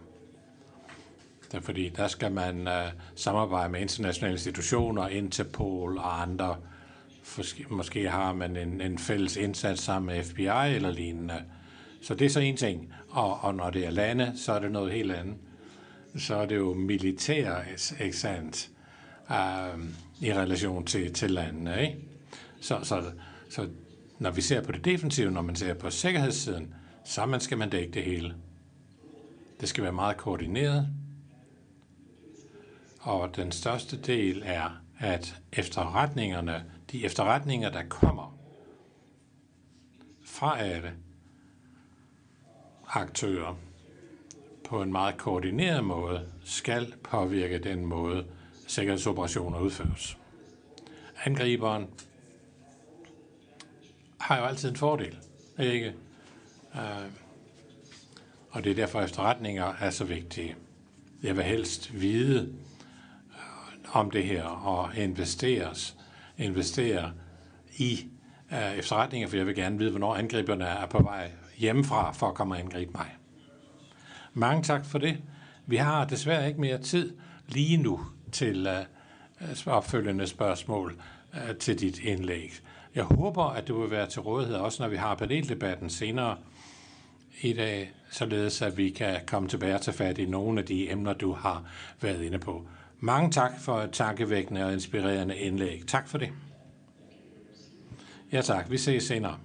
Det er fordi, der skal man uh, samarbejde med internationale institutioner, Interpol og andre. Måske, måske har man en, en fælles indsats sammen med FBI eller lignende. Så det er så en ting. Og, og når det er lande, så er det noget helt andet. Så er det jo militær, ikke sandt? Øhm, i relation til, til landene. Ikke? Så, så, så når vi ser på det defensive, når man ser på sikkerhedssiden, så man skal man dække det hele. Det skal være meget koordineret. Og den største del er, at efterretningerne, de efterretninger, der kommer fra alle aktører, på en meget koordineret måde, skal påvirke den måde, sikkerhedsoperationer udføres. Angriberen har jo altid en fordel, ikke? Øh, og det er derfor efterretninger er så vigtige. Jeg vil helst vide øh, om det her og investeres, investere i uh, efterretninger, for jeg vil gerne vide, hvornår angriberne er på vej hjemmefra for at komme og angribe mig. Mange tak for det. Vi har desværre ikke mere tid lige nu til uh, opfølgende spørgsmål uh, til dit indlæg. Jeg håber, at du vil være til rådighed, også når vi har paneldebatten senere i dag, således at vi kan komme tilbage til fat i nogle af de emner, du har været inde på. Mange tak for et tankevækkende og inspirerende indlæg. Tak for det. Ja tak, vi ses senere.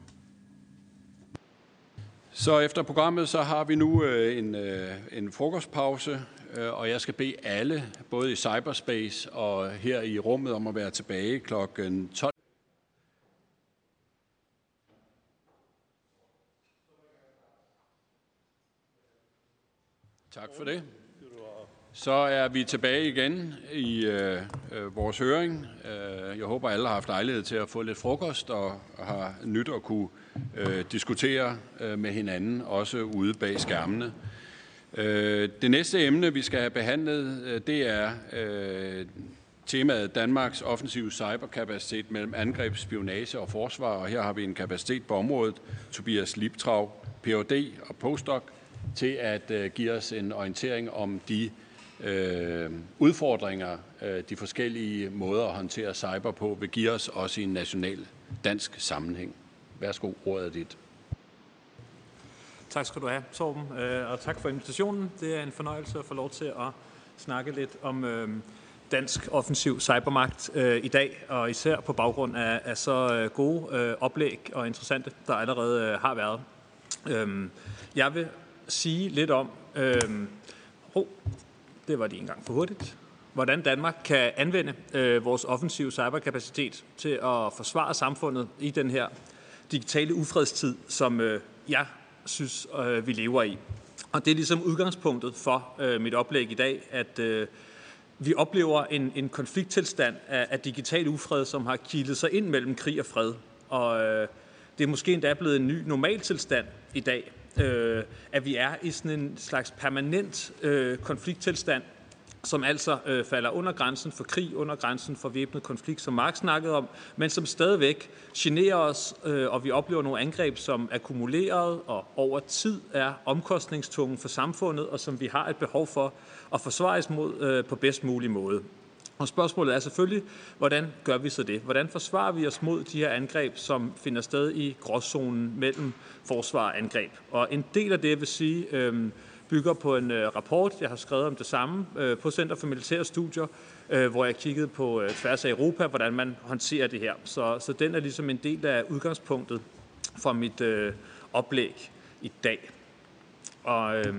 Så efter programmet, så har vi nu øh, en, øh, en frokostpause, øh, og jeg skal bede alle, både i cyberspace og her i rummet, om at være tilbage kl. 12. Tak for det. Så er vi tilbage igen i øh, øh, vores høring. Øh, jeg håber, alle har haft lejlighed til at få lidt frokost og har nyt at kunne øh, diskutere øh, med hinanden, også ude bag skærmene. Øh, det næste emne, vi skal have behandlet, øh, det er øh, temaet Danmarks offensive cyberkapacitet mellem angreb, spionage og forsvar, og her har vi en kapacitet på området, Tobias Liptrav, Ph.D. og postdoc, til at øh, give os en orientering om de øh, udfordringer, øh, de forskellige måder at håndtere cyber på, vil give os også i en national dansk sammenhæng. Værsgo, ordet er dit. Tak skal du have, Torben, øh, og tak for invitationen. Det er en fornøjelse at få lov til at snakke lidt om øh, dansk offensiv cybermagt øh, i dag, og især på baggrund af, af så øh, gode øh, oplæg og interessante, der allerede øh, har været. Øh, jeg vil sige lidt om, øh, oh, det var det engang for hurtigt, hvordan Danmark kan anvende øh, vores offensive cyberkapacitet til at forsvare samfundet i den her digitale ufredstid, som øh, jeg synes, øh, vi lever i. Og det er ligesom udgangspunktet for øh, mit oplæg i dag, at øh, vi oplever en, en konflikttilstand af, af digital ufred, som har kilet sig ind mellem krig og fred. Og øh, det er måske endda blevet en ny normaltilstand i dag, øh, at vi er i sådan en slags permanent øh, konflikttilstand, som altså øh, falder under grænsen for krig, under grænsen for væbnet konflikt, som Marx snakkede om, men som stadigvæk generer os, øh, og vi oplever nogle angreb, som akkumuleret og over tid er omkostningstunge for samfundet, og som vi har et behov for at forsvares mod øh, på bedst mulig måde. Og spørgsmålet er selvfølgelig, hvordan gør vi så det? Hvordan forsvarer vi os mod de her angreb, som finder sted i gråzonen mellem forsvar og angreb? Og en del af det, jeg vil sige, øh, bygger på en øh, rapport, jeg har skrevet om det samme øh, på Center for Militære Studier, øh, hvor jeg kiggede på øh, tværs af Europa, hvordan man håndterer det her. Så, så den er ligesom en del af udgangspunktet for mit øh, oplæg i dag. Og øh,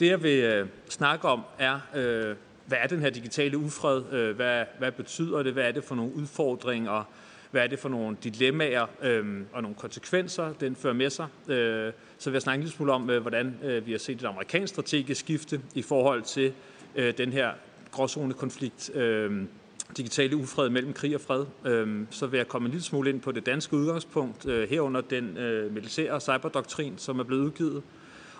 det, jeg vil øh, snakke om, er, øh, hvad er den her digitale ufred? Øh, hvad, hvad betyder det? Hvad er det for nogle udfordringer? Hvad er det for nogle dilemmaer øh, og nogle konsekvenser, den fører med sig? Øh, så vil jeg snakke en lille smule om, øh, hvordan øh, vi har set et amerikansk strategisk skifte i forhold til øh, den her gråzone-konflikt, øh, digitale ufred mellem krig og fred. Øh, så vil jeg komme en lille smule ind på det danske udgangspunkt, øh, herunder den øh, militære cyberdoktrin, som er blevet udgivet.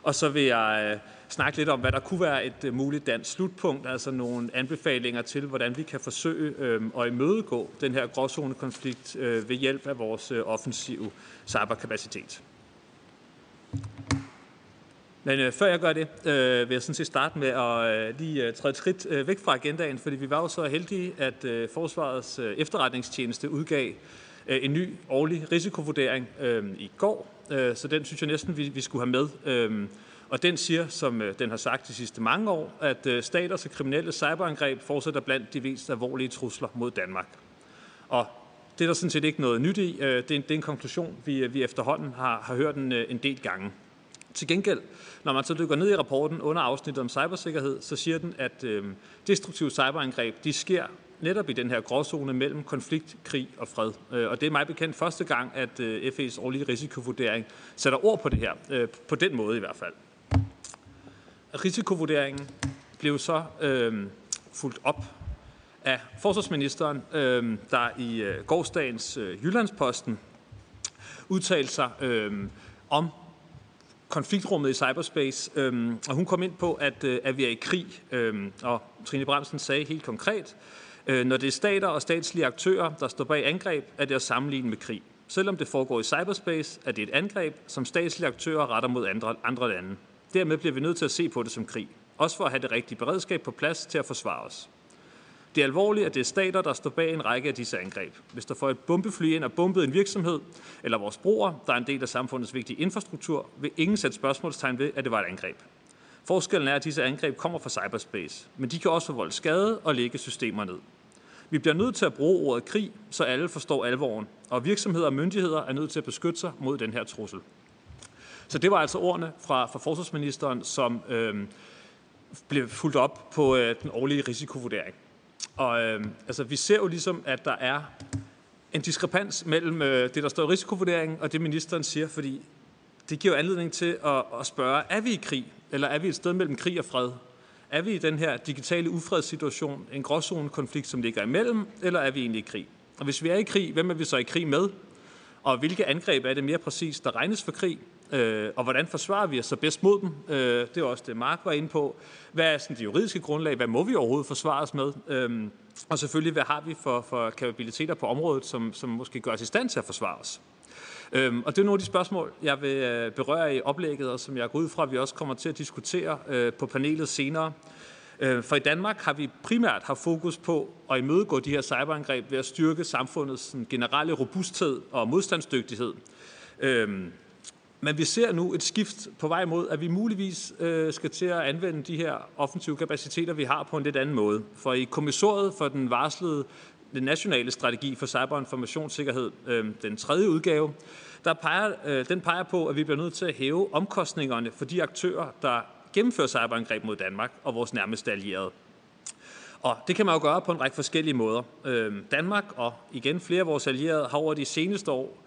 Og så vil jeg øh, snakke lidt om, hvad der kunne være et øh, muligt dansk slutpunkt, altså nogle anbefalinger til, hvordan vi kan forsøge øhm, at imødegå den her gråzonekonflikt øh, ved hjælp af vores øh, offensive cyberkapacitet. Men øh, før jeg gør det, øh, vil jeg sådan set starte med at øh, lige øh, træde et skridt øh, væk fra agendaen, fordi vi var jo så heldige, at øh, Forsvarets øh, efterretningstjeneste udgav øh, en ny årlig risikovurdering øh, i går, øh, så den synes jeg næsten, vi, vi skulle have med. Øh, og den siger, som øh, den har sagt de sidste mange år, at øh, staters og kriminelle cyberangreb fortsætter blandt de mest alvorlige trusler mod Danmark. Og det er der sådan set ikke noget nyt i. Øh, det, er en, det er en konklusion, vi, vi efterhånden har, har hørt en, en del gange. Til gengæld, når man så dykker ned i rapporten under afsnittet om cybersikkerhed, så siger den, at øh, destruktive cyberangreb, de sker netop i den her gråzone mellem konflikt, krig og fred. Og det er mig bekendt første gang, at FE's årlige risikovurdering sætter ord på det her, på den måde i hvert fald. Risikovurderingen blev så øh, fuldt op af forsvarsministeren, øh, der i øh, gårdsdagens øh, Jyllandsposten udtalte sig øh, om konfliktrummet i cyberspace, øh, og hun kom ind på, at, øh, at vi er i krig, øh, og Trine Bremsen sagde helt konkret, øh, når det er stater og statslige aktører, der står bag angreb, er det at sammenligne med krig. Selvom det foregår i cyberspace, er det et angreb, som statslige aktører retter mod andre, andre lande. Dermed bliver vi nødt til at se på det som krig. Også for at have det rigtige beredskab på plads til at forsvare os. Det er alvorligt, at det er stater, der står bag en række af disse angreb. Hvis der får et bombefly ind og bombet en virksomhed, eller vores broer, der er en del af samfundets vigtige infrastruktur, vil ingen sætte spørgsmålstegn ved, at det var et angreb. Forskellen er, at disse angreb kommer fra cyberspace, men de kan også forvolde skade og lægge systemer ned. Vi bliver nødt til at bruge ordet krig, så alle forstår alvoren, og virksomheder og myndigheder er nødt til at beskytte sig mod den her trussel. Så det var altså ordene fra, fra forsvarsministeren, som øh, blev fuldt op på øh, den årlige risikovurdering. Og øh, altså, vi ser jo ligesom, at der er en diskrepans mellem øh, det, der står i risikovurderingen, og det ministeren siger, fordi det giver anledning til at, at spørge, er vi i krig, eller er vi et sted mellem krig og fred? Er vi i den her digitale ufredssituation, en gråzone-konflikt, som ligger imellem, eller er vi egentlig i krig? Og hvis vi er i krig, hvem er vi så i krig med? Og hvilke angreb er det mere præcis, der regnes for krig? Øh, og hvordan forsvarer vi os så bedst mod dem? Øh, det er også det, Mark var inde på. Hvad er sådan det juridiske grundlag? Hvad må vi overhovedet forsvare os med? Øh, og selvfølgelig, hvad har vi for, for kapabiliteter på området, som, som måske gør os i stand til at forsvare os? Øhm, og det er nogle af de spørgsmål, jeg vil øh, berøre i oplægget, og som jeg går ud fra, at vi også kommer til at diskutere øh, på panelet senere. Øh, for i Danmark har vi primært haft fokus på at imødegå de her cyberangreb ved at styrke samfundets sådan, generelle robusthed og modstandsdygtighed. Øhm, men vi ser nu et skift på vej mod, at vi muligvis øh, skal til at anvende de her offensive kapaciteter, vi har på en lidt anden måde. For i kommissoriet for den varslede den nationale strategi for cyberinformationssikkerhed, øh, den tredje udgave, der peger, øh, den peger på, at vi bliver nødt til at hæve omkostningerne for de aktører, der gennemfører cyberangreb mod Danmark og vores nærmeste allierede. Og det kan man jo gøre på en række forskellige måder. Øh, Danmark og igen flere af vores allierede har over de seneste år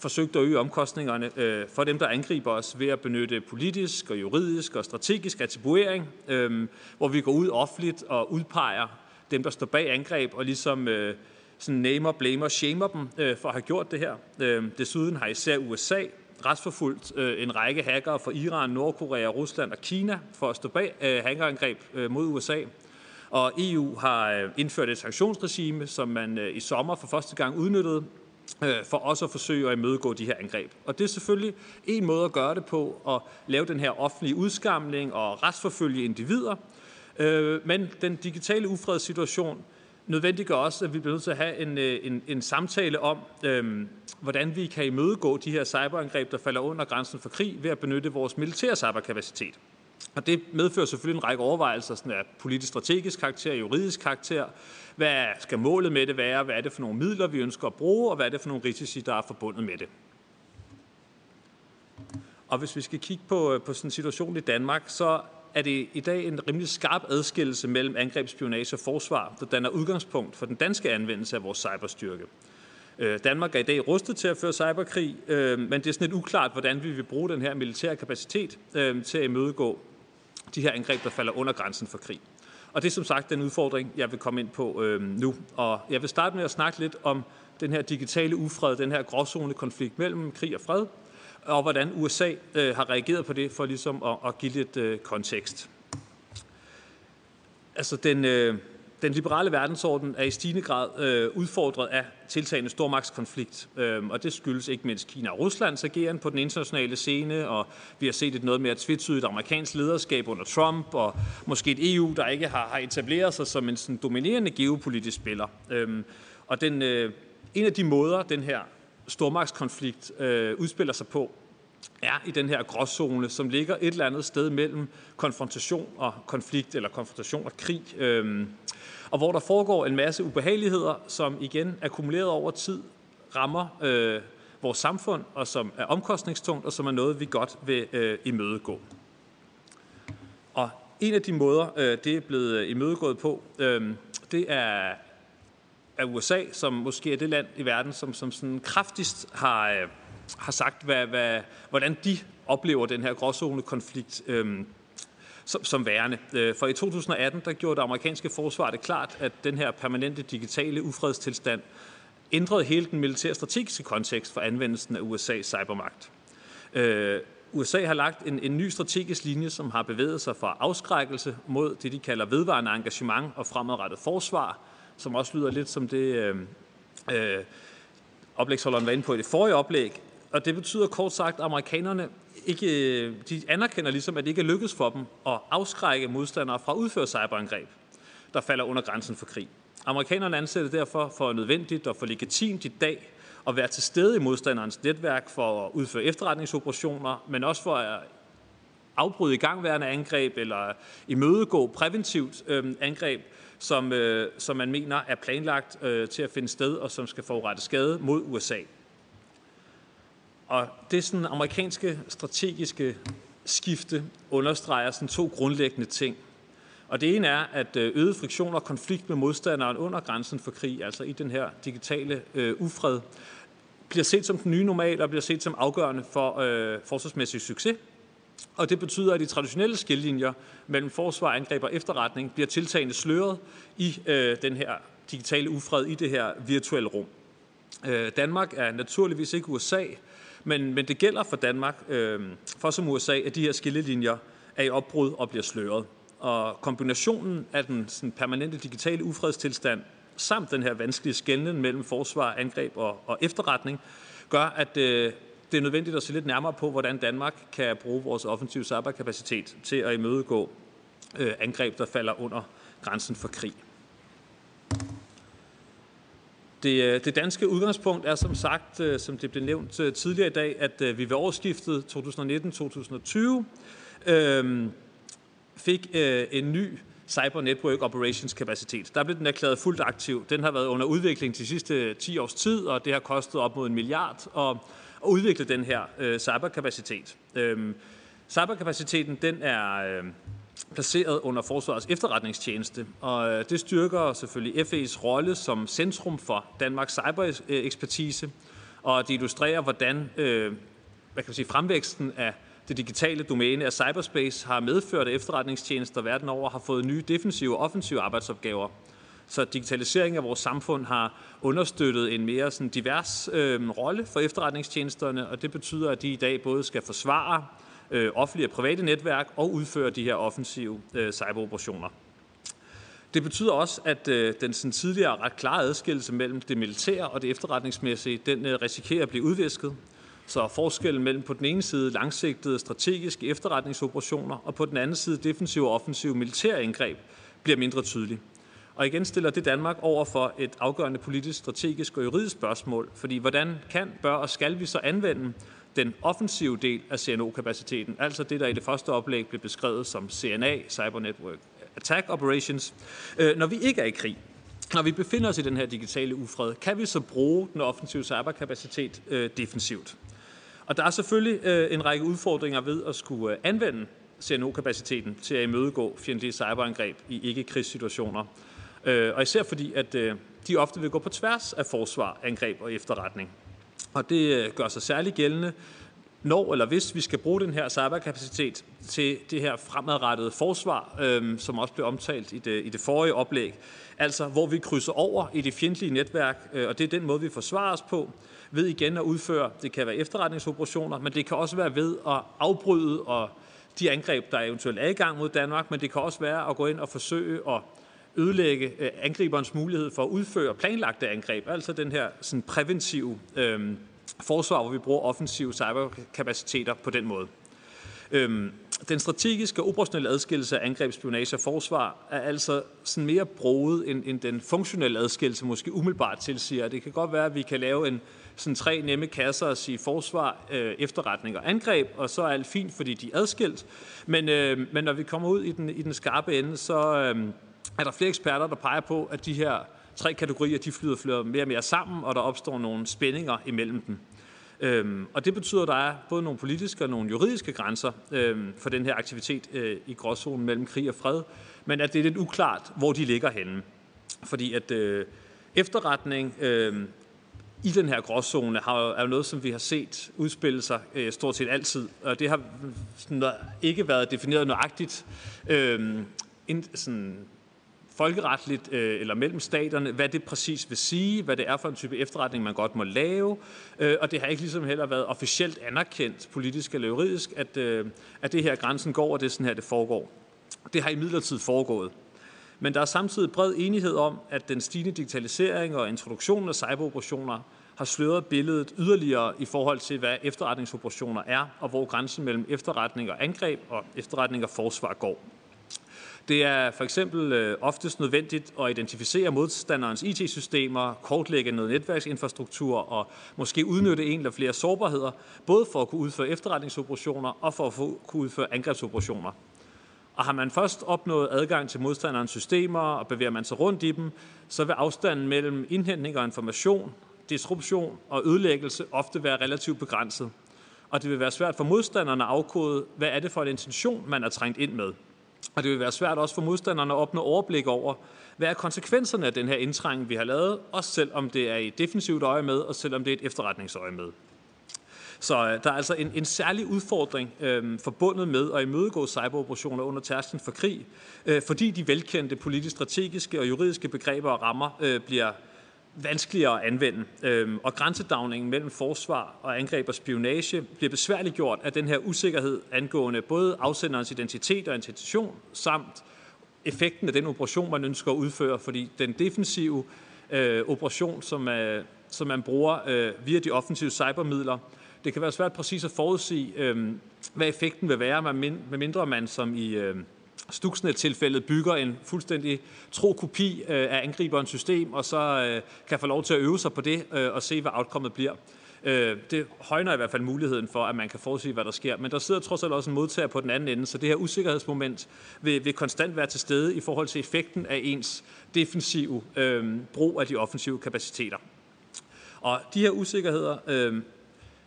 forsøgt at øge omkostningerne øh, for dem, der angriber os ved at benytte politisk og juridisk og strategisk attribuering, øh, hvor vi går ud offentligt og udpeger dem, der står bag angreb, og ligesom øh, sådan namer, blamer, shamer dem øh, for at have gjort det her. Øh, desuden har især USA retsforfulgt øh, en række hackere fra Iran, Nordkorea, Rusland og Kina for at stå bag øh, hackerangreb øh, mod USA. Og EU har øh, indført et sanktionsregime, som man øh, i sommer for første gang udnyttede øh, for også at forsøge at imødegå de her angreb. Og det er selvfølgelig en måde at gøre det på, at lave den her offentlige udskamling og retsforfølge individer. Øh, men den digitale ufredssituation nødvendiggør også, at vi bliver nødt til at have en, øh, en, en samtale om, øh, hvordan vi kan imødegå de her cyberangreb, der falder under grænsen for krig, ved at benytte vores militære cyberkapacitet. Og det medfører selvfølgelig en række overvejelser sådan af politisk-strategisk karakter, juridisk karakter. Hvad skal målet med det være? Hvad er det for nogle midler, vi ønsker at bruge? Og hvad er det for nogle risici, der er forbundet med det? Og hvis vi skal kigge på, øh, på sådan en situation i Danmark, så er det i dag en rimelig skarp adskillelse mellem angrebsspionage og forsvar, der danner udgangspunkt for den danske anvendelse af vores cyberstyrke. Øh, Danmark er i dag rustet til at føre cyberkrig, øh, men det er sådan lidt uklart, hvordan vi vil bruge den her militære kapacitet til at imødegå de her angreb, der falder under grænsen for krig. Og det er som sagt den udfordring, jeg vil komme ind på øhm, nu. Og jeg vil starte med at snakke lidt om den her digitale ufred, den her gråzone konflikt mellem krig og fred, og hvordan USA øh, har reageret på det, for ligesom at, at give lidt øh, kontekst. Altså, den, øh, den liberale verdensorden er i stigende grad øh, udfordret af tiltagende stormagtskonflikt, øh, og det skyldes ikke mindst Kina og Ruslands ageren på den internationale scene, og vi har set et noget mere tvetydigt amerikansk lederskab under Trump, og måske et EU, der ikke har, har etableret sig som en sådan dominerende geopolitisk spiller. Øh, og den, øh, en af de måder, den her stormagtskonflikt øh, udspiller sig på, er i den her gråzone, som ligger et eller andet sted mellem konfrontation og konflikt, eller konfrontation og krig, øh, og hvor der foregår en masse ubehageligheder, som igen akkumuleret over tid rammer øh, vores samfund, og som er omkostningstungt, og som er noget, vi godt vil øh, imødegå. Og en af de måder, øh, det er blevet imødegået på, øh, det er af USA, som måske er det land i verden, som, som sådan kraftigst har, øh, har sagt, hvad, hvad, hvordan de oplever den her gråzone-konflikt øh, som, som værende. Øh, for i 2018, der gjorde det amerikanske forsvar det klart, at den her permanente digitale ufredstilstand ændrede hele den militære strategiske kontekst for anvendelsen af USA's cybermagt. Øh, USA har lagt en, en ny strategisk linje, som har bevæget sig fra afskrækkelse mod det, de kalder vedvarende engagement og fremadrettet forsvar, som også lyder lidt som det, øh, øh, oplægsholderen var inde på i det forrige oplæg. Og det betyder kort sagt, at amerikanerne ikke, øh, de anerkender ligesom, at det ikke er lykkedes for dem at afskrække modstandere fra at udføre cyberangreb, der falder under grænsen for krig. Amerikanerne anser det derfor for nødvendigt og for legitimt i dag at være til stede i modstanderens netværk for at udføre efterretningsoperationer, men også for at afbryde igangværende angreb eller imødegå præventivt øh, angreb, som, øh, som man mener er planlagt øh, til at finde sted og som skal forurette skade mod USA. Og det sådan amerikanske strategiske skifte understreger sådan to grundlæggende ting. Og det ene er, at øh, øget friktion og konflikt med modstanderen under grænsen for krig, altså i den her digitale øh, ufred, bliver set som den nye normal og bliver set som afgørende for øh, forsvarsmæssig succes. Og det betyder, at de traditionelle skillelinjer mellem forsvar, angreb og efterretning bliver tiltagende sløret i øh, den her digitale ufred, i det her virtuelle rum. Øh, Danmark er naturligvis ikke USA, men, men det gælder for Danmark, øh, for som USA, at de her skillelinjer er i opbrud og bliver sløret. Og kombinationen af den sådan, permanente digitale ufredstilstand samt den her vanskelige skældning mellem forsvar, angreb og, og efterretning, gør, at øh, det er nødvendigt at se lidt nærmere på, hvordan Danmark kan bruge vores offensive cyberkapacitet til at imødegå øh, angreb, der falder under grænsen for krig. Det, øh, det danske udgangspunkt er som sagt, øh, som det blev nævnt øh, tidligere i dag, at vi ved årsskiftet 2019-2020 øh, fik øh, en ny Cyber Network Operations kapacitet. Der blev den erklæret fuldt aktiv. Den har været under udvikling de sidste 10 års tid, og det har kostet op mod en milliard at, at udvikle den her øh, cyberkapacitet. Øh, cyberkapaciteten den er øh, placeret under Forsvarets efterretningstjeneste, og øh, det styrker selvfølgelig FE's rolle som centrum for Danmarks cyberekspertise, og det illustrerer, hvordan øh, hvad kan man sige, fremvæksten af det digitale domæne af cyberspace har medført, at efterretningstjenester verden over har fået nye defensive og offensive arbejdsopgaver. Så digitalisering af vores samfund har understøttet en mere sådan divers øh, rolle for efterretningstjenesterne, og det betyder, at de i dag både skal forsvare øh, offentlige og private netværk og udføre de her offensive øh, cyberoperationer. Det betyder også, at øh, den sådan tidligere ret klare adskillelse mellem det militære og det efterretningsmæssige, den øh, risikerer at blive udvisket. Så forskellen mellem på den ene side langsigtede strategiske efterretningsoperationer og på den anden side defensive og offensive militære indgreb bliver mindre tydelig. Og igen stiller det Danmark over for et afgørende politisk, strategisk og juridisk spørgsmål, fordi hvordan kan, bør og skal vi så anvende den offensive del af CNO-kapaciteten, altså det, der i det første oplæg blev beskrevet som CNA, Cyber Network Attack Operations, øh, når vi ikke er i krig. Når vi befinder os i den her digitale ufred, kan vi så bruge den offensive cyberkapacitet øh, defensivt? Og der er selvfølgelig øh, en række udfordringer ved at skulle øh, anvende CNO-kapaciteten til at imødegå fjendtlige cyberangreb i ikke-krigssituationer. Øh, og især fordi, at øh, de ofte vil gå på tværs af forsvar, angreb og efterretning. Og det øh, gør sig særligt gældende, når eller hvis vi skal bruge den her cyberkapacitet til det her fremadrettede forsvar, øh, som også blev omtalt i det, i det forrige oplæg, altså hvor vi krydser over i det fjendtlige netværk, øh, og det er den måde, vi forsvarer os på, ved igen at udføre, det kan være efterretningsoperationer, men det kan også være ved at afbryde og de angreb, der eventuelt er i gang mod Danmark, men det kan også være at gå ind og forsøge at ødelægge øh, angriberens mulighed for at udføre planlagte angreb, altså den her sådan præventive øh, forsvar, hvor vi bruger offensive cyberkapaciteter på den måde. Øhm, den strategiske og operationelle adskillelse af angreb, spionage og forsvar er altså sådan mere broet end, end den funktionelle adskillelse måske umiddelbart tilsiger. Det kan godt være, at vi kan lave en sådan tre nemme kasser og sige forsvar, øh, efterretning og angreb, og så er alt fint, fordi de er adskilt. Men, øh, men når vi kommer ud i den, i den skarpe ende, så øh, er der flere eksperter, der peger på, at de her tre kategorier, de flyder, flyder mere og mere sammen, og der opstår nogle spændinger imellem dem. Øhm, og det betyder, at der er både nogle politiske og nogle juridiske grænser øhm, for den her aktivitet øh, i gråzonen mellem krig og fred, men at det er lidt uklart, hvor de ligger henne. Fordi at øh, efterretning øh, i den her gråzone har, er jo noget, som vi har set udspille sig øh, stort set altid. Og det har sådan, ikke været defineret nøjagtigt øh, ind, sådan, folkeretligt øh, eller mellem staterne, hvad det præcis vil sige, hvad det er for en type efterretning, man godt må lave, øh, og det har ikke ligesom heller været officielt anerkendt, politisk eller juridisk, at, øh, at det her grænsen går, og det er sådan her, det foregår. Det har i midlertid foregået. Men der er samtidig bred enighed om, at den stigende digitalisering og introduktionen af cyberoperationer har sløret billedet yderligere i forhold til, hvad efterretningsoperationer er, og hvor grænsen mellem efterretning og angreb og efterretning og forsvar går. Det er for eksempel øh, oftest nødvendigt at identificere modstanderens IT-systemer, kortlægge noget netværksinfrastruktur og måske udnytte en eller flere sårbarheder, både for at kunne udføre efterretningsoperationer og for at kunne udføre angrebsoperationer. Og har man først opnået adgang til modstanderens systemer og bevæger man sig rundt i dem, så vil afstanden mellem indhentning og information, disruption og ødelæggelse ofte være relativt begrænset. Og det vil være svært for modstanderne at afkode, hvad er det for en intention, man er trængt ind med. Og det vil være svært også for modstanderne at opnå overblik over, hvad er konsekvenserne af den her indtrængen, vi har lavet, også selvom det er i et defensivt øje med, og selvom det er et efterretningsøje med. Så øh, der er altså en, en særlig udfordring øh, forbundet med at imødegå cyberoperationer under tærsklen for krig, øh, fordi de velkendte politisk strategiske og juridiske begreber og rammer øh, bliver vanskeligere at anvende. Øhm, og grænsedagningen mellem forsvar og angreb og spionage bliver besværligt gjort af den her usikkerhed angående både afsenderens identitet og intention, samt effekten af den operation, man ønsker at udføre, fordi den defensive øh, operation, som, er, som man bruger øh, via de offensive cybermidler, det kan være svært præcis at forudsige, øh, hvad effekten vil være, medmindre man som i øh, Stuxnet-tilfældet bygger en fuldstændig tro kopi øh, af angriberens system, og så øh, kan få lov til at øve sig på det øh, og se, hvad outcomet bliver. Det højner i hvert fald muligheden for, at man kan forudse, hvad der sker. Men der sidder trods alt også en modtager på den anden ende, så det her usikkerhedsmoment vil, vil konstant være til stede i forhold til effekten af ens defensive øh, brug af de offensive kapaciteter. Og de her usikkerheder øh,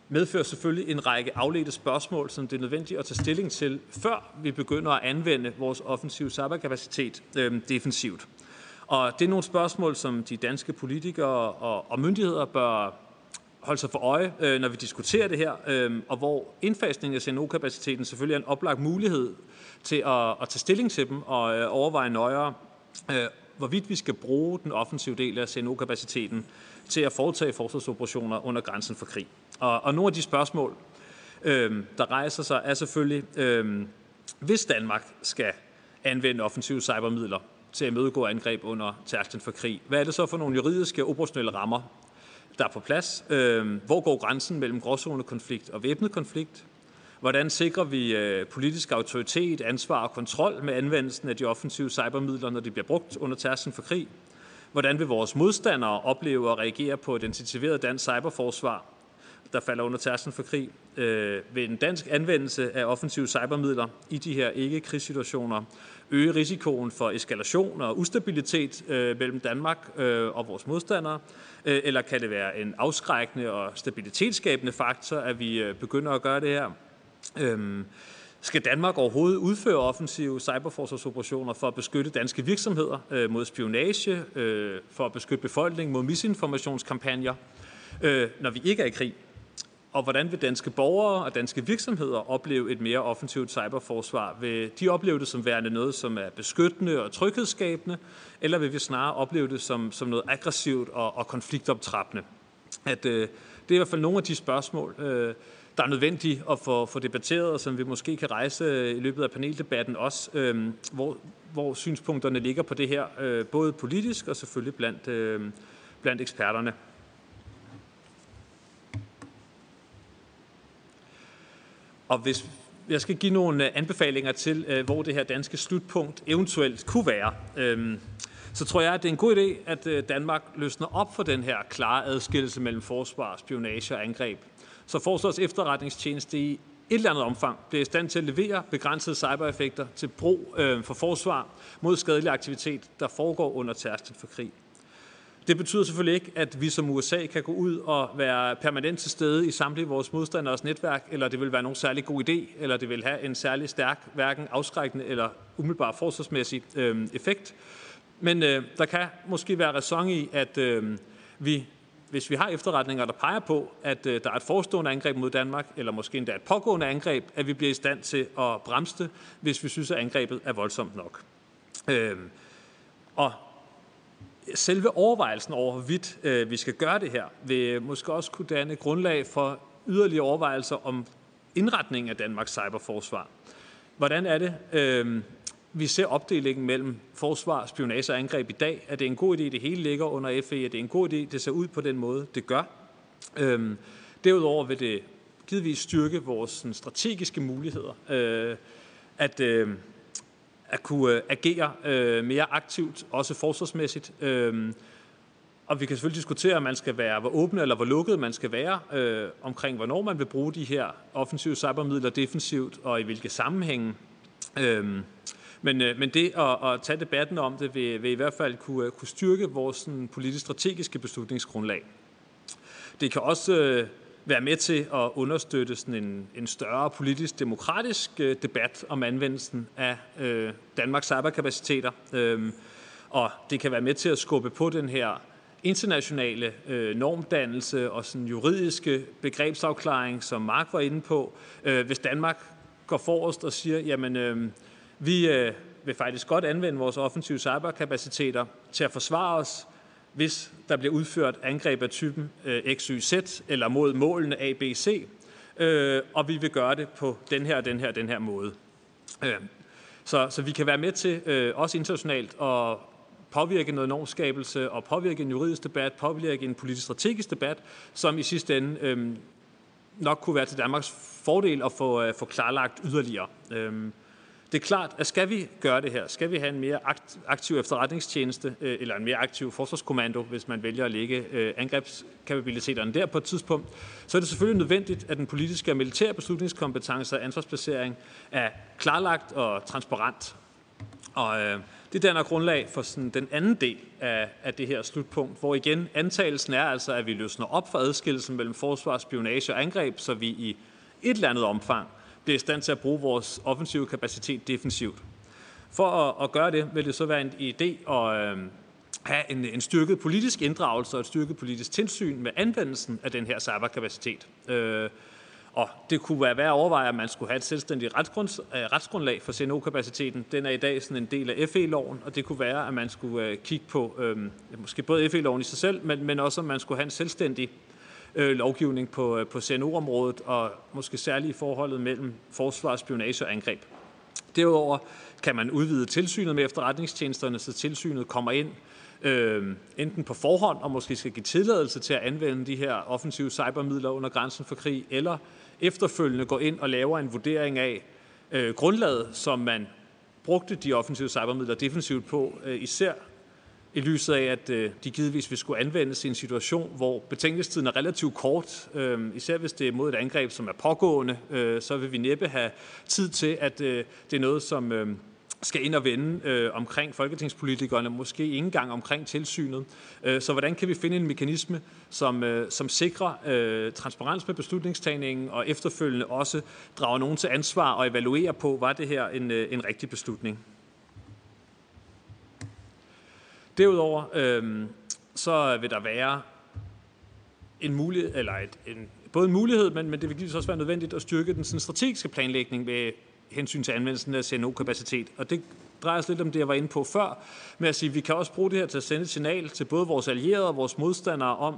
medfører selvfølgelig en række afledte spørgsmål, som det er nødvendigt at tage stilling til, før vi begynder at anvende vores offensive cyberkapacitet øh, defensivt. Og det er nogle spørgsmål, som de danske politikere og, og myndigheder bør holde sig for øje, øh, når vi diskuterer det her, øh, og hvor indfasningen af CNO-kapaciteten selvfølgelig er en oplagt mulighed til at, at tage stilling til dem og øh, overveje nøjere, øh, hvorvidt vi skal bruge den offensive del af CNO-kapaciteten til at foretage forsvarsoperationer under grænsen for krig. Og, og nogle af de spørgsmål, øh, der rejser sig, er selvfølgelig, øh, hvis Danmark skal anvende offensive cybermidler til at mødegå angreb under tærsklen for krig, hvad er det så for nogle juridiske og operationelle rammer, der er på plads? Øh, hvor går grænsen mellem gråzonekonflikt og væbnet konflikt? Hvordan sikrer vi øh, politisk autoritet, ansvar og kontrol med anvendelsen af de offensive cybermidler, når de bliver brugt under tærsklen for krig? Hvordan vil vores modstandere opleve og reagere på et intensiveret dansk cyberforsvar, der falder under tærsen for krig, øh, ved en dansk anvendelse af offensive cybermidler i de her ikke-krigssituationer øge risikoen for eskalation og ustabilitet øh, mellem Danmark øh, og vores modstandere? Øh, eller kan det være en afskrækkende og stabilitetsskabende faktor, at vi øh, begynder at gøre det her? Øh, skal Danmark overhovedet udføre offensive cyberforsvarsoperationer for at beskytte danske virksomheder øh, mod spionage, øh, for at beskytte befolkningen mod misinformationskampagner, øh, når vi ikke er i krig? Og hvordan vil danske borgere og danske virksomheder opleve et mere offensivt cyberforsvar? Vil de opleve det som værende noget, som er beskyttende og tryghedsskabende, eller vil vi snarere opleve det som, som noget aggressivt og, og konfliktoptrappende? At, øh, det er i hvert fald nogle af de spørgsmål, øh, der er nødvendige at få, få debatteret, og som vi måske kan rejse øh, i løbet af paneldebatten også, øh, hvor, hvor synspunkterne ligger på det her, øh, både politisk og selvfølgelig blandt, øh, blandt eksperterne. Og hvis jeg skal give nogle øh, anbefalinger til, øh, hvor det her danske slutpunkt eventuelt kunne være, øhm, så tror jeg, at det er en god idé, at øh, Danmark løsner op for den her klare adskillelse mellem forsvar, spionage og angreb. Så Forsvars efterretningstjeneste i et eller andet omfang bliver i stand til at levere begrænsede cybereffekter til brug øhm, for forsvar mod skadelig aktivitet, der foregår under tærskel for krig. Det betyder selvfølgelig ikke, at vi som USA kan gå ud og være permanent til stede i samtlige vores modstanders netværk, eller det vil være nogen særlig god idé, eller det vil have en særlig stærk, hverken afskrækkende eller umiddelbar forsvarsmæssig øh, effekt. Men øh, der kan måske være ræson i, at øh, vi, hvis vi har efterretninger, der peger på, at øh, der er et forestående angreb mod Danmark, eller måske endda et pågående angreb, at vi bliver i stand til at bremse det, hvis vi synes, at angrebet er voldsomt nok. Øh, og selve overvejelsen over, hvorvidt øh, vi skal gøre det her, vil måske også kunne danne grundlag for yderligere overvejelser om indretningen af Danmarks cyberforsvar. Hvordan er det, øh, vi ser opdelingen mellem forsvar, spionage og angreb i dag? Er det en god idé, det hele ligger under FE? Er det en god idé, det ser ud på den måde, det gør? Øh, derudover vil det givetvis styrke vores sådan, strategiske muligheder. Øh, at øh, at kunne øh, agere øh, mere aktivt, også forsvarsmæssigt. Øh, og vi kan selvfølgelig diskutere, om man skal være, hvor åbne eller hvor lukket man skal være øh, omkring, hvornår man vil bruge de her offensive cybermidler defensivt, og i hvilke sammenhænge. Øh, men, øh, men det at, at tage debatten om det vil, vil i hvert fald kunne, øh, kunne styrke vores sådan, politisk strategiske beslutningsgrundlag. Det kan også øh, være med til at understøtte sådan en, en større politisk demokratisk øh, debat om anvendelsen af øh, Danmarks cyberkapaciteter. Øh, og det kan være med til at skubbe på den her internationale øh, normdannelse og sådan juridiske begrebsafklaring, som Mark var inde på. Øh, hvis Danmark går forrest og siger, jamen øh, vi øh, vil faktisk godt anvende vores offensive cyberkapaciteter til at forsvare os hvis der bliver udført angreb af typen øh, XYZ eller mod målene ABC, øh, og vi vil gøre det på den her, den her, den her måde. Øh, så, så vi kan være med til, øh, også internationalt, at påvirke noget normskabelse og påvirke en juridisk debat, påvirke en politisk strategisk debat, som i sidste ende øh, nok kunne være til Danmarks fordel at få, øh, få klarlagt yderligere. Øh, det er klart, at skal vi gøre det her, skal vi have en mere aktiv efterretningstjeneste, øh, eller en mere aktiv forsvarskommando, hvis man vælger at lægge øh, angrebskapabiliteterne der på et tidspunkt, så er det selvfølgelig nødvendigt, at den politiske og militære beslutningskompetence og ansvarsplacering er klarlagt og transparent. Og øh, det danner grundlag for sådan den anden del af, af det her slutpunkt, hvor igen antagelsen er altså, at vi løsner op for adskillelsen mellem forsvar, spionage og angreb, så vi i et eller andet omfang bliver i stand til at bruge vores offensive kapacitet defensivt. For at, at gøre det, vil det så være en idé at øh, have en, en styrket politisk inddragelse og et styrket politisk tilsyn med anvendelsen af den her cyberkapacitet. Øh, og det kunne være værd at overveje, at man skulle have et selvstændigt retsgrund, øh, retsgrundlag for CNO-kapaciteten. Den er i dag sådan en del af FE-loven, og det kunne være, at man skulle øh, kigge på øh, måske både FE-loven i sig selv, men, men også, at man skulle have en selvstændig øh, Øh, lovgivning på, øh, på CNO-området, og måske særligt i forholdet mellem forsvar, spionage og angreb. Derudover kan man udvide tilsynet med efterretningstjenesterne, så tilsynet kommer ind øh, enten på forhånd og måske skal give tilladelse til at anvende de her offensive cybermidler under grænsen for krig, eller efterfølgende går ind og laver en vurdering af øh, grundlaget, som man brugte de offensive cybermidler defensivt på, øh, især i lyset af, at øh, de givetvis vil skulle anvendes i en situation, hvor betænkningstiden er relativt kort. Øh, især hvis det er mod et angreb, som er pågående, øh, så vil vi næppe have tid til, at det er noget, som skal ind og vende øh, omkring folketingspolitikerne, måske ikke engang omkring tilsynet. Øh, så hvordan kan vi finde en mekanisme, som, øh, som sikrer øh, transparens med beslutningstagningen, og efterfølgende også drager nogen til ansvar og evaluerer på, var det her en, øh, en rigtig beslutning? Derudover øh, så vil der være en mulighed, eller et, en, både en mulighed, men, men det vil også være nødvendigt at styrke den sådan, strategiske planlægning ved hensyn til anvendelsen af CNO-kapacitet. Og det drejer sig lidt om det, jeg var inde på før, med at sige, at vi kan også bruge det her til at sende et signal til både vores allierede og vores modstandere om,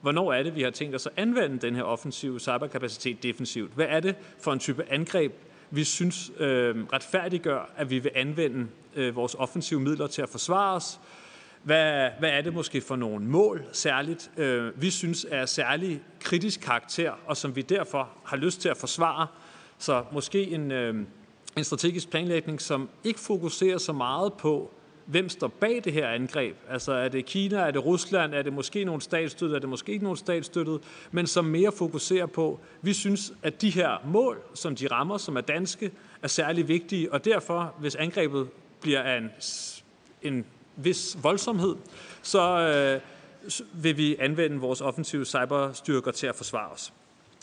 hvornår er det, vi har tænkt os at anvende den her offensive cyberkapacitet defensivt. Hvad er det for en type angreb, vi synes øh, retfærdiggør, at vi vil anvende øh, vores offensive midler til at forsvare os, hvad, hvad er det måske for nogle mål særligt, øh, vi synes er særlig kritisk karakter, og som vi derfor har lyst til at forsvare. Så måske en, øh, en strategisk planlægning, som ikke fokuserer så meget på, hvem står bag det her angreb. Altså er det Kina, er det Rusland, er det måske nogle statsstøttet, er det måske ikke nogle statsstøttet, men som mere fokuserer på, vi synes, at de her mål, som de rammer, som er danske, er særlig vigtige, og derfor, hvis angrebet bliver en, en vis voldsomhed, så øh, vil vi anvende vores offensive cyberstyrker til at forsvare os.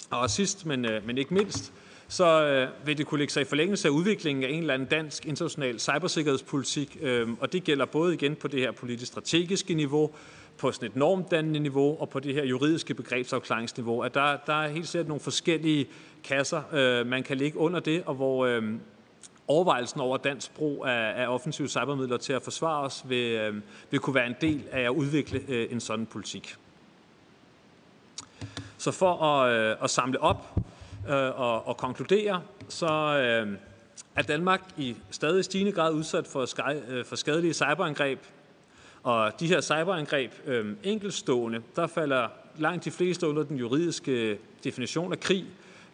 Og sidst, men, øh, men ikke mindst, så øh, vil det kunne lægge sig i forlængelse af udviklingen af en eller anden dansk international cybersikkerhedspolitik, øh, og det gælder både igen på det her politisk strategiske niveau, på sådan et normdannende niveau og på det her juridiske begrebsafklaringsniveau, at der, der er helt sikkert nogle forskellige kasser, øh, man kan ligge under det, og hvor øh, overvejelsen over dansk brug af, af offensive cybermidler til at forsvare os vil, øh, vil kunne være en del af at udvikle øh, en sådan politik. Så for at, øh, at samle op øh, og, og konkludere, så øh, er Danmark i stadig stigende grad udsat for, sky, øh, for skadelige cyberangreb. Og de her cyberangreb øh, enkeltstående, der falder langt de fleste under den juridiske øh, definition af krig,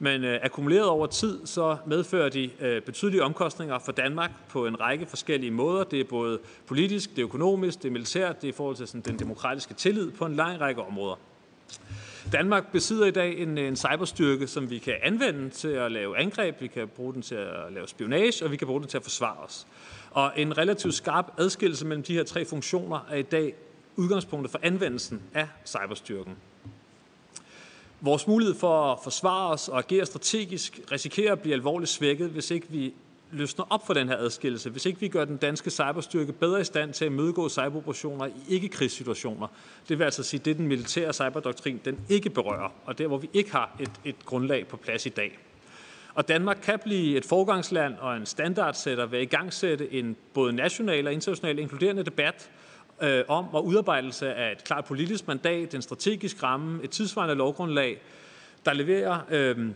men øh, akkumuleret over tid, så medfører de øh, betydelige omkostninger for Danmark på en række forskellige måder. Det er både politisk, det er økonomisk, det er militært, det er i forhold til sådan, den demokratiske tillid på en lang række områder. Danmark besidder i dag en, en cyberstyrke, som vi kan anvende til at lave angreb, vi kan bruge den til at lave spionage, og vi kan bruge den til at forsvare os. Og en relativt skarp adskillelse mellem de her tre funktioner er i dag udgangspunktet for anvendelsen af cyberstyrken. Vores mulighed for at forsvare os og agere strategisk risikerer at blive alvorligt svækket, hvis ikke vi løsner op for den her adskillelse, hvis ikke vi gør den danske cyberstyrke bedre i stand til at mødegå cyberoperationer i ikke-krigssituationer. Det vil altså sige, at det den militære cyberdoktrin den ikke berører, og der hvor vi ikke har et, et grundlag på plads i dag. Og Danmark kan blive et forgangsland og en standardsætter ved at igangsætte en både national og international inkluderende debat øh, om og udarbejdelse af et klart politisk mandat, en strategisk ramme, et tidsvarende lovgrundlag, der leverer øh,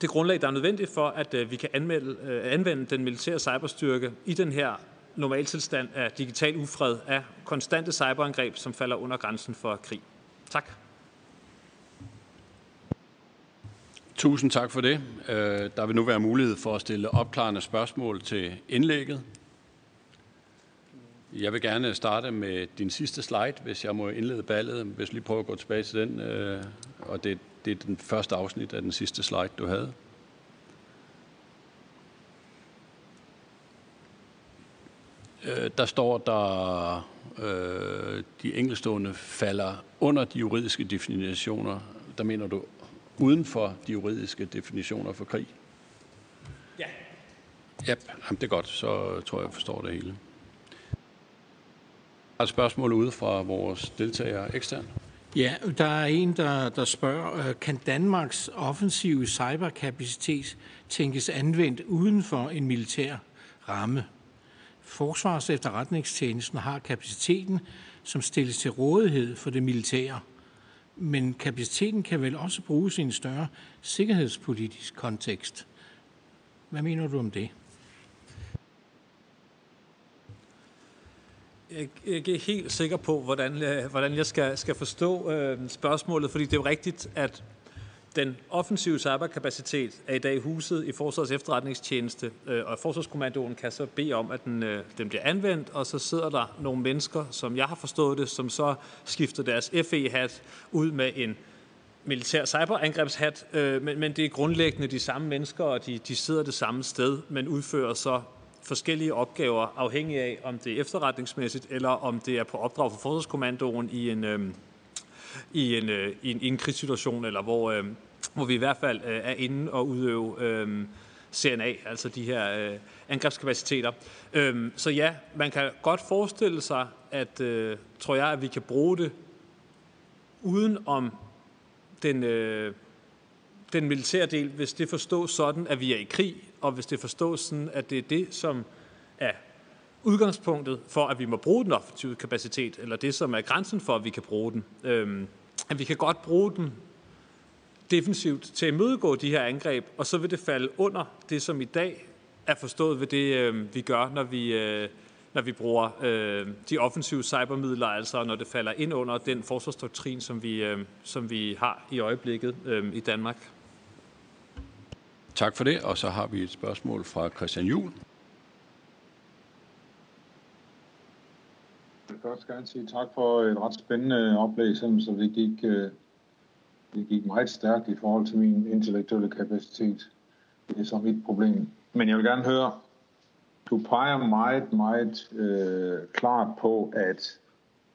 det grundlag, der er nødvendigt for, at øh, vi kan anmelde, øh, anvende den militære cyberstyrke i den her normaltilstand af digital ufred, af konstante cyberangreb, som falder under grænsen for krig. Tak. Tusind tak for det. Øh, der vil nu være mulighed for at stille opklarende spørgsmål til indlægget. Jeg vil gerne starte med din sidste slide, hvis jeg må indlede ballet. Hvis lige prøver at gå tilbage til den. Øh, og det, det er den første afsnit af den sidste slide, du havde. Øh, der står, der øh, de enkelstående falder under de juridiske definitioner. Der mener du uden for de juridiske definitioner for krig? Ja. Ja, jamen det er godt. Så tror jeg, jeg forstår det hele. Er et spørgsmål ude fra vores deltagere ekstern? Ja, der er en, der, der spørger, øh, kan Danmarks offensive cyberkapacitet tænkes anvendt uden for en militær ramme? Forsvars efterretningstjenesten har kapaciteten, som stilles til rådighed for det militære. Men kapaciteten kan vel også bruges i en større sikkerhedspolitisk kontekst. Hvad mener du om det? Jeg er ikke helt sikker på, hvordan, øh, hvordan jeg skal, skal forstå øh, spørgsmålet, fordi det er jo rigtigt, at den offensive cyberkapacitet er i dag huset i Forsvars efterretningstjeneste, øh, og Forsvarskommandoen kan så bede om, at den, øh, den bliver anvendt, og så sidder der nogle mennesker, som jeg har forstået det, som så skifter deres FE-hat ud med en militær cyberangrebshat, øh, men, men det er grundlæggende de samme mennesker, og de, de sidder det samme sted, men udfører så forskellige opgaver, afhængig af, om det er efterretningsmæssigt, eller om det er på opdrag for Forsvarskommandoen øhm, i en, øh, i en, øh, i en, i en krigssituation, eller hvor, øh, hvor vi i hvert fald øh, er inde og udøve øh, CNA, altså de her øh, angrebskapaciteter. Øh, så ja, man kan godt forestille sig, at øh, tror jeg, at vi kan bruge det uden om den, øh, den militære del, hvis det forstås sådan, at vi er i krig, og hvis det forstås sådan, at det er det, som er udgangspunktet for, at vi må bruge den offensive kapacitet, eller det, som er grænsen for, at vi kan bruge den. Øhm, at vi kan godt bruge den defensivt til at imødegå de her angreb, og så vil det falde under det, som i dag er forstået ved det, øh, vi gør, når vi, øh, når vi bruger øh, de offensive cybermidler, altså når det falder ind under den forsvarsdoktrin, som vi, øh, som vi har i øjeblikket øh, i Danmark. Tak for det, og så har vi et spørgsmål fra Christian Juhl. Jeg vil først gerne sige tak for et ret spændende oplæg, selvom så det gik, øh, det gik meget stærkt i forhold til min intellektuelle kapacitet. Det er så mit problem. Men jeg vil gerne høre, du peger meget, meget øh, klart på, at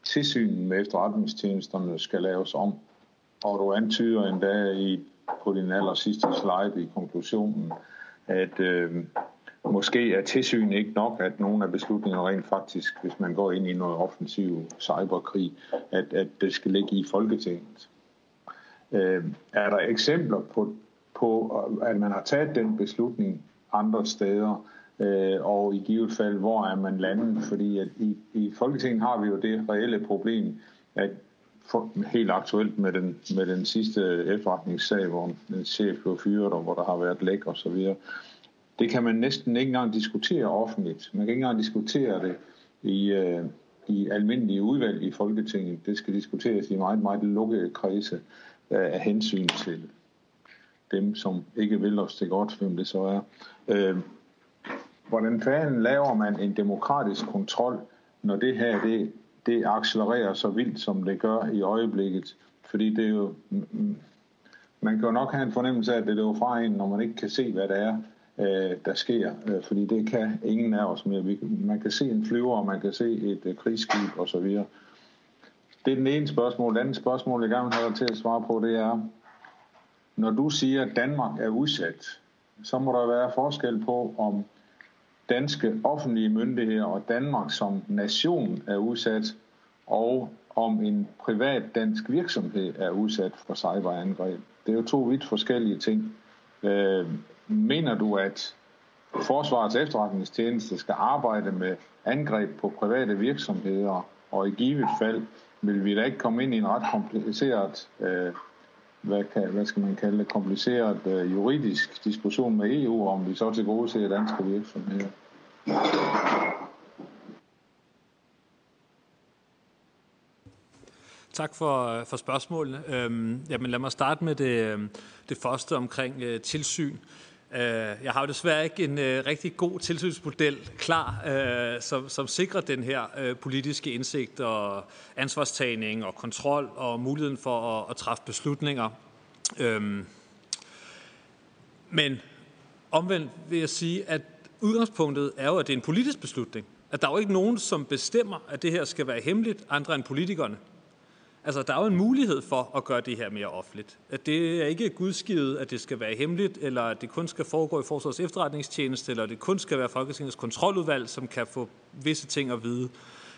tilsynet med efterretningstjenesterne skal laves om. Og du antyder endda i, på din aller sidste slide i konklusionen, at øh, måske er tilsyn ikke nok, at nogle af beslutningerne rent faktisk, hvis man går ind i noget offensiv cyberkrig, at, at det skal ligge i Folketinget. Øh, er der eksempler på, på, at man har taget den beslutning andre steder, øh, og i givet fald, hvor er man landet? Fordi at i, i Folketinget har vi jo det reelle problem, at for, helt aktuelt med den, med den sidste efterretningssag, hvor en chef blev fyret, og hvor der har været læk og så videre. Det kan man næsten ikke engang diskutere offentligt. Man kan ikke engang diskutere det i, øh, i almindelige udvalg i Folketinget. Det skal diskuteres i meget, meget lukkede kredse øh, af hensyn til dem, som ikke vil os det godt, hvem det så er. Øh, hvordan fanden laver man en demokratisk kontrol, når det her det, det accelererer så vildt, som det gør i øjeblikket? Fordi det er jo, man kan jo nok have en fornemmelse af, at det er fra en, når man ikke kan se, hvad det er, øh, der sker, øh, fordi det kan ingen af os mere. Man kan se en flyver, og man kan se et øh, krigsskib osv. Det er den ene spørgsmål. Det andet spørgsmål, jeg gerne vil have dig til at svare på, det er, når du siger, at Danmark er udsat, så må der være forskel på, om danske offentlige myndigheder og Danmark som nation er udsat, og om en privat dansk virksomhed er udsat for cyberangreb. Det er jo to vidt forskellige ting. Øh, mener du, at Forsvarets efterretningstjeneste skal arbejde med angreb på private virksomheder Og i givet fald vil vi da ikke komme ind i en ret kompliceret, øh, hvad, kan, hvad skal man kalde det, kompliceret øh, juridisk diskussion med EU, om vi så til gode ser danske virksomheder. Tak for, øh, for spørgsmålene. Øhm, jamen lad mig starte med det, øhm, det første omkring øh, tilsyn. Øh, jeg har jo desværre ikke en øh, rigtig god tilsynsmodel klar, øh, som, som sikrer den her øh, politiske indsigt og ansvarstagning og kontrol og muligheden for at, at træffe beslutninger. Øhm, men omvendt vil jeg sige, at udgangspunktet er jo, at det er en politisk beslutning. At der er jo ikke nogen, som bestemmer, at det her skal være hemmeligt, andre end politikerne. Altså, der er jo en mulighed for at gøre det her mere offentligt. At det er ikke gudskivet, at det skal være hemmeligt, eller at det kun skal foregå i Forsvars efterretningstjeneste, eller at det kun skal være Folketingets kontroludvalg, som kan få visse ting at vide.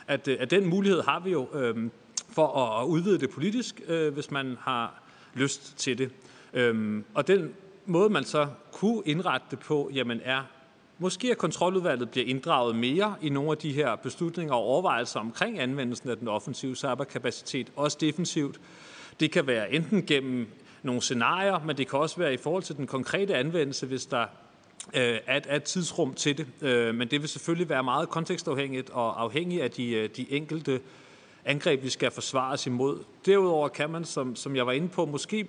At, øh, at den mulighed har vi jo øhm, for at udvide det politisk, øh, hvis man har lyst til det. Øhm, og den måde, man så kunne indrette det på, jamen er Måske at kontroludvalget bliver inddraget mere i nogle af de her beslutninger og overvejelser omkring anvendelsen af den offensive cyberkapacitet, også defensivt. Det kan være enten gennem nogle scenarier, men det kan også være i forhold til den konkrete anvendelse, hvis der øh, er, et, er tidsrum til det. Øh, men det vil selvfølgelig være meget kontekstafhængigt og afhængigt af de, øh, de enkelte angreb, vi skal forsvares imod. Derudover kan man, som, som jeg var inde på, måske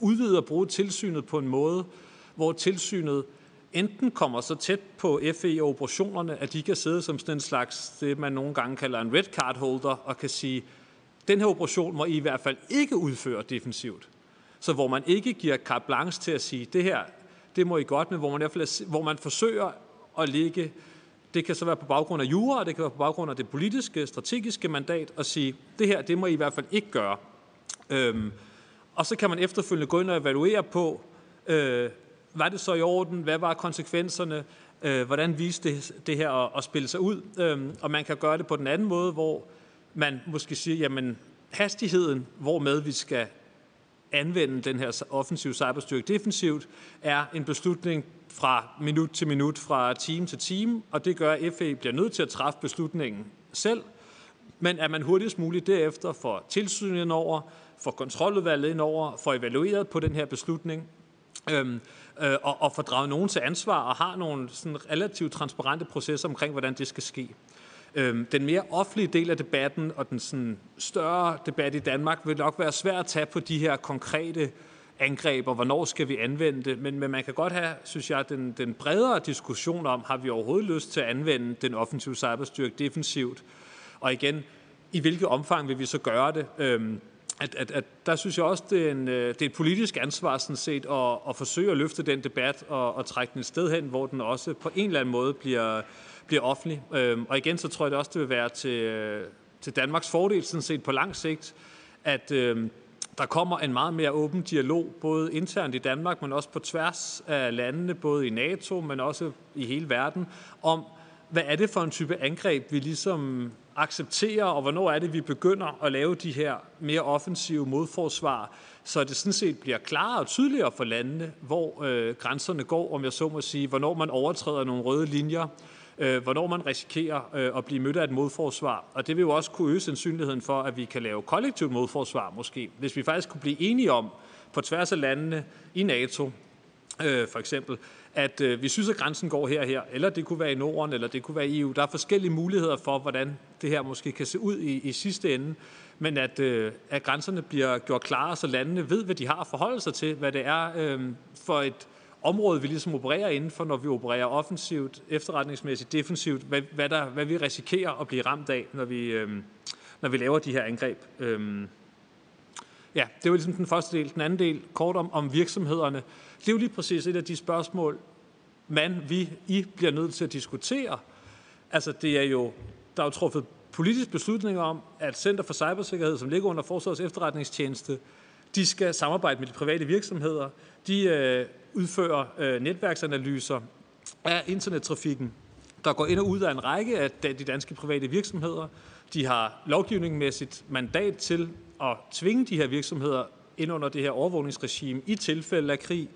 udvide og bruge tilsynet på en måde, hvor tilsynet enten kommer så tæt på FE-operationerne, at de kan sidde som sådan en slags, det man nogle gange kalder en red card holder, og kan sige, den her operation må I i hvert fald ikke udføre defensivt. Så hvor man ikke giver carte blanche til at sige, det her, det må I godt, men hvor man, i hvert fald, hvor man forsøger at ligge, det kan så være på baggrund af jura, og det kan være på baggrund af det politiske, strategiske mandat, og sige, det her, det må I i hvert fald ikke gøre. Øhm, og så kan man efterfølgende gå ind og evaluere på, øh, var det så i orden? Hvad var konsekvenserne? Øh, hvordan viste det, det her at, at spille sig ud? Øh, og man kan gøre det på den anden måde, hvor man måske siger, jamen hastigheden, hvormed vi skal anvende den her offensive cyberstyrke defensivt, er en beslutning fra minut til minut, fra time til time, og det gør, at FE bliver nødt til at træffe beslutningen selv, men at man hurtigst muligt derefter får tilsynet over, får kontroludvalget ind over, får evalueret på den her beslutning, øhm, øh, og, og får draget nogen til ansvar og har nogle sådan relativt transparente processer omkring, hvordan det skal ske. Øh, den mere offentlige del af debatten og den sådan større debat i Danmark vil nok være svært at tage på de her konkrete angreb, og hvornår skal vi anvende det. Men, men man kan godt have, synes jeg, den, den bredere diskussion om, har vi overhovedet lyst til at anvende den offensive cyberstyrke defensivt? Og igen, i hvilket omfang vil vi så gøre det? Øhm, at, at, at der synes jeg også, det er, en, øh, det er et politisk ansvar sådan set at, at forsøge at løfte den debat og, og trække den et sted hen, hvor den også på en eller anden måde bliver, bliver offentlig. Øhm, og igen, så tror jeg det også, det vil være til, øh, til Danmarks fordel sådan set på lang sigt, at øhm, der kommer en meget mere åben dialog, både internt i Danmark, men også på tværs af landene, både i NATO, men også i hele verden, om hvad er det for en type angreb, vi ligesom accepterer, og hvornår er det, vi begynder at lave de her mere offensive modforsvar, så det sådan set bliver klarere og tydeligere for landene, hvor øh, grænserne går, om jeg så må sige, hvornår man overtræder nogle røde linjer, øh, hvornår man risikerer øh, at blive mødt af et modforsvar. Og det vil jo også kunne øge sandsynligheden for, at vi kan lave kollektivt modforsvar måske, hvis vi faktisk kunne blive enige om på tværs af landene i NATO, øh, for eksempel, at øh, vi synes, at grænsen går her og her, eller det kunne være i Norden, eller det kunne være i EU. Der er forskellige muligheder for, hvordan det her måske kan se ud i, i sidste ende, men at, øh, at grænserne bliver gjort klare, så landene ved, hvad de har at forholde sig til, hvad det er øh, for et område, vi ligesom opererer inden for, når vi opererer offensivt, efterretningsmæssigt, defensivt, hvad, hvad, der, hvad vi risikerer at blive ramt af, når vi, øh, når vi laver de her angreb. Øh, ja, det var ligesom den første del. Den anden del, kort om, om virksomhederne. Det er jo lige præcis et af de spørgsmål, man, vi, I bliver nødt til at diskutere. Altså, det er jo, der er jo truffet politisk beslutning om, at Center for Cybersikkerhed, som ligger under Forsvarets efterretningstjeneste, de skal samarbejde med de private virksomheder. De øh, udfører øh, netværksanalyser af internettrafikken, der går ind og ud af en række af de danske private virksomheder. De har lovgivningsmæssigt mandat til at tvinge de her virksomheder ind under det her overvågningsregime i tilfælde af krig.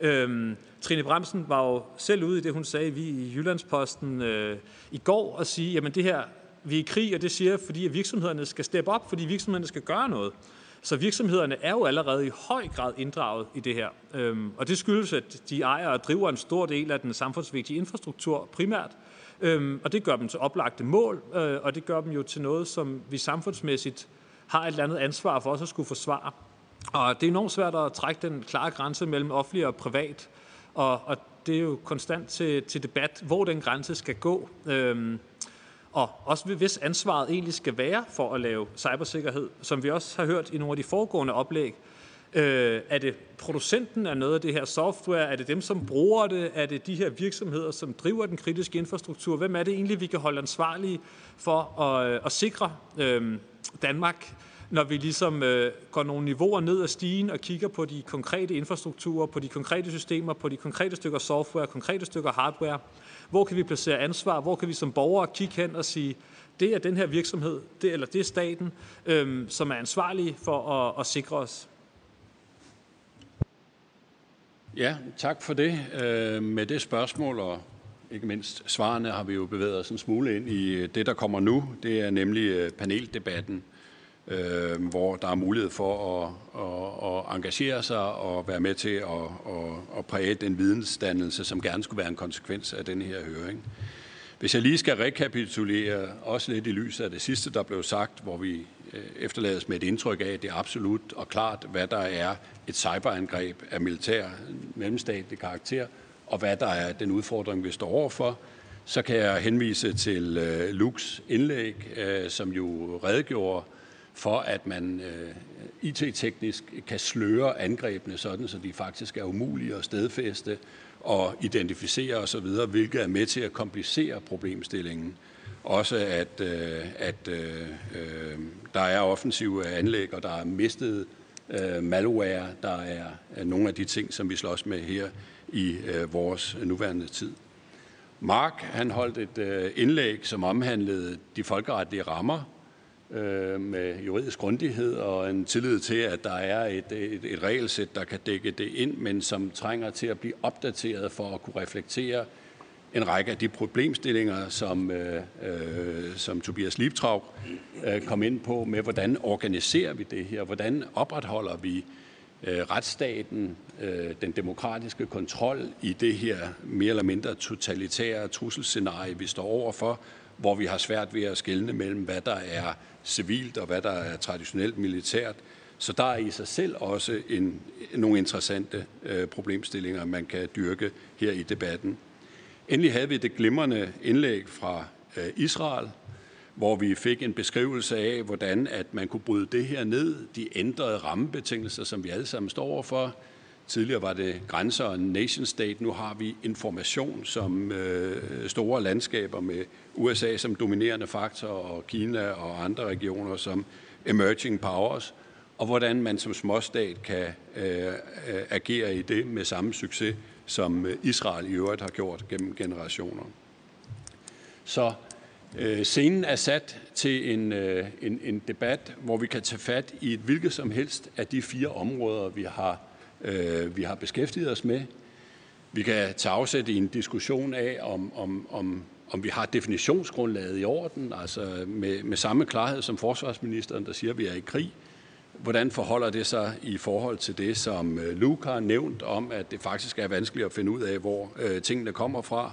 Øhm, Trine Bremsen var jo selv ude i det, hun sagde vi i Jyllandsposten øh, i går, og sige, jamen det her vi er i krig, og det siger jeg, fordi virksomhederne skal steppe op, fordi virksomhederne skal gøre noget. Så virksomhederne er jo allerede i høj grad inddraget i det her. Øhm, og det skyldes, at de ejer og driver en stor del af den samfundsvigtige infrastruktur primært. Øhm, og det gør dem til oplagte mål, øh, og det gør dem jo til noget, som vi samfundsmæssigt har et eller andet ansvar for os at skulle forsvare. Og det er enormt svært at trække den klare grænse mellem offentlig og privat. Og, og det er jo konstant til, til debat, hvor den grænse skal gå. Øhm, og også hvis ansvaret egentlig skal være for at lave cybersikkerhed, som vi også har hørt i nogle af de foregående oplæg. Øh, er det producenten af noget af det her software? Er det dem, som bruger det? Er det de her virksomheder, som driver den kritiske infrastruktur? Hvem er det egentlig, vi kan holde ansvarlige for at, øh, at sikre øh, Danmark når vi ligesom øh, går nogle niveauer ned ad stigen og kigger på de konkrete infrastrukturer, på de konkrete systemer, på de konkrete stykker software, konkrete stykker hardware. Hvor kan vi placere ansvar? Hvor kan vi som borgere kigge hen og sige, det er den her virksomhed, det, eller det er staten, øhm, som er ansvarlig for at, at sikre os. Ja, tak for det. Øh, med det spørgsmål og ikke mindst svarene har vi jo bevæget os en smule ind i det, der kommer nu. Det er nemlig øh, paneldebatten øh, hvor der er mulighed for at, at, at engagere sig og være med til at, at, at præge den vidensdannelse, som gerne skulle være en konsekvens af den her høring. Hvis jeg lige skal rekapitulere også lidt i lyset af det sidste, der blev sagt, hvor vi øh, efterlades med et indtryk af, at det er absolut og klart, hvad der er et cyberangreb af militær mellemstatlig karakter, og hvad der er den udfordring, vi står overfor, så kan jeg henvise til øh, Lux indlæg, øh, som jo redegjorde for at man øh, IT-teknisk kan sløre angrebene sådan, så de faktisk er umulige at stedfæste og identificere osv., hvilket er med til at komplicere problemstillingen. Også at, øh, at øh, øh, der er offensive anlæg, og der er mistet øh, malware, der er nogle af de ting, som vi slås med her i øh, vores nuværende tid. Mark han holdt et øh, indlæg, som omhandlede de folkeretlige rammer øh, med juridisk grundighed og en tillid til, at der er et, et, et regelsæt, der kan dække det ind, men som trænger til at blive opdateret for at kunne reflektere en række af de problemstillinger, som, øh, øh, som Tobias Liebtraug øh, kom ind på med, hvordan organiserer vi det her, hvordan opretholder vi øh, Øh, retsstaten, øh, den demokratiske kontrol i det her mere eller mindre totalitære trusselscenarie, vi står overfor, hvor vi har svært ved at skelne mellem, hvad der er civilt og hvad der er traditionelt militært. Så der er i sig selv også en, nogle interessante øh, problemstillinger, man kan dyrke her i debatten. Endelig havde vi det glimrende indlæg fra øh, Israel, hvor vi fik en beskrivelse af, hvordan at man kunne bryde det her ned, de ændrede rammebetingelser, som vi alle sammen står overfor, Tidligere var det grænser og nation state. Nu har vi information som øh, store landskaber med USA som dominerende faktor og Kina og andre regioner som emerging powers. Og hvordan man som småstat kan øh, agere i det med samme succes, som øh, Israel i øvrigt har gjort gennem generationer. Så øh, scenen er sat til en, øh, en, en debat, hvor vi kan tage fat i et hvilket som helst af de fire områder, vi har øh, vi har beskæftiget os med. Vi kan tage afsæt i en diskussion af, om, om, om, om vi har definitionsgrundlaget i orden, altså med, med samme klarhed som forsvarsministeren, der siger, at vi er i krig. Hvordan forholder det sig i forhold til det, som Luca Luke har nævnt om, at det faktisk er vanskeligt at finde ud af, hvor øh, tingene kommer fra?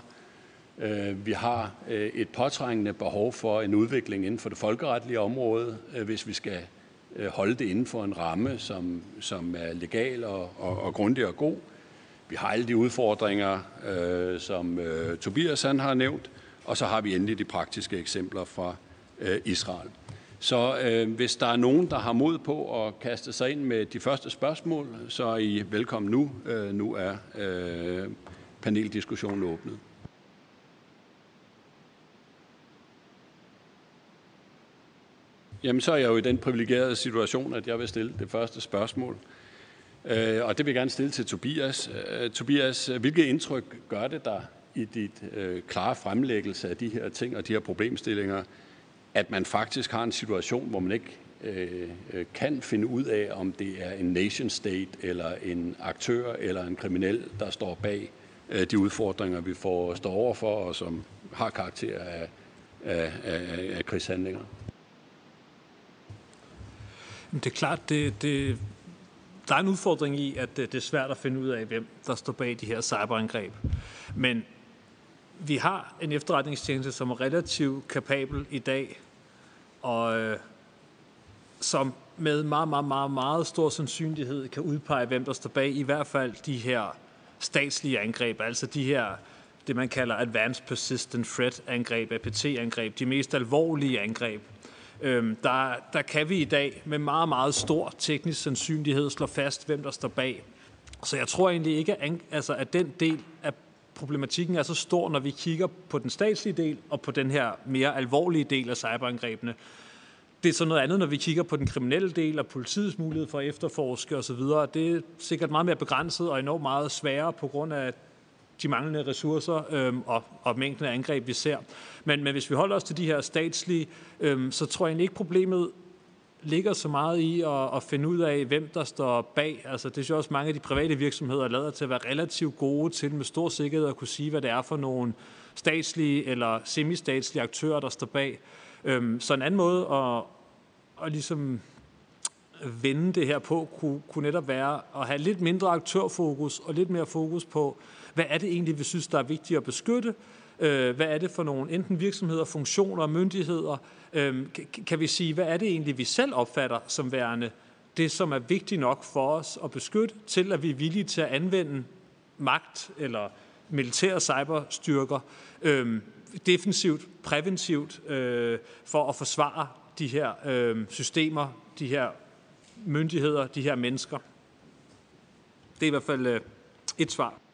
Øh, vi har øh, et påtrængende behov for en udvikling inden for det folkeretlige område, øh, hvis vi skal holde det inden for en ramme, som, som er legal og, og, og grundig og god. Vi har alle de udfordringer, øh, som øh, Tobias han har nævnt, og så har vi endelig de praktiske eksempler fra øh, Israel. Så øh, hvis der er nogen, der har mod på at kaste sig ind med de første spørgsmål, så er I velkommen nu. Øh, nu er øh, paneldiskussionen åbnet. Jamen, så er jeg jo i den privilegerede situation, at jeg vil stille det første spørgsmål. Øh, og det vil jeg gerne stille til Tobias. Øh, Tobias, hvilket indtryk gør det der i dit øh, klare fremlæggelse af de her ting og de her problemstillinger, at man faktisk har en situation, hvor man ikke øh, øh, kan finde ud af, om det er en nation state eller en aktør eller en kriminel, der står bag øh, de udfordringer, vi får står overfor, og som har karakter af af, af, af krigshandlinger. Det er klart, det, det, der er en udfordring i, at det er svært at finde ud af, hvem der står bag de her cyberangreb. Men vi har en efterretningstjeneste, som er relativt kapabel i dag, og øh, som med meget, meget, meget, meget stor sandsynlighed kan udpege, hvem der står bag i hvert fald de her statslige angreb, altså de her, det man kalder Advanced Persistent Threat angreb, APT-angreb, de mest alvorlige angreb. Øhm, der, der kan vi i dag med meget, meget stor teknisk sandsynlighed slå fast, hvem der står bag. Så jeg tror egentlig ikke, at, altså, at den del af problematikken er så stor, når vi kigger på den statslige del og på den her mere alvorlige del af cyberangrebene. Det er så noget andet, når vi kigger på den kriminelle del og politiets mulighed for at efterforske osv. Det er sikkert meget mere begrænset og enormt meget sværere på grund af de manglende ressourcer øhm, og, og mængden af angreb, vi ser. Men, men hvis vi holder os til de her statslige, øhm, så tror jeg egentlig ikke, problemet ligger så meget i at, at finde ud af, hvem der står bag. Altså, det er jo også mange af de private virksomheder lader til at være relativt gode til med stor sikkerhed at kunne sige, hvad det er for nogle statslige eller semistatslige aktører, der står bag. Øhm, så en anden måde at, at ligesom vende det her på, kunne, kunne netop være at have lidt mindre aktørfokus og lidt mere fokus på, hvad er det egentlig, vi synes, der er vigtigt at beskytte? Øh, hvad er det for nogle enten virksomheder, funktioner, myndigheder? Øh, kan vi sige, hvad er det egentlig, vi selv opfatter som værende det, som er vigtigt nok for os at beskytte, til at vi er villige til at anvende magt eller militære cyberstyrker øh, defensivt, præventivt, øh, for at forsvare de her øh, systemer, de her myndigheder, de her mennesker. Det er i hvert fald øh, et svar.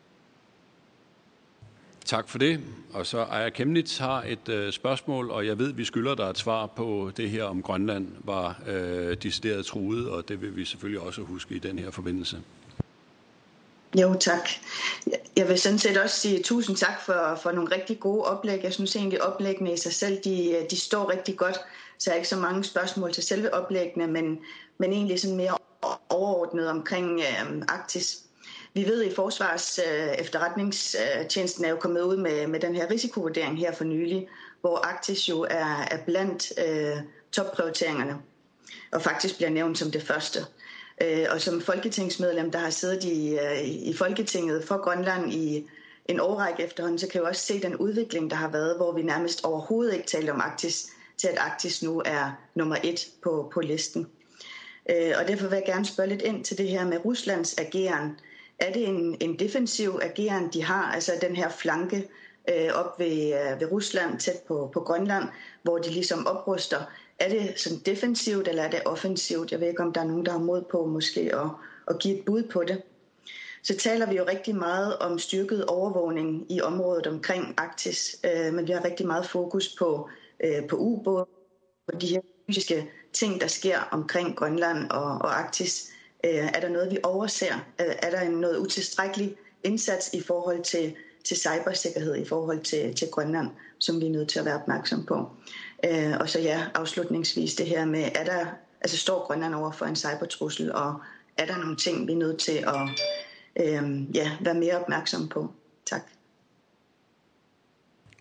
Tak for det. Og så Aya Kemnitz har et øh, spørgsmål, og jeg ved, vi skylder dig et svar på det her, om Grønland var øh, decideret truet, og det vil vi selvfølgelig også huske i den her forbindelse. Jo, tak. Jeg vil sådan set også sige tusind tak for, for nogle rigtig gode oplæg. Jeg synes egentlig, at oplæggene i sig selv, de, de står rigtig godt, så jeg har ikke så mange spørgsmål til selve oplæggene, men, men egentlig sådan mere overordnet omkring øh, Arktis. Vi ved i Forsvars øh, efterretningstjenesten er jo kommet ud med, med den her risikovurdering her for nylig, hvor Arktis jo er, er blandt øh, topprioriteringerne, og faktisk bliver nævnt som det første. Øh, og som folketingsmedlem, der har siddet i, øh, i Folketinget for Grønland i en årrække efterhånden, så kan jeg også se den udvikling, der har været, hvor vi nærmest overhovedet ikke talte om Arktis, til at Arktis nu er nummer et på, på listen. Øh, og derfor vil jeg gerne spørge lidt ind til det her med Ruslands ageren. Er det en, en defensiv ageren, de har, altså den her flanke øh, op ved, øh, ved Rusland, tæt på, på Grønland, hvor de ligesom opruster? Er det sådan defensivt, eller er det offensivt? Jeg ved ikke, om der er nogen, der har mod på måske at, at give et bud på det. Så taler vi jo rigtig meget om styrket overvågning i området omkring Arktis, øh, men vi har rigtig meget fokus på, øh, på ubåde, på de her fysiske ting, der sker omkring Grønland og, og Arktis. Øh, er der noget, vi overser? Øh, er der noget utilstrækkelig indsats i forhold til, til cybersikkerhed i forhold til, til Grønland, som vi er nødt til at være opmærksom på? Øh, og så ja, afslutningsvis det her med, er der, altså står Grønland over for en cybertrussel, og er der nogle ting, vi er nødt til at øh, ja, være mere opmærksom på? Tak.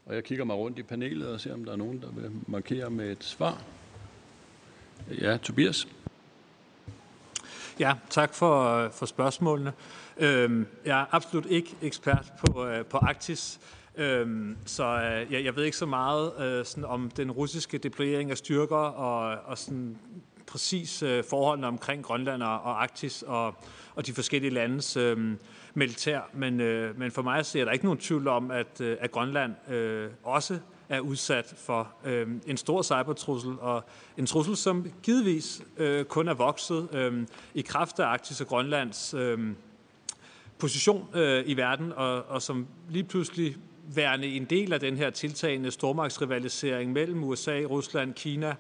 Og jeg kigger mig rundt i panelet og ser, om der er nogen, der vil markere med et svar. Ja, Tobias. Ja, tak for, øh, for spørgsmålene. Øhm, jeg er absolut ikke ekspert på, øh, på Arktis, øhm, så øh, jeg, jeg ved ikke så meget øh, sådan om den russiske deployering af styrker og, og sådan præcis øh, forholdene omkring Grønland og, og Arktis og, og de forskellige landes øh, militær. Men, øh, men for mig ser der ikke nogen tvivl om, at, øh, at Grønland øh, også er udsat for øh, en stor cybertrussel, og en trussel, som givetvis øh, kun er vokset øh, i kraft af Arktis og Grønlands øh, position øh, i verden, og, og som lige pludselig værende en del af den her tiltagende stormagtsrivalisering mellem USA, Rusland, Kina,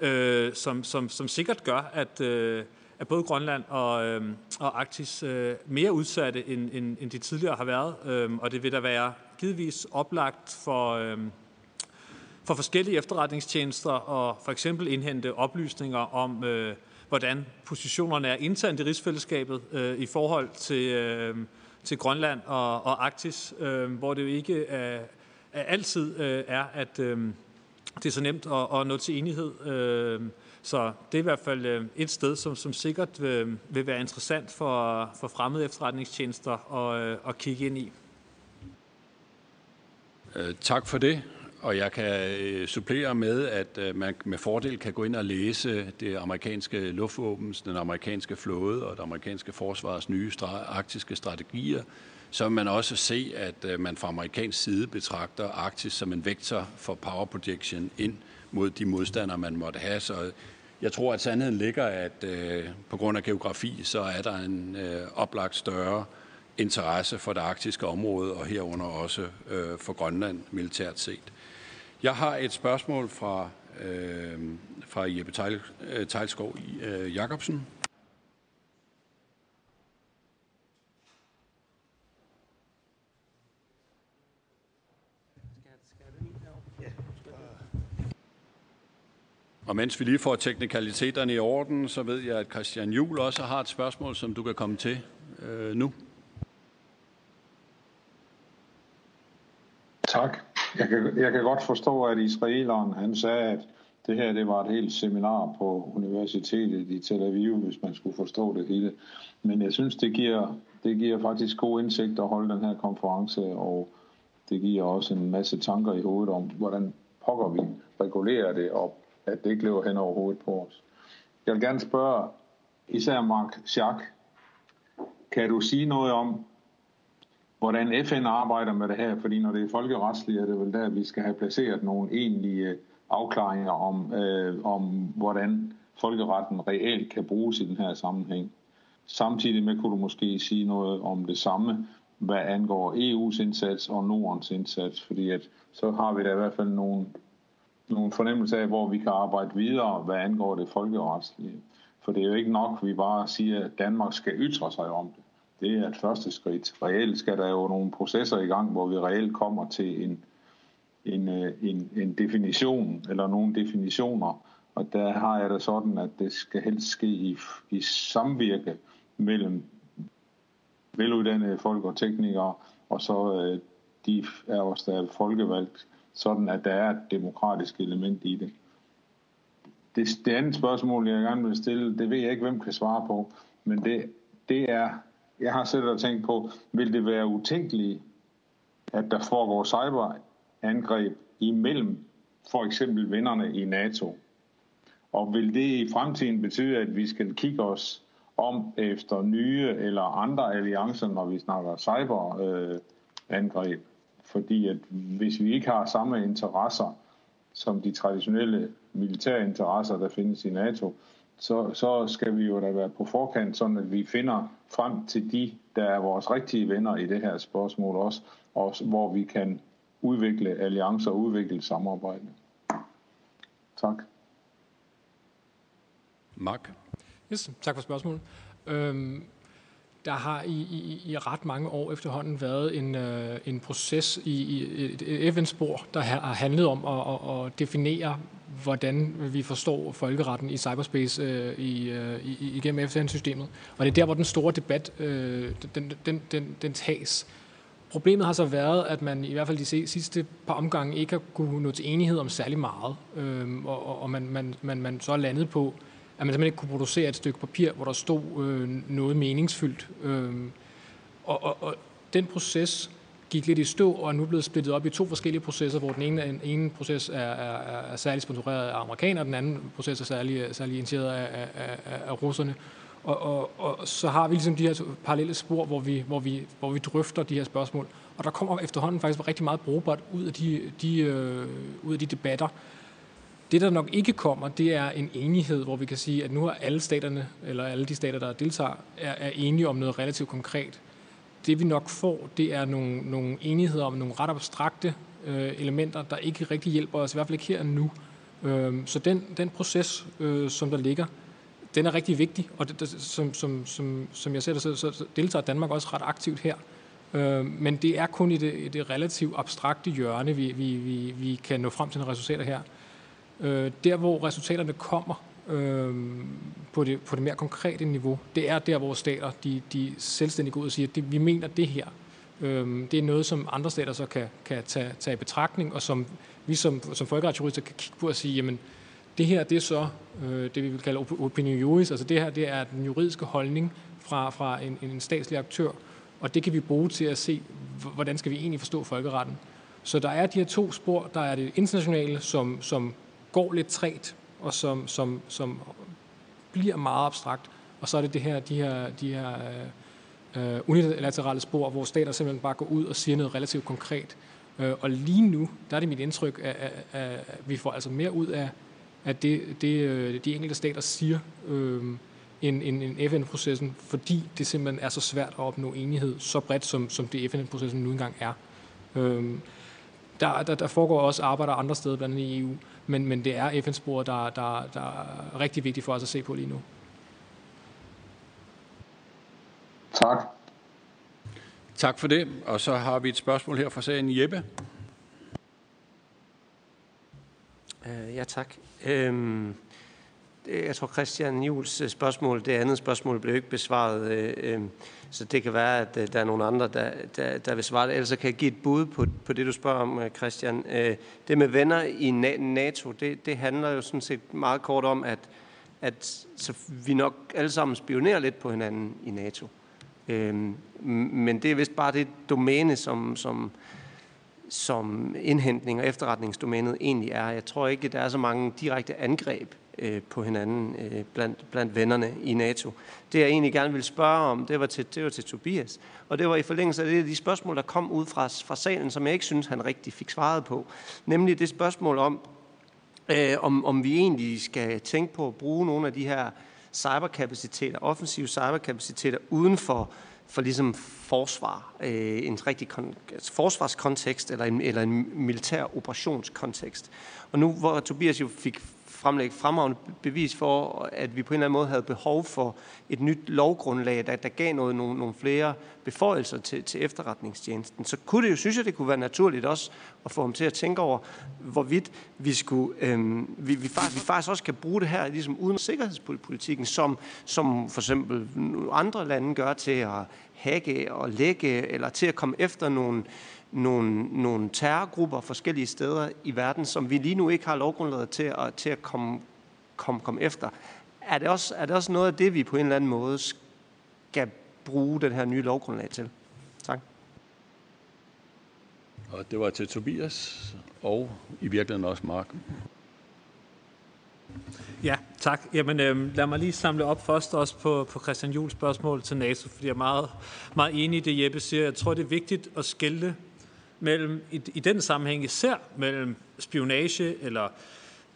øh, som, som, som sikkert gør, at, øh, at både Grønland og, øh, og Arktis øh, mere udsatte, end, end, end de tidligere har været. Øh, og det vil der være givetvis oplagt for, øh, for forskellige efterretningstjenester og for eksempel indhente oplysninger om, øh, hvordan positionerne er internt i rigsfællesskabet øh, i forhold til, øh, til Grønland og, og Arktis, øh, hvor det jo ikke er, er altid øh, er, at, øh, det er så nemt at, at nå til enighed. Øh, så det er i hvert fald øh, et sted, som, som sikkert vil, vil være interessant for, for fremmede efterretningstjenester at, øh, at kigge ind i. Øh, tak for det. Og jeg kan øh, supplere med, at øh, man med fordel kan gå ind og læse det amerikanske luftvåbens, den amerikanske flåde og det amerikanske forsvars nye arktiske strategier, så vil man også se, at øh, man fra amerikansk side betragter Arktis som en vektor for power projection ind mod de modstandere, man måtte have. Så jeg tror, at sandheden ligger, at øh, på grund af geografi, så er der en øh, oplagt større interesse for det arktiske område, og herunder også øh, for Grønland militært set. Jeg har et spørgsmål fra, øh, fra Jeppe Tejl, øh, Tejlskov øh, Jacobsen. Og mens vi lige får teknikaliteterne i orden, så ved jeg, at Christian Juhl også har et spørgsmål, som du kan komme til øh, nu. Tak. Jeg kan, jeg kan godt forstå, at israeleren han sagde, at det her det var et helt seminar på universitetet i Tel Aviv, hvis man skulle forstå det hele. Men jeg synes, det giver, det giver faktisk god indsigt at holde den her konference, og det giver også en masse tanker i hovedet om, hvordan pokker vi regulerer det, og at det ikke løber hen over hovedet på os. Jeg vil gerne spørge især Mark Schack, kan du sige noget om, hvordan FN arbejder med det her? Fordi når det er folkeretsligt, er det vel der, vi skal have placeret nogle egentlige øh, afklaringer om, øh, om hvordan folkeretten reelt kan bruges i den her sammenhæng. Samtidig med kunne du måske sige noget om det samme, hvad angår EU's indsats og Nordens indsats, fordi at så har vi da i hvert fald nogle nogle fornemmelse af, hvor vi kan arbejde videre, hvad angår det folkeretslige. For det er jo ikke nok, at vi bare siger, at Danmark skal ytre sig om det. Det er et første skridt. Reelt skal der jo nogle processer i gang, hvor vi reelt kommer til en, en, øh, en, en definition, eller nogle definitioner. Og der har jeg det sådan, at det skal helst ske i, i samvirke mellem veluddannede folk og teknikere, og så øh, de er også der er folkevalgt sådan at der er et demokratisk element i det. Det, det andet spørgsmål, jeg gerne vil stille, det ved jeg ikke, hvem kan svare på, men det, det er, jeg har selv tænkt på, vil det være utænkeligt, at der foregår cyberangreb imellem for eksempel vennerne i NATO? Og vil det i fremtiden betyde, at vi skal kigge os om efter nye eller andre alliancer, når vi snakker cyberangreb? Øh, fordi at hvis vi ikke har samme interesser som de traditionelle militære interesser, der findes i NATO, så, så skal vi jo da være på forkant, sådan at vi finder frem til de, der er vores rigtige venner i det her spørgsmål også, og hvor vi kan udvikle alliancer og udvikle samarbejde. Tak. Mark? Yes, tak for spørgsmålet. Øhm, der har i, i, i ret mange år efterhånden været en, øh, en proces i, i et FN-spor, der har handlet om at, at, at definere, hvordan vi forstår folkeretten i cyberspace øh, i, øh, igennem FN-systemet. Og det er der, hvor den store debat øh, den, den, den, den tages. Problemet har så været, at man i hvert fald de sidste par omgange ikke har kunne nå til enighed om særlig meget, øh, og, og man, man, man, man så er landet på, at man simpelthen ikke kunne producere et stykke papir, hvor der stod øh, noget meningsfyldt. Øh, og, og, og den proces gik lidt i stå, og er nu blevet splittet op i to forskellige processer, hvor den ene, den ene proces er, er, er særligt sponsoreret af amerikanere, og den anden proces er særligt, særligt initieret af, af, af, af russerne. Og, og, og så har vi ligesom de her parallelle spor, hvor vi, hvor, vi, hvor vi drøfter de her spørgsmål. Og der kommer efterhånden faktisk rigtig meget brugbart ud af de, de, øh, ud af de debatter. Det, der nok ikke kommer, det er en enighed, hvor vi kan sige, at nu er alle staterne, eller alle de stater, der deltager, er, er enige om noget relativt konkret. Det vi nok får, det er nogle, nogle enigheder om nogle ret abstrakte øh, elementer, der ikke rigtig hjælper os, i hvert fald ikke her og nu. Øh, så den, den proces, øh, som der ligger, den er rigtig vigtig, og det, det, som, som, som, som jeg ser det, så, så deltager Danmark også ret aktivt her. Øh, men det er kun i det, det relativt abstrakte hjørne, vi, vi, vi, vi kan nå frem til nogle resultater her. Øh, der, hvor resultaterne kommer øh, på, det, på det mere konkrete niveau, det er der, hvor stater de, de selvstændigt går ud og siger, at det, vi mener det her. Øh, det er noget, som andre stater så kan, kan tage, tage i betragtning, og som vi som, som folkeretsjurister kan kigge på og sige, jamen, det her, det er så øh, det, vi vil kalde opinion juris, altså det her, det er den juridiske holdning fra, fra en, en statslig aktør, og det kan vi bruge til at se, hvordan skal vi egentlig forstå folkeretten. Så der er de her to spor. Der er det internationale, som, som går lidt træt, og som, som, som bliver meget abstrakt. Og så er det det her, de her, de her øh, unilaterale spor, hvor stater simpelthen bare går ud og siger noget relativt konkret. Øh, og lige nu, der er det mit indtryk, at, at, at, vi får altså mere ud af, at det, det øh, de enkelte stater siger, øh, end, end, end FN-processen, fordi det simpelthen er så svært at opnå enighed så bredt, som, som det FN-processen nu engang er. Øh, der, der, der foregår også arbejder andre steder, blandt andet i EU, men, men det er FN-sporet, der, der, der er rigtig vigtigt for os at se på lige nu. Tak. Tak for det. Og så har vi et spørgsmål her fra sagen Jeppe. Uh, ja, tak. Øhm, Øh, jeg tror, Christian Jules øh, spørgsmål, det andet spørgsmål blev ikke besvaret, øh, så det kan være, at der er nogle andre, der, der, der vil svare det. Ellers kan jeg give et bud på, på det, du spørger om, Christian. Det med venner i NATO, det, det handler jo sådan set meget kort om, at, at så vi nok alle sammen spionerer lidt på hinanden i NATO. Men det er vist bare det domæne, som, som, som indhentning og efterretningsdomænet egentlig er. Jeg tror ikke, der er så mange direkte angreb øh, på hinanden øh, blandt, blandt vennerne i NATO. Det jeg egentlig gerne ville spørge om, det var til, det var til Tobias. Og det var i forlængelse af det, de spørgsmål, der kom ud fra, fra salen, som jeg ikke synes, han rigtig fik svaret på. Nemlig det spørgsmål om, øh, om, om vi egentlig skal tænke på at bruge nogle af de her cyberkapaciteter, offensive cyberkapaciteter uden for, for ligesom forsvar, øh, en rigtig kon- altså forsvarskontekst eller en, eller en militær operationskontekst. Og nu hvor Tobias jo fik fremlægge fremragende bevis for, at vi på en eller anden måde havde behov for et nyt lovgrundlag, der, der gav noget, nogle, nogle flere beføjelser til, til efterretningstjenesten. Så kunne det jo, synes jeg, det kunne være naturligt også at få ham til at tænke over, hvorvidt vi skulle, øhm, vi, vi, faktisk, vi faktisk også kan bruge det her ligesom uden sikkerhedspolitikken, som, som for eksempel andre lande gør til at hacke og lægge, eller til at komme efter nogle, nogle, nogle terrorgrupper forskellige steder i verden, som vi lige nu ikke har lovgrundlaget til at, til at komme, komme, komme efter. Er det, også, er det også noget af det, vi på en eller anden måde skal bruge den her nye lovgrundlag til? Tak. Og det var til Tobias og i virkeligheden også Mark. Ja, tak. Jamen, øh, lad mig lige samle op først også på, på Christian Jules spørgsmål til NATO, fordi jeg er meget, meget enig i det, Jeppe siger. Jeg tror, det er vigtigt at skille mellem, i, i den sammenhæng især mellem spionage eller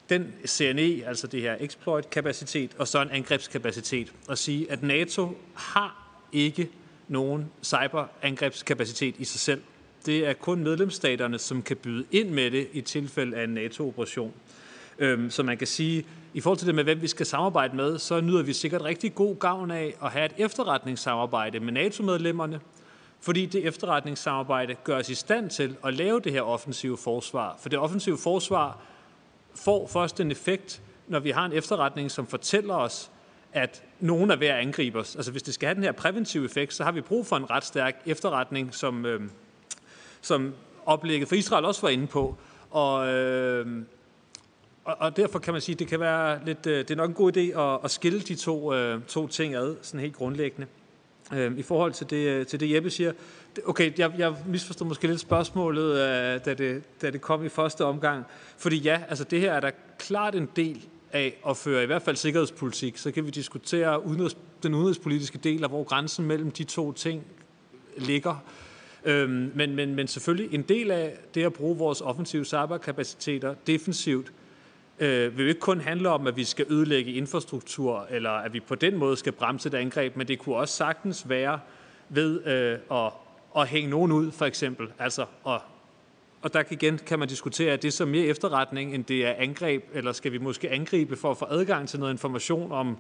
den CNE, altså det her exploit-kapacitet, og så en angrebskapacitet, og sige, at NATO har ikke nogen cyberangrebskapacitet i sig selv. Det er kun medlemsstaterne, som kan byde ind med det i tilfælde af en NATO-operation. Øhm, så man kan sige, i forhold til det med, hvem vi skal samarbejde med, så nyder vi sikkert rigtig god gavn af at have et efterretningssamarbejde med NATO-medlemmerne, fordi det efterretningssamarbejde gør os i stand til at lave det her offensive forsvar. For det offensive forsvar får først en effekt, når vi har en efterretning, som fortæller os, at nogen er ved at angribe os. Altså hvis det skal have den her præventive effekt, så har vi brug for en ret stærk efterretning, som, øh, som oplægget for Israel også var inde på. Og, øh, og, og derfor kan man sige, at det kan være lidt, øh, det er nok en god idé at, at skille de to, øh, to ting ad, sådan helt grundlæggende. Øh, I forhold til det, øh, til det Jeppe siger, okay, jeg, jeg misforstod måske lidt spørgsmålet, øh, da, det, da det kom i første omgang. Fordi ja, altså det her er der klart en del af at føre i hvert fald sikkerhedspolitik. Så kan vi diskutere udenrigs, den udenrigspolitiske del, og hvor grænsen mellem de to ting ligger. Øhm, men, men, men selvfølgelig en del af det at bruge vores offensive cyberkapaciteter defensivt, øh, vil jo ikke kun handle om, at vi skal ødelægge infrastruktur, eller at vi på den måde skal bremse et angreb, men det kunne også sagtens være ved øh, at, at hænge nogen ud, for eksempel. Altså, og, og der igen kan man diskutere, at det er så mere efterretning, end det er angreb, eller skal vi måske angribe for at få adgang til noget information om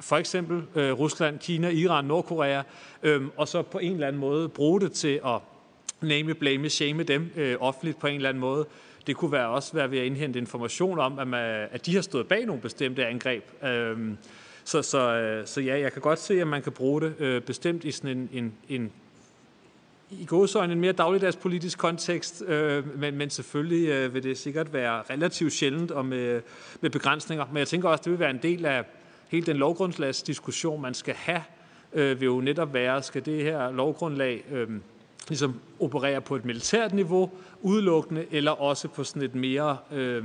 for eksempel øh, Rusland, Kina, Iran, Nordkorea, øh, og så på en eller anden måde bruge det til at name, blame, shame dem øh, offentligt på en eller anden måde. Det kunne være også være ved at indhente information om, at, man, at de har stået bag nogle bestemte angreb. Øhm, så, så, øh, så ja, jeg kan godt se, at man kan bruge det øh, bestemt i sådan en, en, en i gåsøjne en mere dagligdags politisk kontekst, øh, men, men selvfølgelig øh, vil det sikkert være relativt sjældent og med, med begrænsninger. Men jeg tænker også, det vil være en del af hele den lovgrundslagsdiskussion, man skal have, øh, vil jo netop være, skal det her lovgrundlag øh, ligesom opererer på et militært niveau udelukkende, eller også på sådan et mere øh,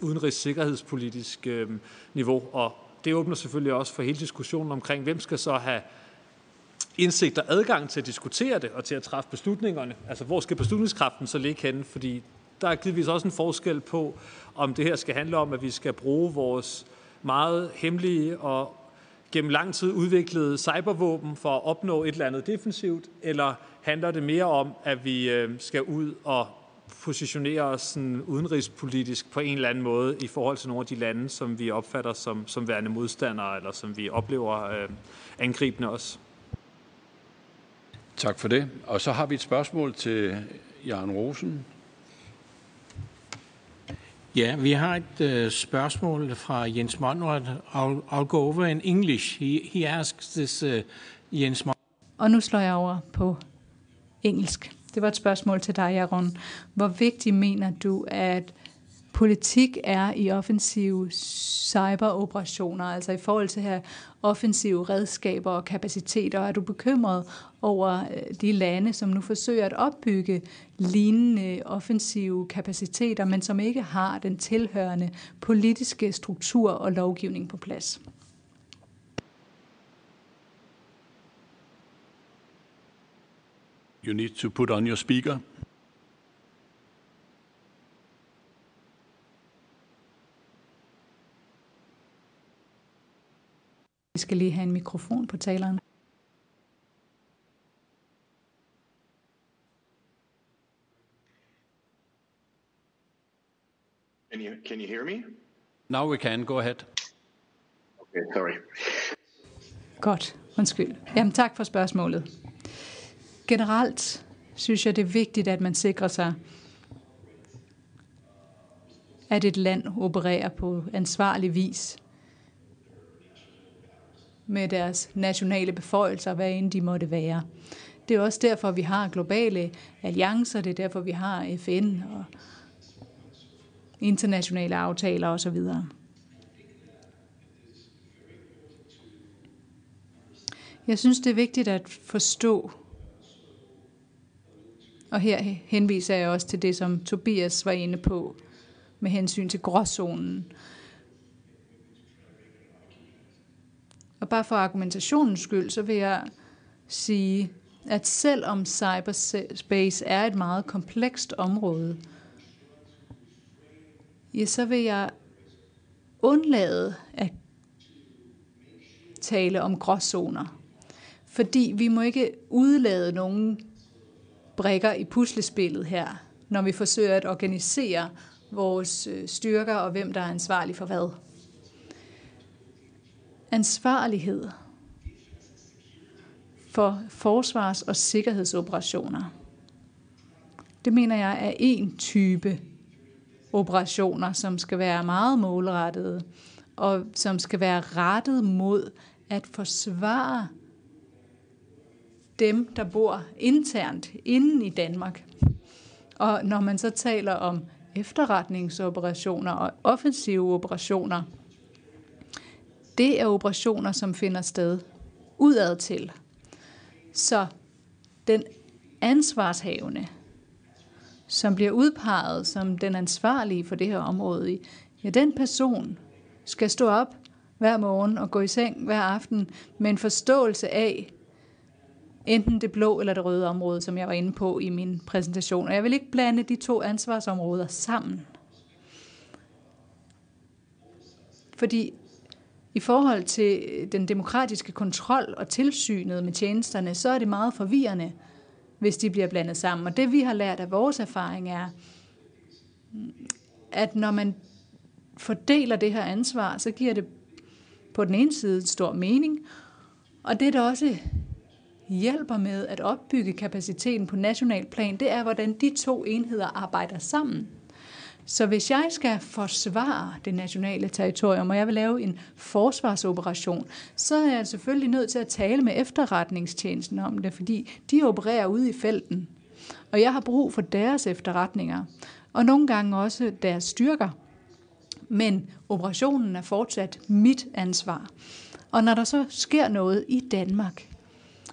udenrigssikkerhedspolitisk øh, niveau. Og det åbner selvfølgelig også for hele diskussionen omkring, hvem skal så have indsigt og adgang til at diskutere det og til at træffe beslutningerne. Altså, hvor skal beslutningskraften så ligge henne? Fordi der er givetvis også en forskel på, om det her skal handle om, at vi skal bruge vores meget hemmelige og gennem lang tid udviklede cybervåben for at opnå et eller andet defensivt, eller handler det mere om, at vi øh, skal ud og positionere os sådan udenrigspolitisk på en eller anden måde i forhold til nogle af de lande, som vi opfatter som, som værende modstandere, eller som vi oplever øh, angribende os? Tak for det. Og så har vi et spørgsmål til Jan Rosen. Ja, vi har et uh, spørgsmål fra Jens Monrad. I'll, I'll go over in English. He, he asks this, uh, Jens Monrad. Og nu slår jeg over på engelsk. Det var et spørgsmål til dig, Jaron. Hvor vigtigt mener du, at politik er i offensive cyberoperationer, altså i forhold til her offensive redskaber og kapaciteter? Er du bekymret over øh, de lande, som nu forsøger at opbygge lignende offensive kapaciteter, men som ikke har den tilhørende politiske struktur og lovgivning på plads? You need to put on your speaker. Skal lige have en mikrofon på taleren. Can you, can you hear me? Now we can. Go ahead. Okay, sorry. Godt, undskyld. Jamen tak for spørgsmålet. Generelt synes jeg, det er vigtigt, at man sikrer sig, at et land opererer på ansvarlig vis med deres nationale beføjelser, hvad end de måtte være. Det er også derfor, vi har globale alliancer, det er derfor, vi har FN og internationale aftaler osv. Jeg synes, det er vigtigt at forstå, og her henviser jeg også til det, som Tobias var inde på med hensyn til gråzonen. Bare for argumentationens skyld, så vil jeg sige, at selvom cyberspace er et meget komplekst område, ja, så vil jeg undlade at tale om gråzoner. Fordi vi må ikke udlade nogen brikker i puslespillet her, når vi forsøger at organisere vores øh, styrker og hvem der er ansvarlig for hvad. Ansvarlighed for forsvars- og sikkerhedsoperationer. Det mener jeg er en type operationer, som skal være meget målrettede, og som skal være rettet mod at forsvare dem, der bor internt inden i Danmark. Og når man så taler om efterretningsoperationer og offensive operationer, det er operationer, som finder sted udad til. Så den ansvarshavende, som bliver udpeget som den ansvarlige for det her område, ja, den person skal stå op hver morgen og gå i seng hver aften med en forståelse af, enten det blå eller det røde område, som jeg var inde på i min præsentation. Og jeg vil ikke blande de to ansvarsområder sammen. Fordi i forhold til øh, den demokratiske kontrol og tilsynet med tjenesterne, så er det meget forvirrende, hvis de bliver blandet sammen. Og det vi har lært af vores erfaring er, mm, at når man fordeler det her ansvar, så giver det på den ene side stor mening, og det der også hjælper med at opbygge kapaciteten på national plan, det er, hvordan de to enheder arbejder sammen. Så hvis jeg skal forsvare det nationale territorium, og jeg vil lave en forsvarsoperation, så er jeg selvfølgelig nødt til at tale med efterretningstjenesten om det, fordi de opererer ude i felten. Og jeg har brug for deres efterretninger, og nogle gange også deres styrker. Men operationen er fortsat mit ansvar. Og når der så sker noget i Danmark,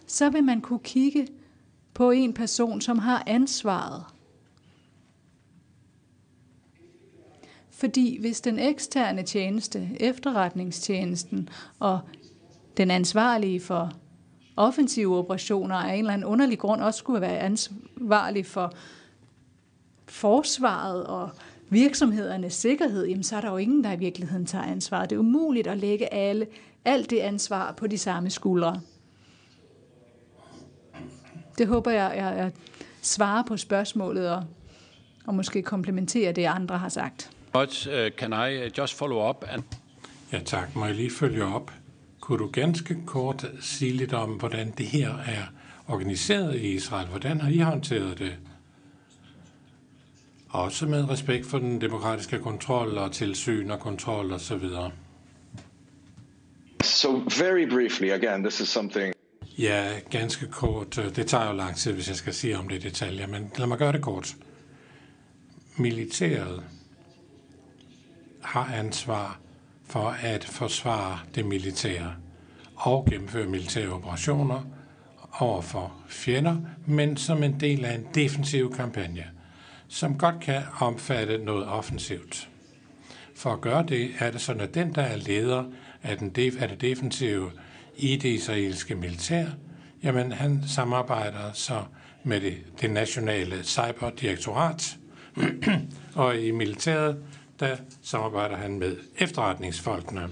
så vil man kunne kigge på en person, som har ansvaret Fordi hvis den eksterne tjeneste, efterretningstjenesten og den ansvarlige for offensive operationer af en eller anden underlig grund også skulle være ansvarlig for forsvaret og virksomhedernes sikkerhed, jamen så er der jo ingen, der i virkeligheden tager ansvar. Det er umuligt at lægge alle, alt det ansvar på de samme skuldre. Det håber jeg, jeg, jeg svarer på spørgsmålet og, og måske komplementerer det, andre har sagt. But uh, can I uh, just follow up? And... Ja tak, må jeg lige følge op. Kunne du ganske kort sige lidt om, hvordan det her er organiseret i Israel? Hvordan har I håndteret det? Også med respekt for den demokratiske kontrol og tilsyn og kontrol og så videre. So very briefly, again, this is something... Ja, ganske kort. Det tager jo lang tid, hvis jeg skal sige om det i detaljer, men lad mig gøre det kort. Militæret har ansvar for at forsvare det militære og gennemføre militære operationer over for fjender, men som en del af en defensiv kampagne, som godt kan omfatte noget offensivt. For at gøre det, er det sådan, at den, der er leder af, den def- af det defensive i det israelske militær, jamen han samarbejder så med det, det nationale cyberdirektorat, og i militæret, der samarbejder han med efterretningsfolkene.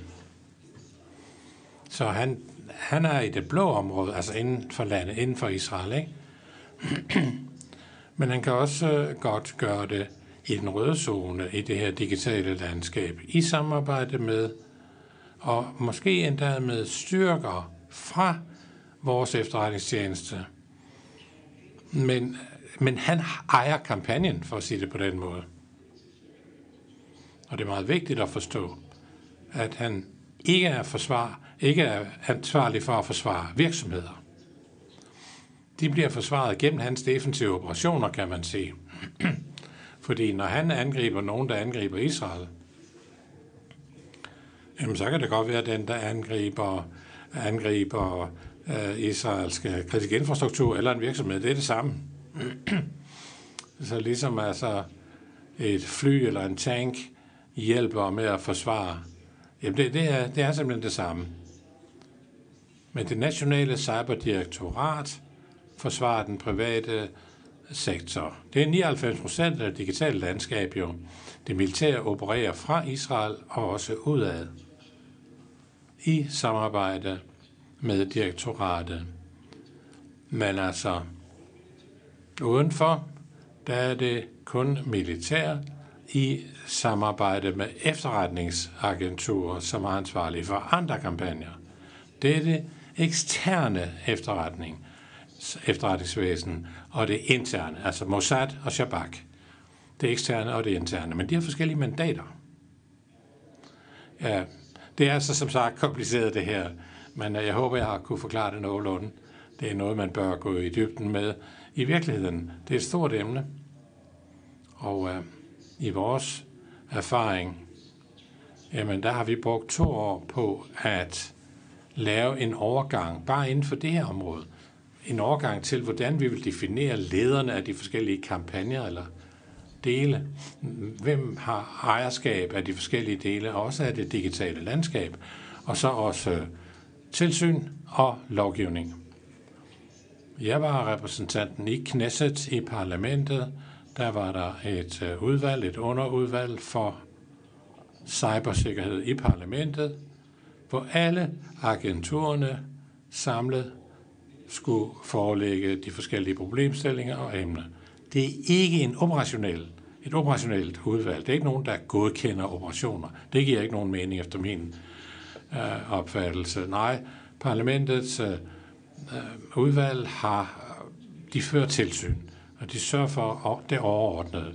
Så han, han er i det blå område, altså inden for landet, inden for Israel, ikke? Men han kan også øh, godt gøre det i den røde zone i det her digitale landskab, i samarbejde med, og måske endda med styrker fra vores efterretningstjeneste. Men, men han ejer kampagnen, for at sige det på den måde. Og det er meget vigtigt at forstå, at han ikke er, forsvar, ikke er ansvarlig for at forsvare virksomheder. De bliver forsvaret gennem hans defensive operationer, kan man sige. Fordi når han angriber nogen, der angriber Israel, jamen så kan det godt være, at den, der angriber, angriber øh, israelske kritisk infrastruktur eller en virksomhed, det er det samme. så ligesom altså et fly eller en tank hjælper med at forsvare. Jamen det, det, er, det er simpelthen det samme. Men det nationale cyberdirektorat forsvarer den private sektor. Det er 99 procent af det digitale landskab jo. Det militære opererer fra Israel og også udad i samarbejde med direktoratet. Men altså, udenfor, der er det kun militær i samarbejde med efterretningsagenturer, som er ansvarlige for andre kampagner. Det er det eksterne efterretning, efterretningsvæsen og det interne, altså Mossad og Shabak. Det eksterne og det interne, men de har forskellige mandater. Ja, det er altså som sagt kompliceret det her, men øh, jeg håber, jeg har kunne forklare det nogenlunde. Det er noget, man bør gå i dybden med. I virkeligheden, det er et stort emne, og øh, i vores erfaring, jamen der har vi brugt to år på at lave en overgang, bare inden for det her område, en overgang til, hvordan vi vil definere lederne af de forskellige kampagner eller dele. Hvem har ejerskab af de forskellige dele, også af det digitale landskab, og så også øh, tilsyn og lovgivning. Jeg var repræsentanten i Knesset i parlamentet, der var der et øh, udvalg, et underudvalg for cybersikkerhed i parlamentet, hvor alle agenturerne samlet skulle forelægge de forskellige problemstillinger og emner. Det er ikke en operationel, et operationelt udvalg. Det er ikke nogen, der godkender operationer. Det giver ikke nogen mening efter min øh, opfattelse. Nej, parlamentets øh, øh udvalg har de fører tilsyn og de sørger for det overordnede.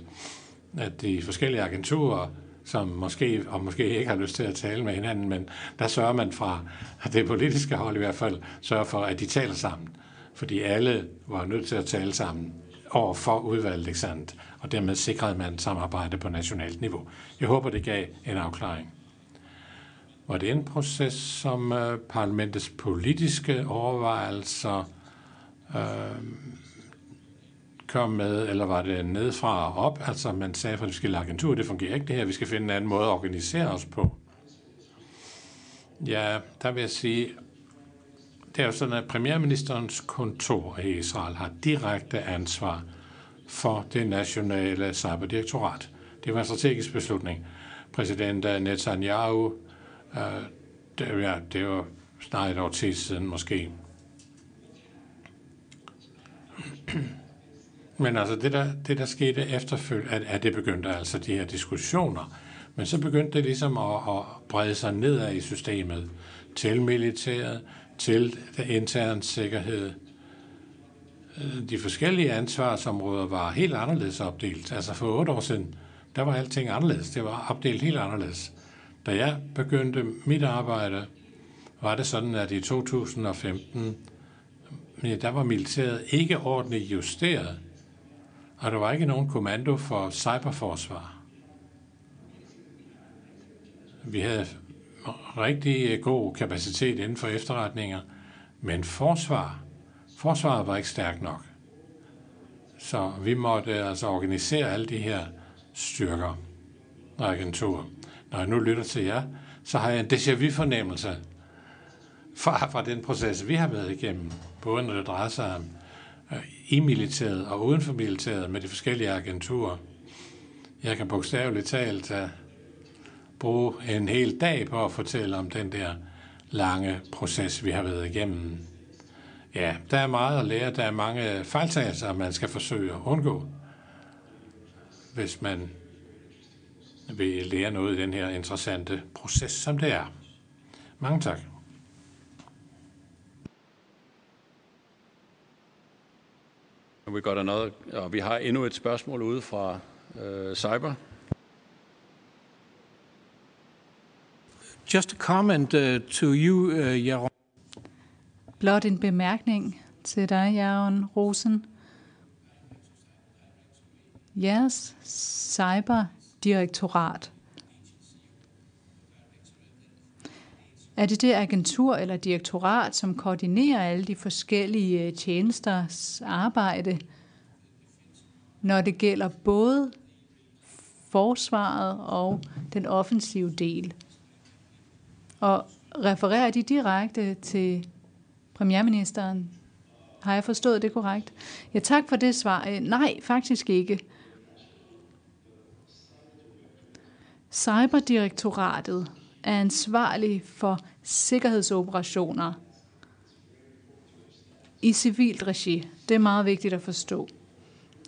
at de forskellige agenturer, som måske og måske ikke har lyst til at tale med hinanden, men der sørger man fra det politiske hold i hvert fald, sørger for, at de taler sammen. Fordi alle var nødt til at tale sammen over for udvalget, ikke sandt? Og dermed sikrede man samarbejde på nationalt niveau. Jeg håber, det gav en afklaring. Var det en proces, som øh, parlamentets politiske overvejelser øh, kom med, eller var det nedfra og op? Altså, man sagde fra det forskellige agenturer, det fungerer ikke det her, vi skal finde en anden måde at organisere os på. Ja, der vil jeg sige, det er jo sådan, at premierministerens kontor i Israel har direkte ansvar for det nationale cyberdirektorat. Det var en strategisk beslutning. Præsident øh, Netanyahu, øh, det, ja, det var snart et år tid siden måske. Men altså det der, det, der skete efterfølgende, at, at det begyndte altså de her diskussioner. Men så begyndte det ligesom at, at brede sig nedad i systemet til militæret, til intern sikkerhed. Øh, de forskellige ansvarsområder var helt anderledes opdelt. Altså for otte år siden, der var alting anderledes. Det var opdelt helt anderledes. Da jeg begyndte mit arbejde, var det sådan, at i 2015, ja, der var militæret ikke ordentligt justeret, og der var ikke nogen kommando for cyberforsvar. Vi havde rigtig god kapacitet inden for efterretninger, men forsvar, forsvaret var ikke stærkt nok. Så vi måtte altså organisere alle de her styrker og agenturer. Når jeg nu lytter til jer, så har jeg en déjà vu-fornemmelse fra, fra den proces, vi har været igennem, både når det drejer sig om i militæret og uden for militæret med de forskellige agenturer. Jeg kan bogstaveligt talt øh, bruge en hel dag på at fortælle om den der lange proces, vi har været igennem. Ja, der er meget at lære. Der er mange fejltagelser, man skal forsøge at undgå, hvis man vil lære noget i den her interessante proces, som det er. Mange tak. We got another, og vi har endnu et spørgsmål ude fra uh, Cyber. Just a comment uh, to you, uh, Jaron. Blot en bemærkning til dig, Jaron Rosen. Jeres cyberdirektorat. Er det det agentur eller direktorat, som koordinerer alle de forskellige øh, tjenesters arbejde, når det gælder både forsvaret og den offensive del? Og refererer de direkte til premierministeren? Har jeg forstået det korrekt? Ja, tak for det svar. Øh, nej, faktisk ikke. Cyberdirektoratet er ansvarlig for sikkerhedsoperationer i civilt regi. Det er meget vigtigt at forstå.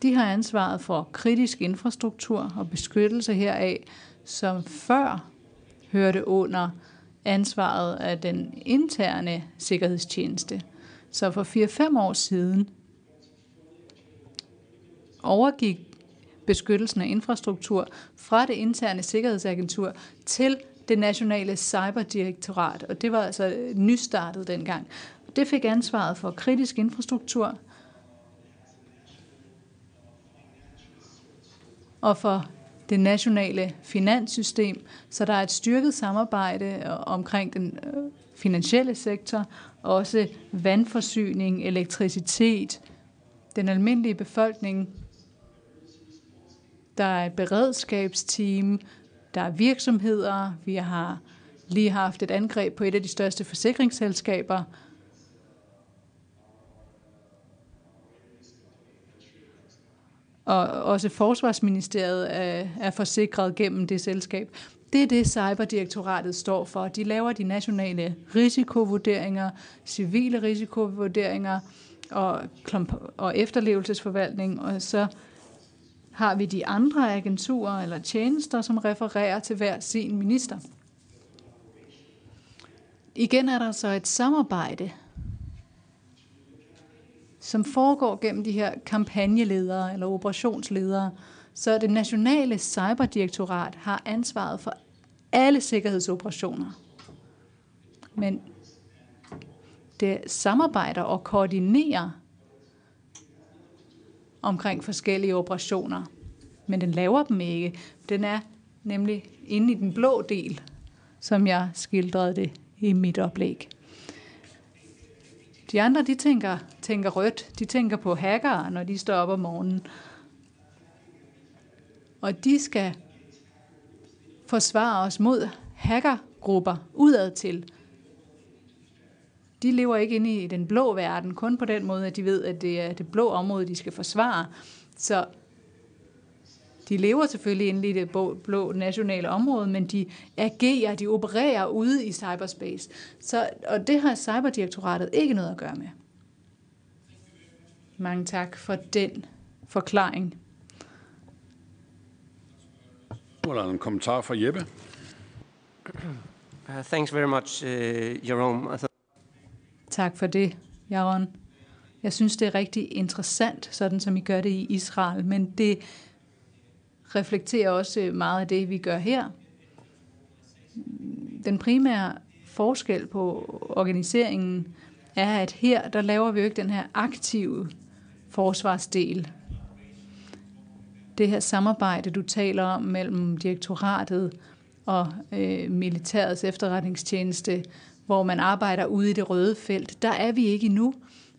De har ansvaret for kritisk infrastruktur og beskyttelse heraf, som før hørte under ansvaret af den interne sikkerhedstjeneste. Så for 4-5 år siden overgik beskyttelsen af infrastruktur fra det interne sikkerhedsagentur til det nationale cyberdirektorat, og det var altså nystartet dengang. Det fik ansvaret for kritisk infrastruktur og for det nationale finanssystem, så der er et styrket samarbejde øh, omkring den øh, finansielle sektor, også vandforsyning, elektricitet, den almindelige befolkning. Der er et beredskabsteam, der er virksomheder, vi har lige haft et angreb på et af de største forsikringsselskaber, og også Forsvarsministeriet er, er forsikret gennem det selskab. Det er det, Cyberdirektoratet står for. De laver de nationale risikovurderinger, civile risikovurderinger og, og efterlevelsesforvaltning, og så har vi de andre agenturer eller tjenester, som refererer til hver sin minister. Igen er der så et samarbejde som foregår gennem de her kampagneledere eller operationsledere, Så det nationale cyberdirektorat har ansvaret for alle sikkerhedsoperationer. Men det samarbejder og koordinerer omkring forskellige operationer. Men den laver dem ikke. Den er nemlig inde i den blå del, som jeg skildrede det i mit oplæg. De andre, de tænker, tænker rødt. De tænker på hackere, når de står op om morgenen. Og de skal forsvare os mod hackergrupper udad til. De lever ikke inde i den blå verden, kun på den måde, at de ved, at det er det blå område, de skal forsvare. Så de lever selvfølgelig inde i det blå nationale område, men de agerer, de opererer ude i cyberspace. Så, og det har cyberdirektoratet ikke noget at gøre med. Mange tak for den forklaring. er en kommentar fra Jeppe. Uh, thanks very much, uh, Jerome. Tak for det, Jaron. Jeg synes, det er rigtig interessant, sådan som I gør det i Israel, men det reflekterer også øh, meget af det, vi gør her. Den primære forskel på organiseringen er, at her, der laver vi jo ikke den her aktive forsvarsdel. Det her samarbejde, du taler om mellem direktoratet og øh, militærets efterretningstjeneste, hvor man arbejder ude i det røde felt, der er vi ikke endnu.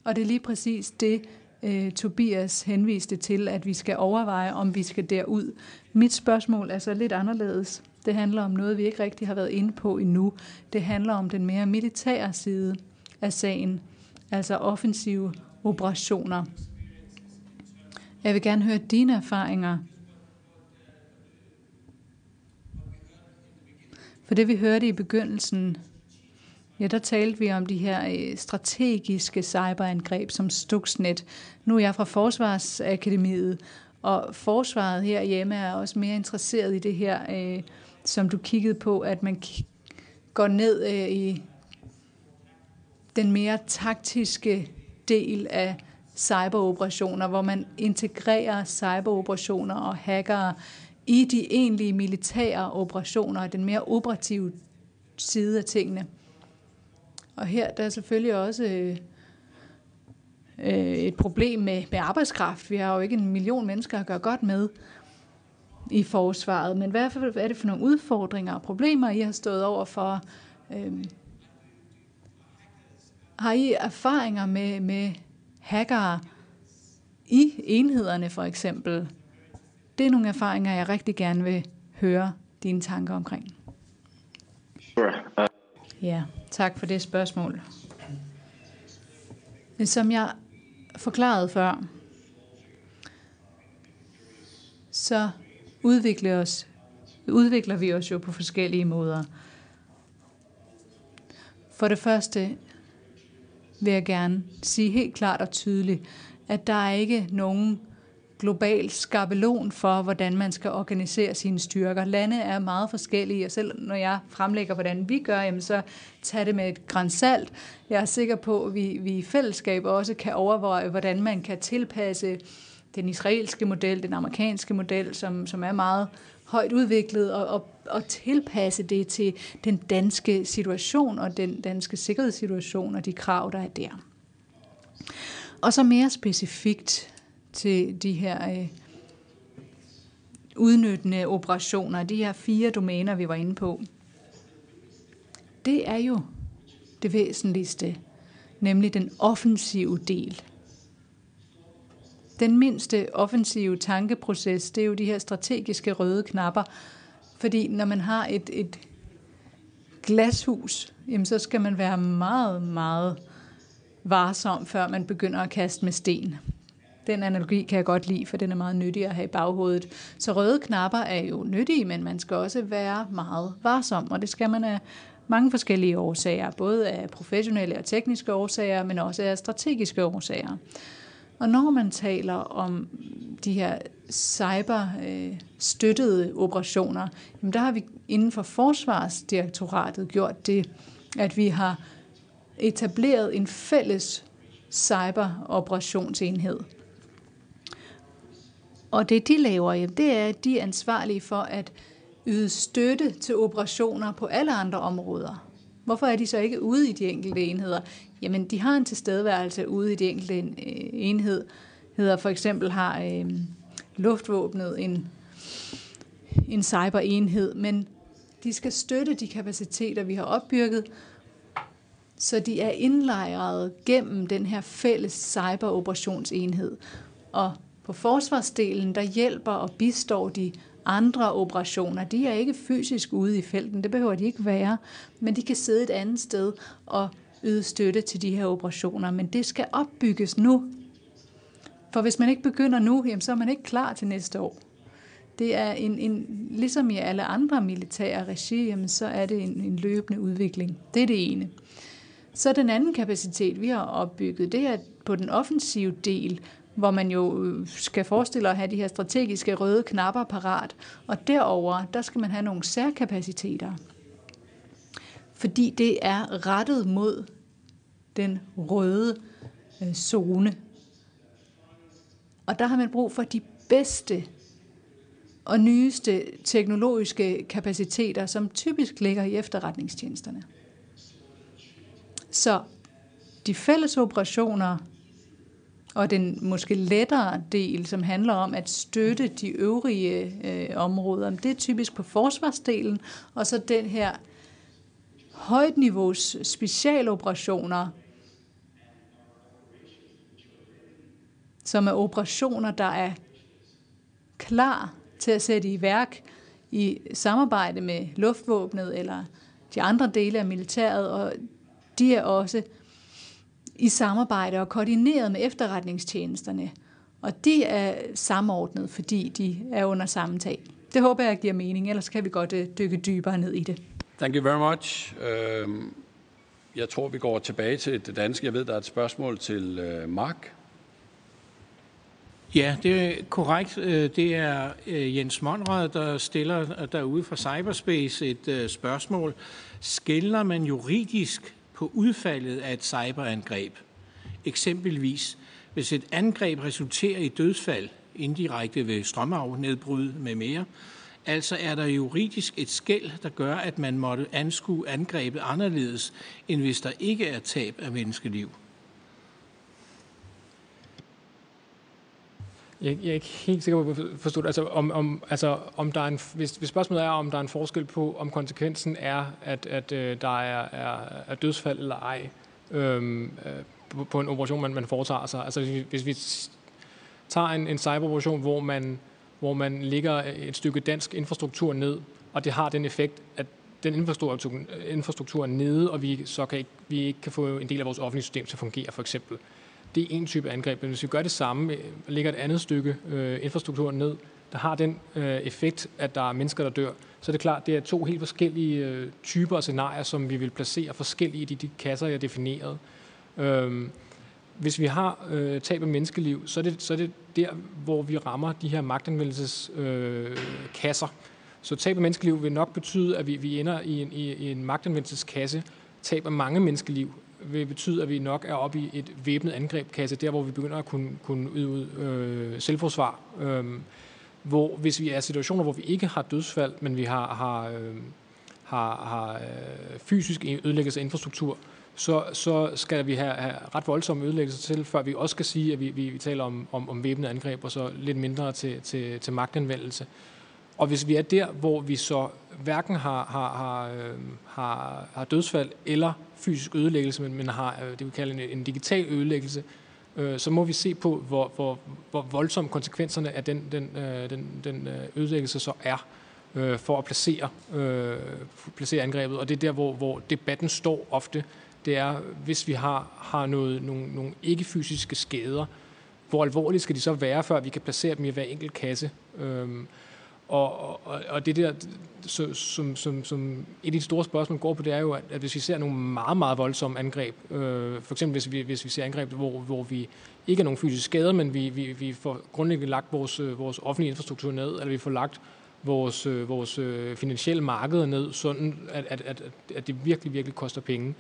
Og det er lige præcis det, øh, Tobias henviste til, at vi skal overveje, om vi skal derud. Mit spørgsmål er så lidt anderledes. Det handler om noget, vi ikke rigtig har været inde på endnu. Det handler om den mere militære side af sagen, altså offensive operationer. Jeg vil gerne høre dine erfaringer. For det vi hørte i begyndelsen, Ja, der talte vi om de her øh, strategiske cyberangreb som Stuxnet. Nu er jeg fra Forsvarsakademiet, og forsvaret herhjemme er også mere interesseret i det her, øh, som du kiggede på, at man går ned øh, i den mere taktiske del af cyberoperationer, hvor man integrerer cyberoperationer og hackere i de egentlige militære operationer, den mere operative side af tingene. Og her der er selvfølgelig også øh, øh, et problem med, med arbejdskraft. Vi har jo ikke en million mennesker at gøre godt med i forsvaret. Men hvad er det for nogle udfordringer og problemer, I har stået over for? Øh, har I erfaringer med, med hackere i enhederne for eksempel? Det er nogle erfaringer, jeg rigtig gerne vil høre dine tanker omkring. Sure. Uh... Ja. Tak for det spørgsmål. Men som jeg forklarede før, så udvikler, os, udvikler vi os jo på forskellige måder. For det første vil jeg gerne sige helt klart og tydeligt, at der er ikke nogen global skabelon for, hvordan man skal organisere sine styrker. Lande er meget forskellige, og selv når jeg fremlægger, hvordan vi gør, jamen så tag det med et grænsalt. Jeg er sikker på, at vi, vi i fællesskab også kan overveje, hvordan man kan tilpasse den israelske model, den amerikanske model, som, som er meget højt udviklet, og, og, og tilpasse det til den danske situation og den danske sikkerhedssituation og de krav, der er der. Og så mere specifikt til de her øh, udnyttende operationer, de her fire domæner, vi var inde på, det er jo det væsentligste, nemlig den offensive del. Den mindste offensive tankeproces, det er jo de her strategiske røde knapper, fordi når man har et, et glashus, jamen så skal man være meget, meget varsom, før man begynder at kaste med sten. Den analogi kan jeg godt lide, for den er meget nyttig at have i baghovedet. Så røde knapper er jo nyttige, men man skal også være meget varsom, og det skal man af mange forskellige årsager, både af professionelle og tekniske årsager, men også af strategiske årsager. Og når man taler om de her cyber-støttede øh, operationer, jamen der har vi inden for Forsvarsdirektoratet gjort det, at vi har etableret en fælles cyberoperationsenhed. Og det de laver, jamen, det er, at de er ansvarlige for at yde støtte til operationer på alle andre områder. Hvorfor er de så ikke ude i de enkelte enheder? Jamen, de har en tilstedeværelse ude i de enkelte øh, enhed. Hedder for eksempel har øh, luftvåbnet en, en cyberenhed, men de skal støtte de kapaciteter, vi har opbygget, så de er indlejret gennem den her fælles cyberoperationsenhed. Og på forsvarsdelen, der hjælper og bistår de andre operationer. De er ikke fysisk ude i felten, det behøver de ikke være, men de kan sidde et andet sted og yde støtte til de her operationer. Men det skal opbygges nu. For hvis man ikke begynder nu, jamen, så er man ikke klar til næste år. Det er en, en, ligesom i alle andre militære regimer, så er det en, en løbende udvikling. Det er det ene. Så den anden kapacitet, vi har opbygget, det er på den offensive del, hvor man jo øh, skal forestille at have de her strategiske røde knapper parat. Og derover der skal man have nogle særkapaciteter. Fordi det er rettet mod den røde øh, zone. Og der har man brug for de bedste og nyeste teknologiske kapaciteter, som typisk ligger i efterretningstjenesterne. Så de fælles operationer og den måske lettere del, som handler om at støtte de øvrige øh, områder, det er typisk på forsvarsdelen, og så den her højt niveaus specialoperationer, som er operationer, der er klar til at sætte i værk i samarbejde med luftvåbnet eller de andre dele af militæret, og de er også i samarbejde og koordineret med efterretningstjenesterne. Og de er samordnet, fordi de er under samme tag. Det håber jeg giver mening, ellers kan vi godt øh, dykke dybere ned i det. Thank you very much. Uh, jeg tror, vi går tilbage til det danske. Jeg ved, der er et spørgsmål til uh, Mark. Ja, det er korrekt. Øh, det er Jens Monrad, der stiller derude fra Cyberspace et spørgsmål. Skældner man juridisk på udfaldet af et cyberangreb. Eksempelvis, hvis et angreb resulterer i dødsfald, indirekte ved strømafnedbrud med mere, altså er der juridisk et skæld, der gør, at man måtte anskue angrebet anderledes, end hvis der ikke er tab af menneskeliv. Jeg, jeg er ikke helt sikker på at forstå det. Altså, om, om, altså, om der er en, hvis, hvis spørgsmålet er, om der er en forskel på, om konsekvensen er, at, at øh, der er, er, er dødsfald eller ej øhm, øh, på, på en operation, man, man foretager sig. Altså, hvis vi, hvis vi tager en, en cyberoperation, hvor man, hvor man ligger et stykke dansk infrastruktur ned, og det har den effekt, at den infrastruktur, infrastruktur er nede, og vi så kan ikke, vi ikke kan få en del af vores offentlige system til at fungere, for eksempel det er en type angreb. Men hvis vi gør det samme, øh, lægger et andet stykke øh, infrastruktur ned, der har den øh, effekt, at der er mennesker, der dør, så er det klart, det er to helt forskellige øh, typer af scenarier, som vi vil placere forskellige i de, de kasser, jeg defineret. Øhm, hvis vi har øh, tab af menneskeliv, så er, det, så er det der, hvor vi rammer de her magtanvendelseskasser. Øh, kasser. så tab af menneskeliv vil nok betyde, at vi, vi ender i en, i, i en magtanvendelseskasse, tab af mange menneskeliv, vil betyde, at vi nok er oppe i et væbnet angrebkasse, der hvor vi begynder at kunne, kunne yde øh, selvforsvar. Øh, hvor hvis vi er i situationer, hvor vi ikke har dødsfald, men vi har, har, øh, har, har øh, fysisk ødelæggelse af infrastruktur, så, så skal vi have, have ret voldsomme ødelæggelser til, før vi også skal sige, at vi, vi, vi taler om, om, om væbnet angreb, og så lidt mindre til, til, til magtanvendelse. Og hvis vi er der, hvor vi så hverken har, har, har, øh, har, har dødsfald eller fysisk ødelæggelse, men, men har øh, det, vi kalder en, en digital ødelæggelse, øh, så må vi se på, hvor, hvor, hvor voldsomme konsekvenserne af den, den, øh, den, den øh, ødelæggelse så er øh, for at placere, øh, placere angrebet. Og det er der, hvor, hvor debatten står ofte. Det er, hvis vi har, har noget, nogle, nogle ikke-fysiske skader, hvor alvorlige skal de så være, før vi kan placere dem i hver enkelt kasse. Øh, og, og, og det der, som, som, som et af de store spørgsmål går på, det er jo, at, at hvis vi ser nogle meget, meget voldsomme angreb, øh, for eksempel hvis vi, hvis vi ser angreb, hvor, hvor vi ikke er nogen fysiske skader, men vi, vi, vi får grundlæggende lagt vores, øh, vores offentlige infrastruktur ned, eller vi får lagt vores, øh, vores øh, finansielle markeder ned, sådan at, at, at, at det virkelig, virkelig koster penge,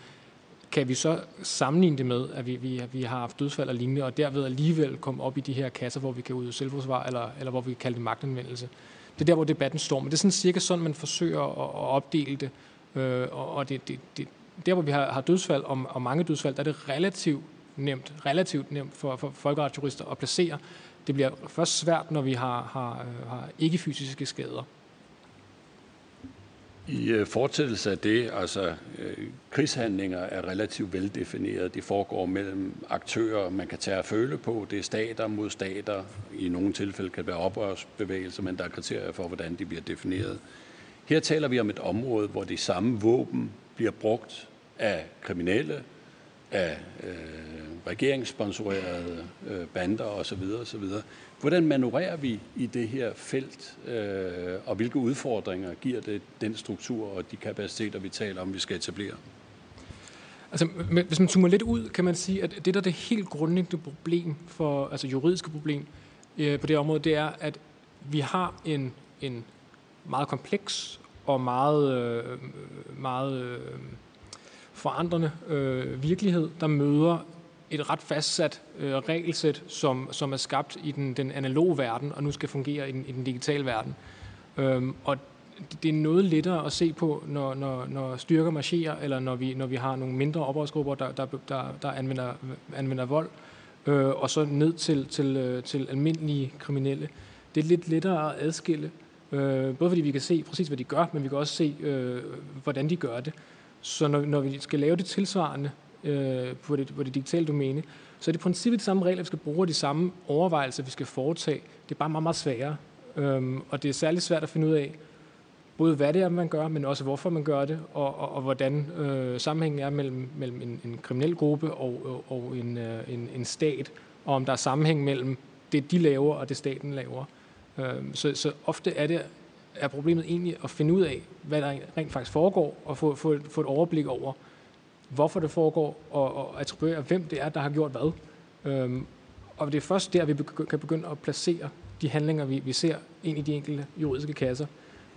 kan vi så sammenligne det med, at vi, vi, vi har haft dødsfald og lignende, og derved alligevel komme op i de her kasser, hvor vi kan ud selvforsvar, eller, eller hvor vi kan kalde det magtanvendelse. Det er der, hvor debatten står, men det er sådan cirka sådan, man forsøger at, at opdele det. Øh, og det, det, det, der, hvor vi har, har dødsfald og, og mange dødsfald, der er det relativt nemt, relativt nemt for, for folkeretsjurister at placere. Det bliver først svært, når vi har, har, har ikke-fysiske skader. I øh, fortsættelse af det, altså øh, krigshandlinger er relativt veldefineret. De foregår mellem aktører, man kan tage at føle på. Det er stater mod stater. I nogle tilfælde kan det være oprørsbevægelser, men der er kriterier for, hvordan de bliver defineret. Her taler vi om et område, hvor de samme våben bliver brugt af kriminelle, af øh, regeringssponsorerede øh, bander osv. osv. Hvordan manøvrerer vi i det her felt, øh, og hvilke udfordringer giver det den struktur og de kapaciteter, vi taler om, vi skal etablere? Altså, hvis man zoomer lidt ud, kan man sige, at det der er det helt grundlæggende problem, for, altså juridiske problem øh, på det område, det er, at vi har en, en meget kompleks og meget, øh, meget øh, forandrende øh, virkelighed, der møder et ret fastsat øh, regelsæt, som, som er skabt i den, den analoge verden, og nu skal fungere i den, i den digitale verden. Øhm, og det er noget lettere at se på, når, når, når styrker marcherer, eller når vi, når vi har nogle mindre oprørsgrupper, der, der, der, der anvender, anvender vold, øh, og så ned til, til, øh, til almindelige kriminelle. Det er lidt lettere at adskille, øh, både fordi vi kan se præcis, hvad de gør, men vi kan også se, øh, hvordan de gør det. Så når, når vi skal lave det tilsvarende øh, på, det, på det digitale domæne, så er det i princippet de samme regler, vi skal bruge, og de samme overvejelser, vi skal foretage. Det er bare meget, meget sværere. Øhm, og det er særligt svært at finde ud af, både hvad det er, man gør, men også hvorfor man gør det, og, og, og hvordan øh, sammenhængen er mellem, mellem en, en kriminel gruppe og, og, og en, øh, en, en stat, og om der er sammenhæng mellem det, de laver, og det staten laver. Øhm, så, så ofte er det er problemet egentlig at finde ud af, hvad der rent faktisk foregår, og få, få, få et overblik over, hvorfor det foregår, og, og attribuere, hvem det er, der har gjort hvad. Øhm, og det er først der, vi kan begynde at placere de handlinger, vi, vi ser ind i de enkelte juridiske kasser.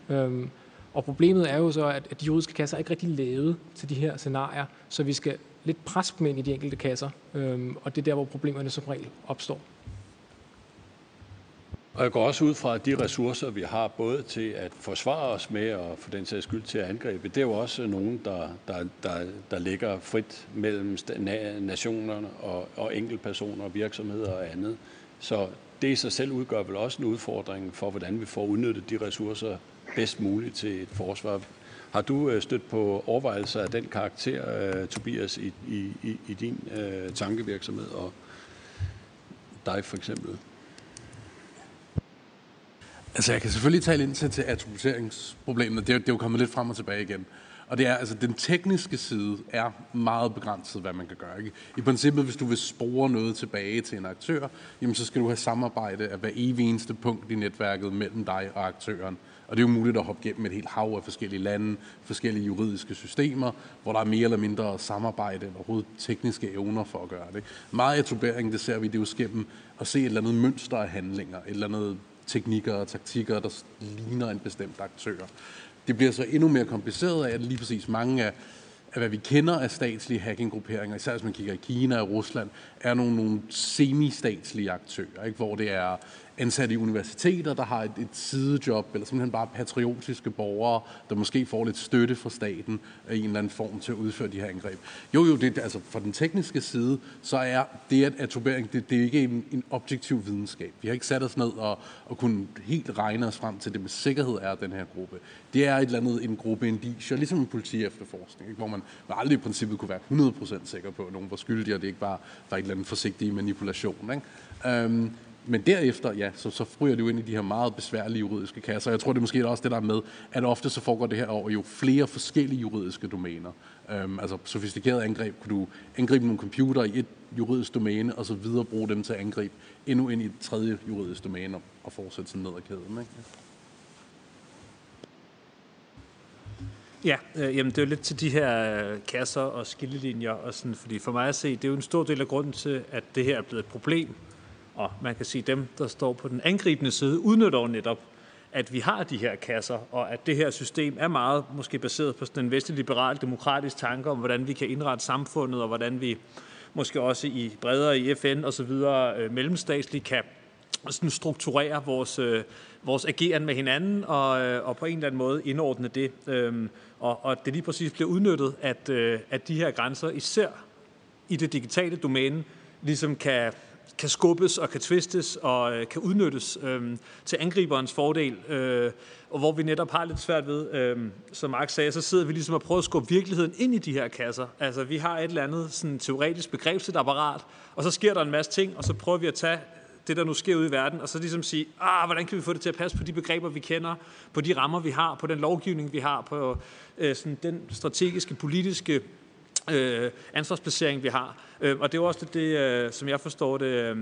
Øhm, og problemet er jo så, at, at de juridiske kasser er ikke rigtig lavet til de her scenarier, så vi skal lidt presse dem ind i de enkelte kasser, øhm, og det er der, hvor problemerne som regel opstår. Og jeg går også ud fra, at de ressourcer, vi har både til at forsvare os med og for den sags skyld til at angribe, det er jo også nogen, der, der, der, der ligger frit mellem nationerne og, og enkeltpersoner, virksomheder og andet. Så det i sig selv udgør vel også en udfordring for, hvordan vi får udnyttet de ressourcer bedst muligt til et forsvar. Har du øh, stødt på overvejelser af den karakter, øh, Tobias, i, i, i din øh, tankevirksomhed og dig for eksempel? Altså, jeg kan selvfølgelig tale ind til, til attributeringsproblemet. Det er, det er jo kommet lidt frem og tilbage igen. Og det er, altså, den tekniske side er meget begrænset, hvad man kan gøre. Ikke? I princippet, hvis du vil spore noget tilbage til en aktør, jamen, så skal du have samarbejde af hver evig eneste punkt i netværket mellem dig og aktøren. Og det er jo muligt at hoppe gennem et helt hav af forskellige lande, forskellige juridiske systemer, hvor der er mere eller mindre samarbejde eller overhovedet tekniske evner for at gøre det. Meget etablering, det ser vi, det er jo gennem at se et eller andet mønster af handlinger, et eller andet teknikker og taktikker, der ligner en bestemt aktør. Det bliver så endnu mere kompliceret af, at lige præcis mange af, af hvad vi kender af statslige hackinggrupperinger, især hvis man kigger i Kina og Rusland, er nogle, nogle semi-statslige aktører, ikke? hvor det er ansatte i universiteter, der har et, et sidejob, eller simpelthen bare patriotiske borgere, der måske får lidt støtte fra staten i en eller anden form til at udføre de her angreb. Jo, jo, det, altså fra den tekniske side, så er det, at atobering, det, det er ikke en, en objektiv videnskab. Vi har ikke sat os ned og, og kunne helt regne os frem til, det med sikkerhed er den her gruppe. Det er et eller andet, en gruppe indiger, ligesom en politi efterforskning, ikke? hvor man, man aldrig i princippet kunne være 100% sikker på, at nogen var skyldige, og det ikke bare var et eller andet forsigtig manipulation. Ikke? Øhm, men derefter, ja, så, så fryger det jo ind i de her meget besværlige juridiske kasser. Jeg tror, det er måske også det, der er med, at ofte så foregår det her over jo flere forskellige juridiske domæner. Øhm, altså sofistikeret angreb, kunne du angribe nogle computer i et juridisk domæne, og så videre bruge dem til at angribe endnu ind i et tredje juridisk domæne, og fortsætte sådan ned ad kæden. Ikke? Ja, øh, jamen det er jo lidt til de her øh, kasser og skillelinjer, og sådan, fordi for mig at se, det er jo en stor del af grunden til, at det her er blevet et problem, og man kan sige, dem, der står på den angribende side, udnytter jo netop, at vi har de her kasser, og at det her system er meget måske baseret på den vestlige liberal demokratisk tanke om, hvordan vi kan indrette samfundet, og hvordan vi måske også i bredere i FN og så videre øh, mellemstatsligt kan sådan strukturere vores, øh, vores ageren med hinanden og, øh, og på en eller anden måde indordne det. Øhm, og, og det lige præcis bliver udnyttet, at, øh, at de her grænser, især i det digitale domæne, ligesom kan, kan skubbes og kan tvistes og øh, kan udnyttes øh, til angriberens fordel. Øh, og hvor vi netop har lidt svært ved, øh, som Mark sagde, så sidder vi ligesom og prøver at skubbe virkeligheden ind i de her kasser. Altså vi har et eller andet sådan, teoretisk begrebsligt apparat, og så sker der en masse ting, og så prøver vi at tage det, der nu sker ude i verden, og så ligesom sige, ah, hvordan kan vi få det til at passe på de begreber, vi kender, på de rammer, vi har, på den lovgivning, vi har, på øh, sådan den strategiske, politiske øh, ansvarsplacering, vi har. Øh, og det er også det, det øh, som jeg forstår det, øh,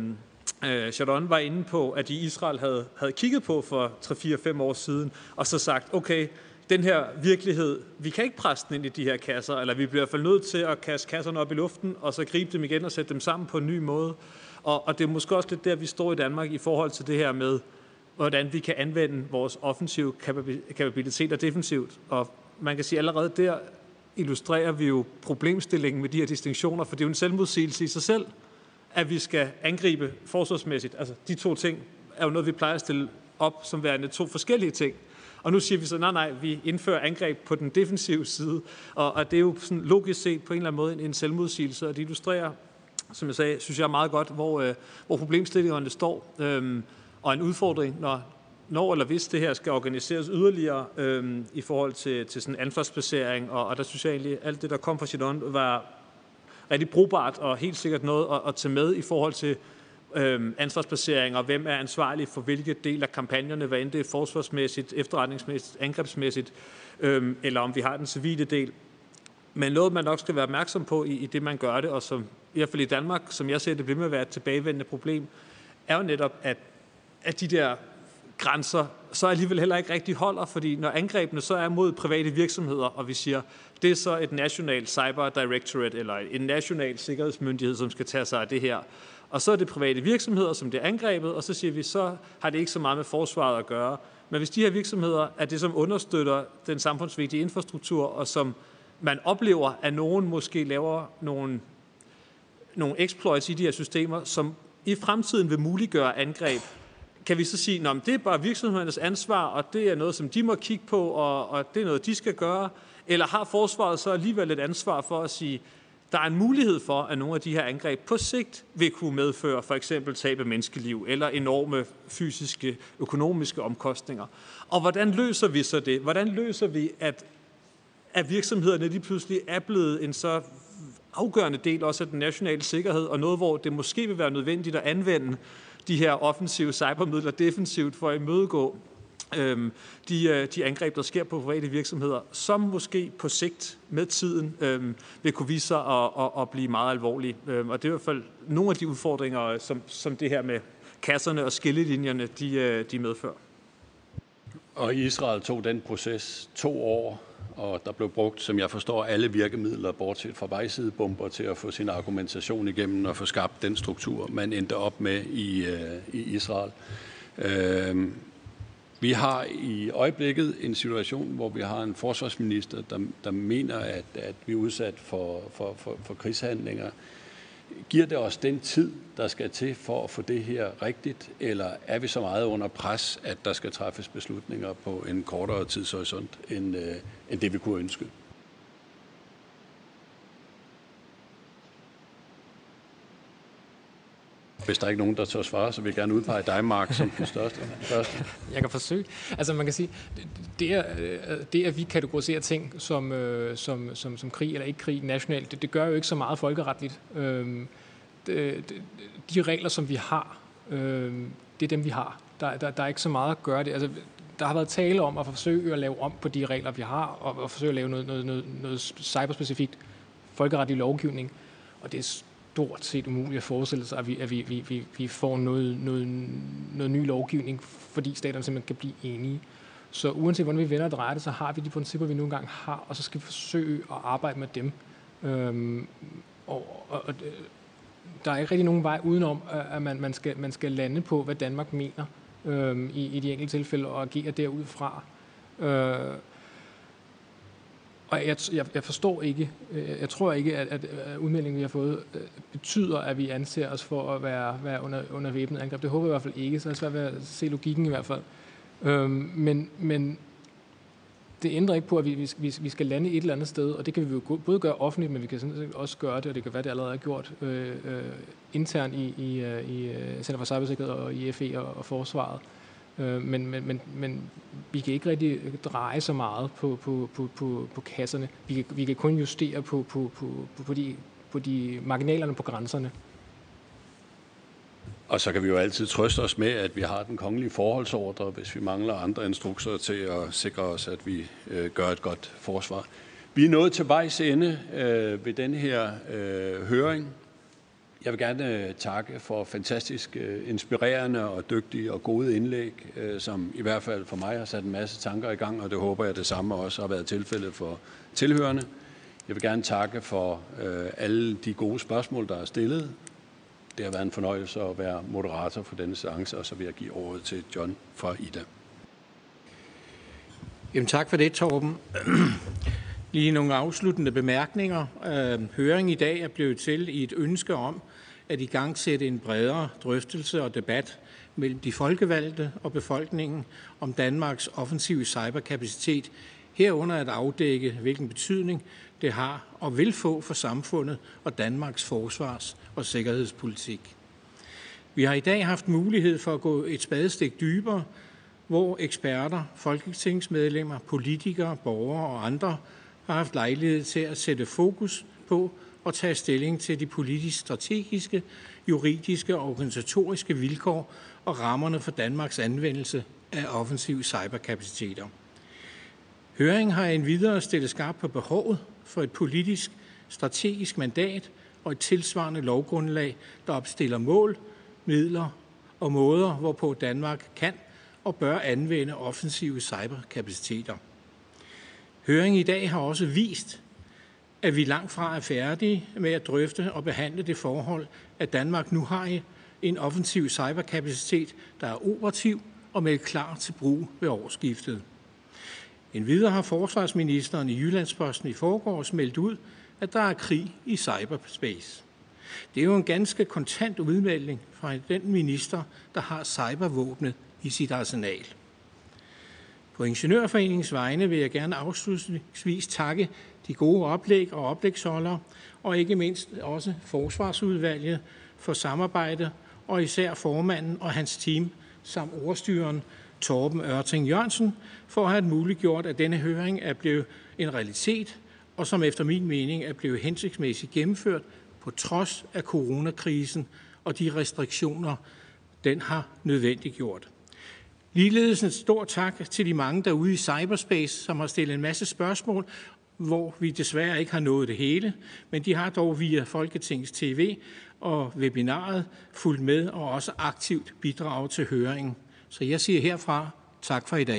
øh, Sharon var inde på, at de Israel havde, havde kigget på for 3-4-5 år siden, og så sagt, okay, den her virkelighed, vi kan ikke presse den ind i de her kasser, eller vi bliver i hvert fald nødt til at kaste kasserne op i luften, og så gribe dem igen og sætte dem sammen på en ny måde. Og, og det er måske også lidt der, vi står i Danmark i forhold til det her med, hvordan vi kan anvende vores offensive kapabiliteter defensivt. Og man kan sige, allerede der illustrerer vi jo problemstillingen med de her distinktioner, for det er jo en selvmodsigelse i sig selv, at vi skal angribe forsvarsmæssigt. Altså, de to ting er jo noget, vi plejer at stille op som værende to forskellige ting. Og nu siger vi så, nej, nej, vi indfører angreb på den defensive side. Og, og det er jo sådan logisk set på en eller anden måde en, en selvmodsigelse, og det illustrerer, som jeg sagde, synes jeg meget godt, hvor, øh, hvor problemstillingerne står. øh, og en udfordring, når, når eller hvis det her skal organiseres yderligere øhm, i forhold til, til sådan ansvarsplacering, og, og der synes jeg egentlig, alt det, der kom fra Shidon, var rigtig brugbart og helt sikkert noget at, at tage med i forhold til øhm, ansvarsplacering, og hvem er ansvarlig for hvilke del af kampagnerne, hvad end det er forsvarsmæssigt, efterretningsmæssigt, angrebsmæssigt, øhm, eller om vi har den civile del. Men noget, man nok skal være opmærksom på i, i det, man gør det, og som i hvert fald i Danmark, som jeg ser det, bliver med at være et tilbagevendende problem, er jo netop, at, at de der grænser så alligevel heller ikke rigtig holder, fordi når angrebene så er mod private virksomheder, og vi siger, det er så et nationalt cyber directorate eller en national sikkerhedsmyndighed, som skal tage sig af det her, og så er det private virksomheder, som det er angrebet, og så siger vi, så har det ikke så meget med forsvaret at gøre. Men hvis de her virksomheder er det, som understøtter den samfundsvigtige infrastruktur, og som man oplever, at nogen måske laver nogle, nogle exploits i de her systemer, som i fremtiden vil muliggøre angreb, kan vi så sige, at det er bare virksomhedernes ansvar, og det er noget, som de må kigge på, og, og det er noget, de skal gøre? Eller har forsvaret så alligevel et ansvar for at sige, der er en mulighed for, at nogle af de her angreb på sigt vil kunne medføre for eksempel tab af menneskeliv eller enorme fysiske, økonomiske omkostninger. Og hvordan løser vi så det? Hvordan løser vi, at, at virksomhederne lige pludselig er blevet en så afgørende del også af den nationale sikkerhed, og noget, hvor det måske vil være nødvendigt at anvende de her offensive cybermidler defensivt for at imødegå øhm, de, øh, de angreb, der sker på private virksomheder, som måske på sigt med tiden øhm, vil kunne vise sig at, at, at blive meget alvorlige. Øhm, og det er i hvert fald nogle af de udfordringer, øh, som, som det her med kasserne og skillelinjerne, de, øh, de medfører. Og Israel tog den proces to år, og der blev brugt, som jeg forstår, alle virkemidler, bortset fra vejsidebomber, til at få sin argumentation igennem og få skabt den struktur, man endte op med i, øh, i Israel. Øh, vi har i øjeblikket en situation, hvor vi har en forsvarsminister, der, der mener, at, at vi er udsat for, for, for, for krigshandlinger. Giver det os den tid, der skal til for at få det her rigtigt, eller er vi så meget under pres, at der skal træffes beslutninger på en kortere tidshorisont, end, øh, end det vi kunne ønske? Hvis der er ikke nogen, der tør svare, så vil jeg gerne udpege dig, Mark, som den største. første. Jeg kan forsøge. Altså man kan sige, det, er, øh, det at vi kategoriserer ting som, øh, som, som, som krig eller ikke krig nationalt, det, det gør jo ikke så meget folkeretligt. Øhm, de, de regler, som vi har, øhm, det er dem, vi har. Der, der, der er ikke så meget at gøre det. Altså, der har været tale om at forsøge at lave om på de regler, vi har, og at forsøge at lave noget, noget, noget, noget cyberspecifikt folkeretlig lovgivning. Og det er stort set umuligt at forestille sig, at vi, at vi, vi, vi, vi får noget, noget, noget ny lovgivning, fordi staterne simpelthen kan blive enige. Så uanset hvordan vi vender og drejer det, så har vi de principper, vi nu engang har, og så skal vi forsøge at arbejde med dem. Øhm, og, og, og øh, der er ikke rigtig nogen vej udenom, at man, man, skal, man skal lande på, hvad Danmark mener øhm, i, i de enkelte tilfælde og agere derudfra. Øh, og jeg, jeg, jeg forstår ikke, øh, jeg tror ikke, at, at, udmeldingen, vi har fået, øh, betyder, at vi anser os for at være, være under, under væbnet angreb. Det håber jeg i hvert fald ikke, så er det svært ved at se logikken i hvert fald. Øhm, men, men det ændrer ikke på, at vi, vi, vi skal lande et eller andet sted, og det kan vi jo både gøre offentligt, men vi kan sådan også gøre det, og det kan være, det allerede er gjort øh, øh, internt i, i, øh, i Center for Cybersikkerhed og i FE og, og Forsvaret. Øh, Øh, men, men, men, men vi kan ikke rigtig dreje så meget på, på, på, på, på kasserne. Vi kan, vi kan kun justere på, på, på, på, på, de, på de marginalerne på grænserne. Og så kan vi jo altid trøste os med, at vi har den kongelige forholdsordre, hvis vi mangler andre instrukser til at sikre os, at vi øh, gør et godt forsvar. Vi er nået til vejs ende øh, ved den her øh, høring. Jeg vil gerne øh, takke for fantastisk øh, inspirerende og dygtige og gode indlæg, øh, som i hvert fald for mig har sat en masse tanker i gang, og det håber jeg det samme også har været tilfældet for tilhørende. Jeg vil gerne takke for alle de gode spørgsmål, der er stillet. Det har været en fornøjelse at være moderator for denne seance, og så vil jeg give ordet til John fra Ida. Jamen tak for det, Torben. Lige nogle afsluttende bemærkninger. Høring i dag er blevet til i et ønske om, at i gang sætte en bredere drøftelse og debat mellem de folkevalgte og befolkningen om Danmarks offensive cyberkapacitet, herunder at afdække, hvilken betydning det har og vil få for samfundet og Danmarks forsvars- og sikkerhedspolitik. Vi har i dag haft mulighed for at gå et spadestik dybere, hvor eksperter, folketingsmedlemmer, politikere, borgere og andre har haft lejlighed til at sætte fokus på, og tage stilling til de politisk strategiske, juridiske og organisatoriske vilkår og rammerne for Danmarks anvendelse af offensive cyberkapaciteter. Høringen har endvidere stillet skarpt på behovet for et politisk strategisk mandat og et tilsvarende lovgrundlag, der opstiller mål, midler og måder, hvorpå Danmark kan og bør anvende offensive cyberkapaciteter. Høringen i dag har også vist, at vi langt fra er færdige med at drøfte og behandle det forhold, at Danmark nu har en offensiv cyberkapacitet, der er operativ og med klar til brug ved årsskiftet. En videre har forsvarsministeren i Jyllandsposten i forgårs meldt ud, at der er krig i cyberspace. Det er jo en ganske kontant udmelding fra den minister, der har cybervåbnet i sit arsenal. På Ingeniørforeningens vegne vil jeg gerne afslutningsvis takke de gode oplæg og oplægsholdere, og ikke mindst også Forsvarsudvalget for samarbejde, og især formanden og hans team, samt ordstyren Torben Ørting Jørgensen, for at have muliggjort, at denne høring er blevet en realitet, og som efter min mening er blevet hensigtsmæssigt gennemført på trods af coronakrisen og de restriktioner, den har nødvendiggjort. Ligeledes en stor tak til de mange derude i cyberspace, som har stillet en masse spørgsmål, hvor vi desværre ikke har nået det hele, men de har dog via Folketingets TV og webinaret fulgt med og også aktivt bidraget til høringen. Så jeg siger herfra tak for i dag.